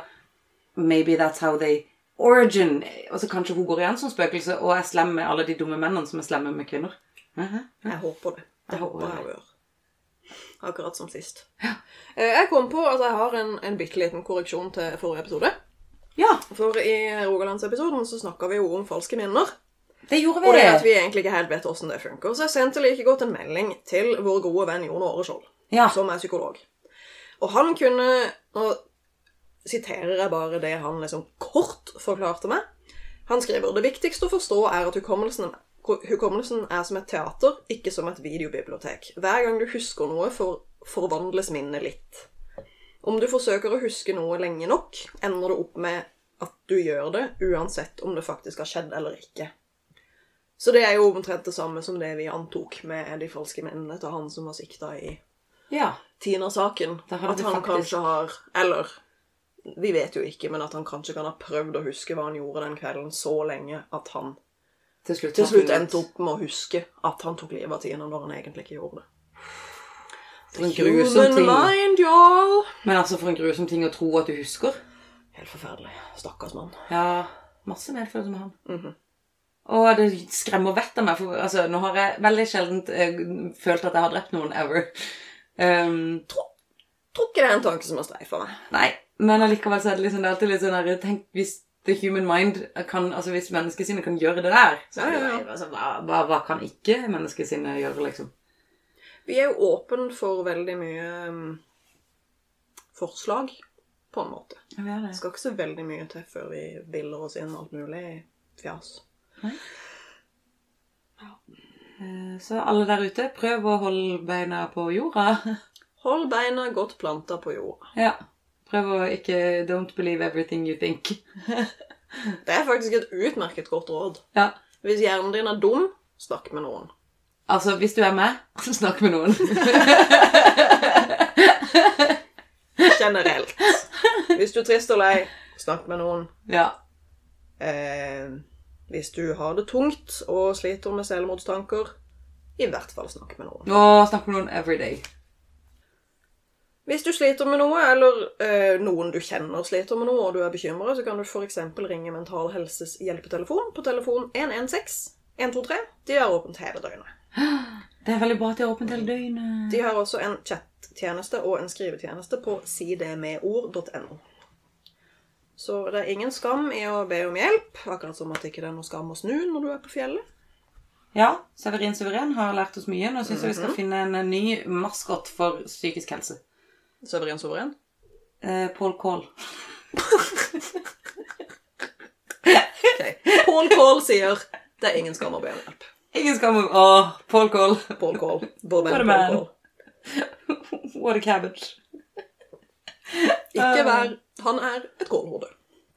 Maybe that's how they Origin. Og så kanskje hun går igjen som spøkelse og er slem med alle de dumme mennene som er slemme med kvinner. Mhm. Jeg håper det. Det Jeg håper jeg det. å. Akkurat som sist. Ja. Jeg kom på at jeg har en, en bitte liten korreksjon til forrige episode. Ja, For i Rogalandsepisoden så snakka vi jo om falske minner. det gjorde vi. Og det at vi egentlig ikke helt vet hvordan det funker. Så jeg sendte like godt en melding til vår gode venn Jon Åreskjold, Ja. som er psykolog. Og han kunne Nå siterer jeg bare det han liksom kort forklarte meg. Han skriver det viktigste å forstå er at hukommelsen, hukommelsen er som et teater, ikke som et videobibliotek. Hver gang du husker noe, for, forvandles minnet litt. Om du forsøker å huske noe lenge nok, ender det opp med at du gjør det, uansett om det faktisk har skjedd eller ikke. Så det er jo omtrent det samme som det vi antok med de falske mennene til han som var sikta i Ja. Tina-saken. At han faktisk- kanskje har Eller vi vet jo ikke, men at han kanskje kan ha prøvd å huske hva han gjorde den kvelden så lenge at han Til slutt, til slutt endte opp med å huske at han tok livet av Tina når han egentlig ikke gjorde det. For en grusom ting. mind, y'all! Men altså, for en grusom ting å tro at du husker. Helt forferdelig. Stakkars mann. Ja, masse medfølelse med han. Mhm. Og det skremmer vettet av meg, for altså, nå har jeg veldig sjelden uh, følt at jeg har drept noen ever. Um, Tror ikke det er en tanke som har streifa meg. nei, men allikevel så er det, liksom, det er alltid litt sånn der Tenk hvis the human mind kan Altså hvis menneskesinnet kan gjøre det der, så Ja, ja, ja. altså, hva, hva, hva kan ikke menneskesinnet gjøre, liksom? Vi er jo åpen for veldig mye um, forslag på en måte. Ja, Det det. skal ikke så veldig mye til før vi biller oss inn alt mulig fjas. Eh, Så alle der ute, prøv å holde beina på jorda. (laughs) Hold beina godt planta på jorda. Ja. Prøv å ikke Don't believe everything you think. (laughs) Det er faktisk et utmerket godt råd. Ja. Hvis hjernen din er dum, snakk med noen. Altså, hvis du er med, (laughs) snakk med noen. Generelt. Hvis du er trist og lei, snakk med noen. Ja. Eh, hvis du har det tungt og sliter med selvmordstanker, i hvert fall snakk med noen. Å, snakk med noen every day. Hvis du sliter med noe, eller eh, noen du kjenner sliter med noe, og du er bekymret, så kan du f.eks. ringe Mental Helses hjelpetelefon på telefon 116 123. De har åpent hele døgnet. Det er veldig bra at de er åpent hele døgnet. De har også en chattjeneste og en skrivetjeneste på sidemedord.no. Så det er ingen skam i å be om hjelp, akkurat som at det ikke er noe skam å snu når du er på fjellet. Ja, Severin Suveren har lært oss mye. Nå syns jeg vi skal finne en ny maskot for psykisk helse. Severin Suveren. Eh, Paul Call. (laughs) Okay. Paul Call sier det er ingen skam å be om hjelp. Ingen skam om Åh, Paul Cole. Paul Cole. What a man. Paul (laughs) What a cabbage. Ikke vær Han er et kålhode.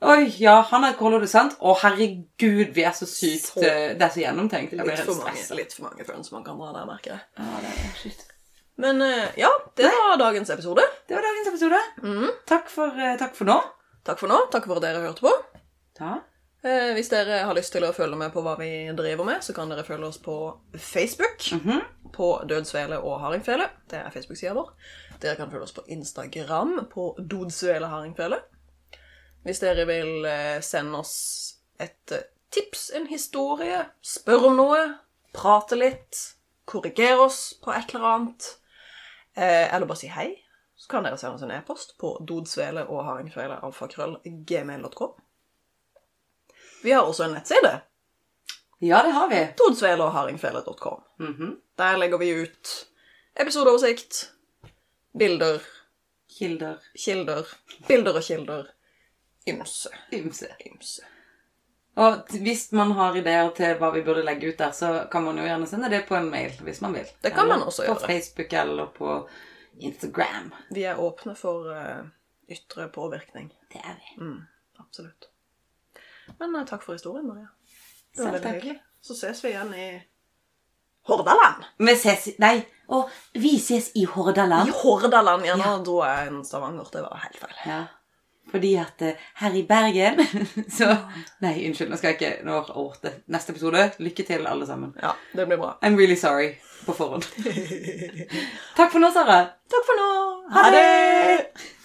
Oi, ja, han er et kålhode, sant? Å, herregud, vi er så sykt Så- eh, Det er så gjennomtenkt. Jeg blir Litt helt for mange, stressa. litt for mange friends man kan dra der, merker jeg. Ja, det er shit. Men eh, ja, det var dagens episode. Det var dagens episode. Mm. Takk, for, eh, takk for nå. Takk for nå. Takk for at dere hørte på. Ja. Eh, hvis dere har lyst til å følge med på hva vi driver med, så kan dere følge oss på Facebook. Mhm. På Dødsvele og Hardingfele. Det er Facebook-sida vår. Dere kan følge oss på Instagram på Dodsvele Hardingfele. Hvis dere vil eh, sende oss et eh, tips, en historie, spørre om noe, prate litt, korrigere oss på et eller annet, eh, eller bare si hei, så kan dere sende oss en e-post på dodsvele og hardingfele alfakrøll gmail.com. Vi har også en nettside. ja, det har vi. Dodsvele Mm. Mhm. Der legger vi ut episodeoversikt, bilder, Kilder. kilder, bilder og kilder. Ymse. Ymse. Ymse. Og hvis man har ideer til hva vi burde legge ut der, så kan man jo gjerne sende det på en mail, hvis man vil. Det kan eller man også på gjøre. Facebook eller på Instagram. Vi er åpne for uh, ytre påvirkning. Det er vi. Mm, absolutt. Men eh, takk for historien, Maria. Det var veldig hyggelig. Så ses vi igjen i Hordaland. Vi ses Nei, og vi ses i Hordaland. I Hordaland. Ja. Nå Ja. dro jeg en Stavanger. Det var helt feil. Ja. Fordi at eh, her i Bergen (laughs) Så Nei, unnskyld. Nå skal jeg ikke nå, orte Neste episode. Lykke til, alle sammen. Ja, det blir bra. I'm really sorry på forhånd. (laughs) Takk for nå, Sara. Takk for nå. Ha det!